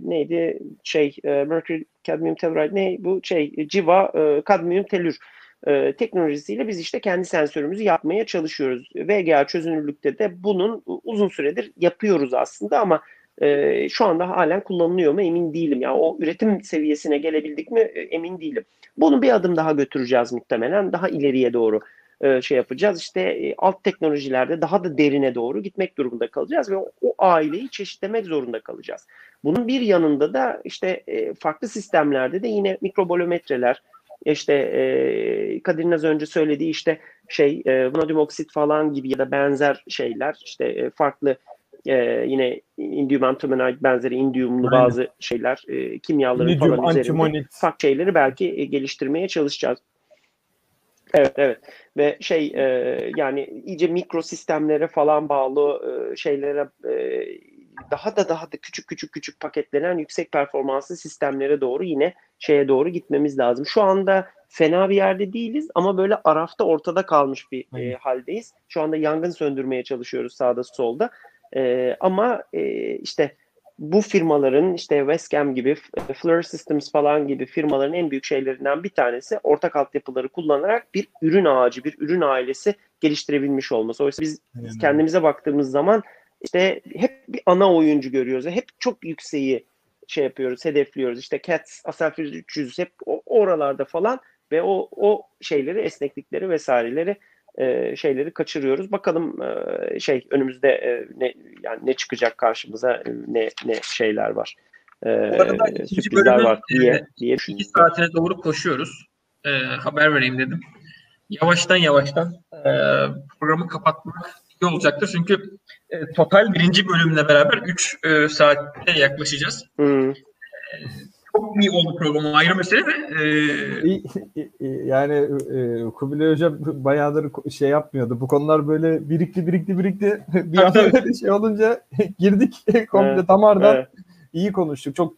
neydi şey e, Mercury Cadmium Telluride ne bu şey civa e, kadmiyum telür e, teknolojisiyle biz işte kendi sensörümüzü yapmaya çalışıyoruz. VGA çözünürlükte de bunun uzun süredir yapıyoruz aslında ama e, şu anda halen kullanılıyor mu emin değilim. Yani o üretim seviyesine gelebildik mi e, emin değilim. Bunu bir adım daha götüreceğiz muhtemelen. Daha ileriye doğru e, şey yapacağız. İşte e, alt teknolojilerde daha da derine doğru gitmek durumunda kalacağız ve o, o aileyi çeşitlemek zorunda kalacağız. Bunun bir yanında da işte e, farklı sistemlerde de yine mikrobolometreler, işte e, Kadir'in az önce söylediği işte şey e, vanadium oksit falan gibi ya da benzer şeyler işte e, farklı e, yine indium antimonite benzeri indiumlu Aynen. bazı şeyler e, kimyaların Lityum, falan üzerinde antimonit. farklı şeyleri belki e, geliştirmeye çalışacağız. Evet evet ve şey e, yani iyice mikro sistemlere falan bağlı e, şeylere e, daha da daha da küçük küçük küçük paketlenen yüksek performanslı sistemlere doğru yine şeye doğru gitmemiz lazım. Şu anda fena bir yerde değiliz ama böyle arafta ortada kalmış bir e, haldeyiz. Şu anda yangın söndürmeye çalışıyoruz sağda solda. E, ama e, işte bu firmaların işte Westcam gibi, Fleur Systems falan gibi firmaların en büyük şeylerinden bir tanesi ortak altyapıları kullanarak bir ürün ağacı, bir ürün ailesi geliştirebilmiş olması. Oysa biz Aynen kendimize baktığımız zaman işte hep bir ana oyuncu görüyoruz. Hep çok yükseği şey yapıyoruz, hedefliyoruz. İşte Cats, Aselfield 300 hep o- oralarda falan ve o o şeyleri, esneklikleri vesaireleri e, şeyleri kaçırıyoruz. Bakalım e, şey önümüzde e, ne yani ne çıkacak karşımıza e, ne ne şeyler var. E, Bu arada sürprizler var diye e, diye İki saatine doğru koşuyoruz. Ee, haber vereyim dedim. Yavaştan yavaştan e, programı kapatmak iyi olacaktır. Çünkü e, total birinci bölümle beraber 3 e, saatte yaklaşacağız. Hmm. Çok iyi oldu programı ayrı mesele de. e, iyi. Yani e, Kubilay Hocam bayağıdır şey yapmıyordu. Bu konular böyle birikti birikti birikti. Bir anda böyle şey olunca girdik komple Evet, damardan Evet. iyi konuştuk. Çok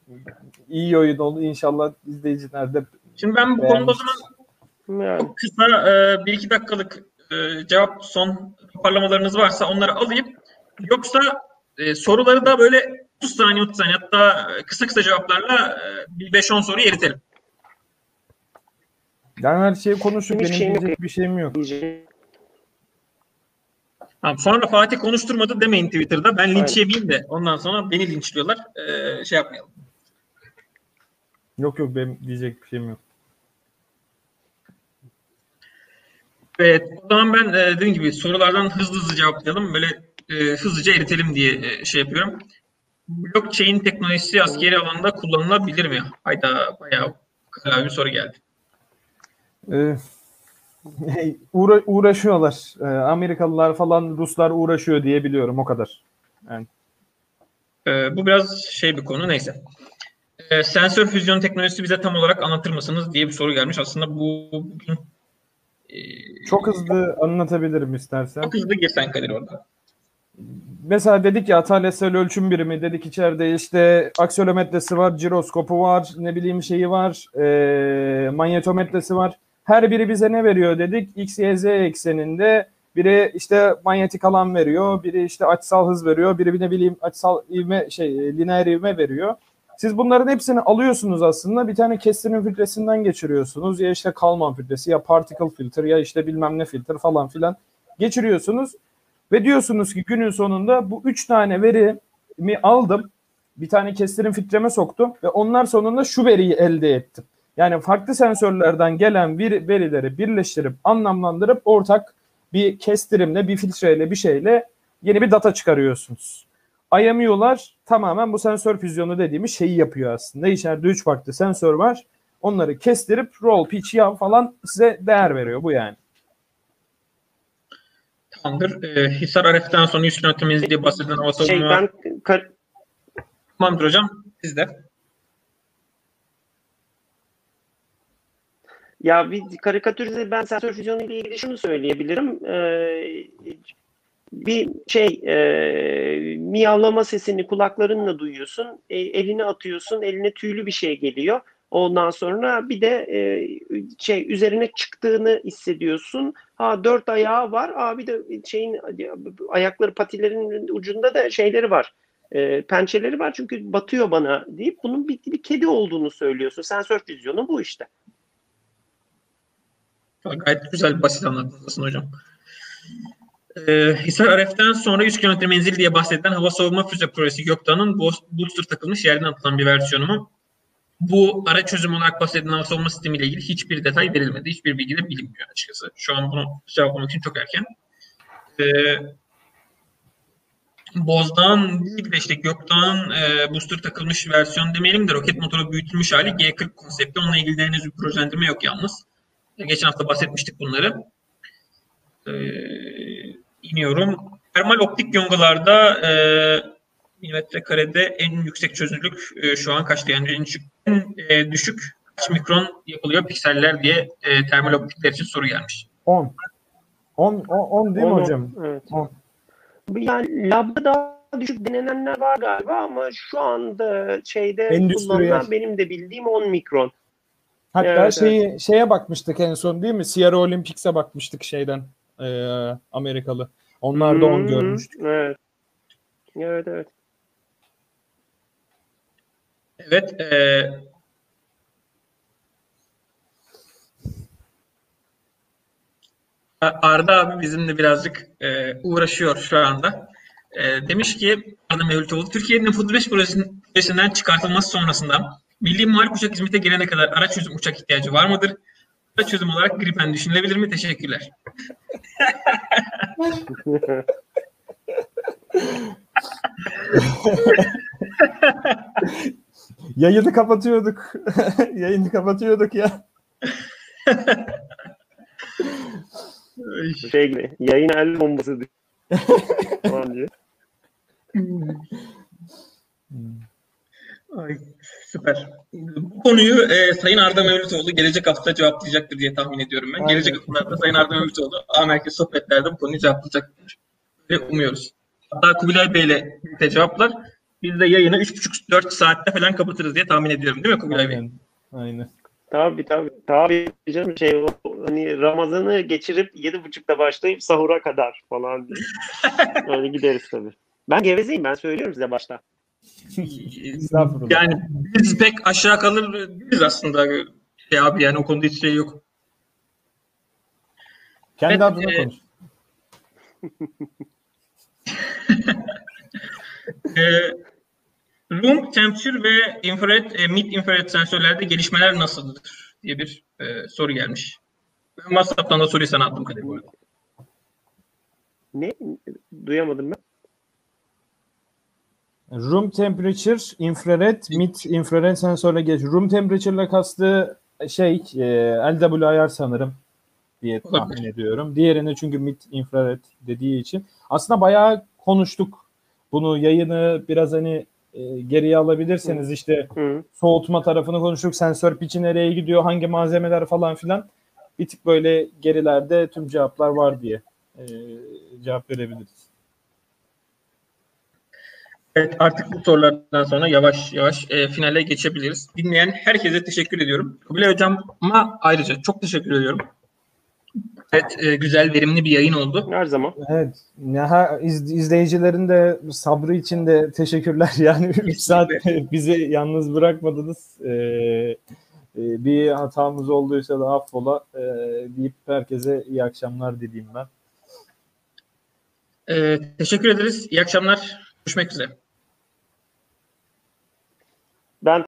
iyi oyun oldu. İnşallah izleyiciler de şimdi ben bu konuda o zaman Yani, çok kısa e, bir iki dakikalık e, cevap son toparlamalarınız varsa onları alayım. Yoksa e, soruları da böyle 30 saniye 30 saniye hatta kısa kısa cevaplarla e, bir 5-10 soru eritelim. yani her şeyi. Hiçbir Benim şeyim yok. diyecek bir şeyim yok. Tamam, sonra Fatih konuşturmadı demeyin Twitter'da. Ben linç yemeyeyim de ondan sonra beni linçliyorlar. Ee, şey yapmayalım. Yok yok benim diyecek bir şeyim yok. Evet, o zaman ben e, dediğim gibi sorulardan hızlı hızlı cevaplayalım. Böyle e, hızlıca eritelim diye e, şey yapıyorum. Blockchain teknolojisi askeri alanda kullanılabilir mi? Hayda bayağı kara bir soru geldi. Ee, uğra- uğraşıyorlar. Ee, Amerikalılar falan Ruslar uğraşıyor diye biliyorum o kadar. Yani Ee, bu biraz şey bir konu neyse. Ee, sensör füzyon teknolojisi bize tam olarak anlatır mısınız diye bir soru gelmiş. Aslında bu bugün e, çok hızlı anlatabilirim istersen. çok hızlı girsen Kadir orada. Mesela dedik ya ataletsel ölçüm birimi dedik içeride işte aksiyolometresi var, jiroskopu var, ne bileyim şeyi var, e, manyetometresi var. Her biri bize ne veriyor dedik? X, Y, Z ekseninde biri işte manyetik alan veriyor, biri işte açısal hız veriyor, biri ne bileyim açısal ivme şey lineer ivme veriyor. Siz bunların hepsini alıyorsunuz aslında bir tane kestirim filtresinden geçiriyorsunuz. Ya işte Kalman filtresi ya particle filter ya işte bilmem ne filter falan filan geçiriyorsunuz. Ve diyorsunuz ki günün sonunda bu üç tane verimi aldım. Bir tane kestirim filtreme soktum ve onlar sonunda şu veriyi elde ettim. Yani farklı sensörlerden gelen bir verileri birleştirip anlamlandırıp ortak bir kestirimle, bir filtreyle, bir şeyle yeni bir data çıkarıyorsunuz. IMU'lar tamamen bu sensör füzyonu dediğimiz şeyi yapıyor aslında. İçeride üç farklı sensör var. Onları kestirip roll, pitch, yav falan size değer veriyor bu yani. Tamamdır. Ee, Hisar RF'den sonra 100 kilometre diye bahsedilen hava Şey savunma. ben kar- Tamamdır hocam. Siz de. Ya bir karikatürize ben sensör füzyonu ile ilgili şunu söyleyebilirim. Ee, bir şey e, miyavlama sesini kulaklarınla duyuyorsun. E, eline atıyorsun. Eline tüylü bir şey geliyor. Ondan sonra bir de e, şey üzerine çıktığını hissediyorsun. Ha dört ayağı var. Aa bir de şeyin ayakları patilerin ucunda da şeyleri var. E, pençeleri var çünkü batıyor bana deyip bunun bir, bir kedi olduğunu söylüyorsun. Sensör füzyonu bu işte. Gayet güzel, basit aslında hocam. Ee, Hisar RF'den sonra 100 kilometre menzil diye bahsedilen hava savunma füze projesi Gökdağ'ın booster takılmış yerden atılan bir versiyonu mu? Bu ara çözüm olarak bahsedilen savunma sistemiyle ilgili hiçbir detay verilmedi. Hiçbir bilgi de bilinmiyor açıkçası. Şu an bunu cevaplamak için çok erken. Ee, Bozdağ'ın değil de işte Gökdağ'ın e, booster takılmış versiyon demeyelim de roket motoru büyütülmüş hali G40 konsepti. Onunla ilgili henüz bir projelendirme yok yalnız. Geçen hafta bahsetmiştik bunları. Ee, iniyorum. Termal optik yongalarda e, milimetre karede en yüksek çözünürlük e, şu an kaçtı? Yani en düşük, en, e, düşük kaç mikron yapılıyor pikseller diye e, termal optikler için soru gelmiş. 10. 10 10 değil mi Onu- hocam? Evet. 10. Yani labda daha düşük denenenler var galiba ama şu anda şeyde Endüstriyel. kullanılan benim de bildiğim 10 mikron. Hatta Evet, şeyi şeye bakmıştık en son değil mi? Sierra Olympics'e bakmıştık şeyden eee, Amerikalı. Onlar da 10 Hmm, görmüştük. Evet. Evet evet. Evet. E, Arda abi bizimle birazcık e, uğraşıyor şu anda. E, demiş ki Arda Mevlütoğlu, Türkiye'nin F-35 projesinin- projesinden çıkartılması sonrasında milli muharip uçak hizmete girene kadar araç çözüm uçak ihtiyacı var mıdır? Araç çözüm olarak Gripen düşünülebilir mi? Teşekkürler. Yayını kapatıyorduk. Yayını kapatıyorduk ya. Şey gibi yayın el bombası diye. Falan diye. Ay, süper. Bu konuyu e, Sayın Arda Mevlütoğlu gelecek hafta cevaplayacaktır diye tahmin ediyorum ben. Aynen. Gelecek hafta Sayın Arda Mevlütoğlu A Merkez sohbetlerde bu konuyu cevaplayacaktır. Ve umuyoruz. Hatta Kubilay Bey'le birlikte cevaplar. Biz de yayını 3,5-4 saatte falan kapatırız diye tahmin ediyorum değil mi Kubilay Bey? Aynen. Aynen. Tabii tabii. Tabii canım şey o, hani Ramazan'ı geçirip yedi buçukta başlayıp sahura kadar falan diye. Öyle gideriz tabii. Ben gevezeyim ben söylüyorum size başta. Yani biz pek aşağı kalır değiliz aslında. Şey abi yani o konuda hiç şey yok. Kendi Evet, adına e, konuş. E, room temperature ve infrared, e, mid infrared sensörlerde gelişmeler nasıldır diye bir e, soru gelmiş. Ben WhatsApp'tan da soruyu sana attım Kadir bu arada. Ne? Duyamadım ben. Room temperature, infrared, mid infrared sensörle geç. Room temperature ile kastı şey e, LWIR sanırım diye tahmin ediyorum. Diğerini çünkü mid infrared dediği için. Aslında bayağı konuştuk. Bunu yayını biraz hani e, geriye alabilirseniz işte Hı. soğutma tarafını konuştuk. Sensör piçi nereye gidiyor, hangi malzemeler falan filan. Bir tık böyle gerilerde tüm cevaplar var diye e, cevap verebiliriz. Evet artık bu sorulardan sonra yavaş yavaş e, finale geçebiliriz. Dinleyen herkese teşekkür ediyorum. Kubilay Hocam'a ayrıca çok teşekkür ediyorum. Evet e, güzel verimli bir yayın oldu. Her zaman. Evet. Ya, iz, izleyicilerin de sabrı için de teşekkürler. Yani 3 saat bizi yalnız bırakmadınız. Ee, e, bir hatamız olduysa da affola e, deyip herkese iyi akşamlar dileyim ben. E, teşekkür ederiz. İyi akşamlar. Görüşmek üzere.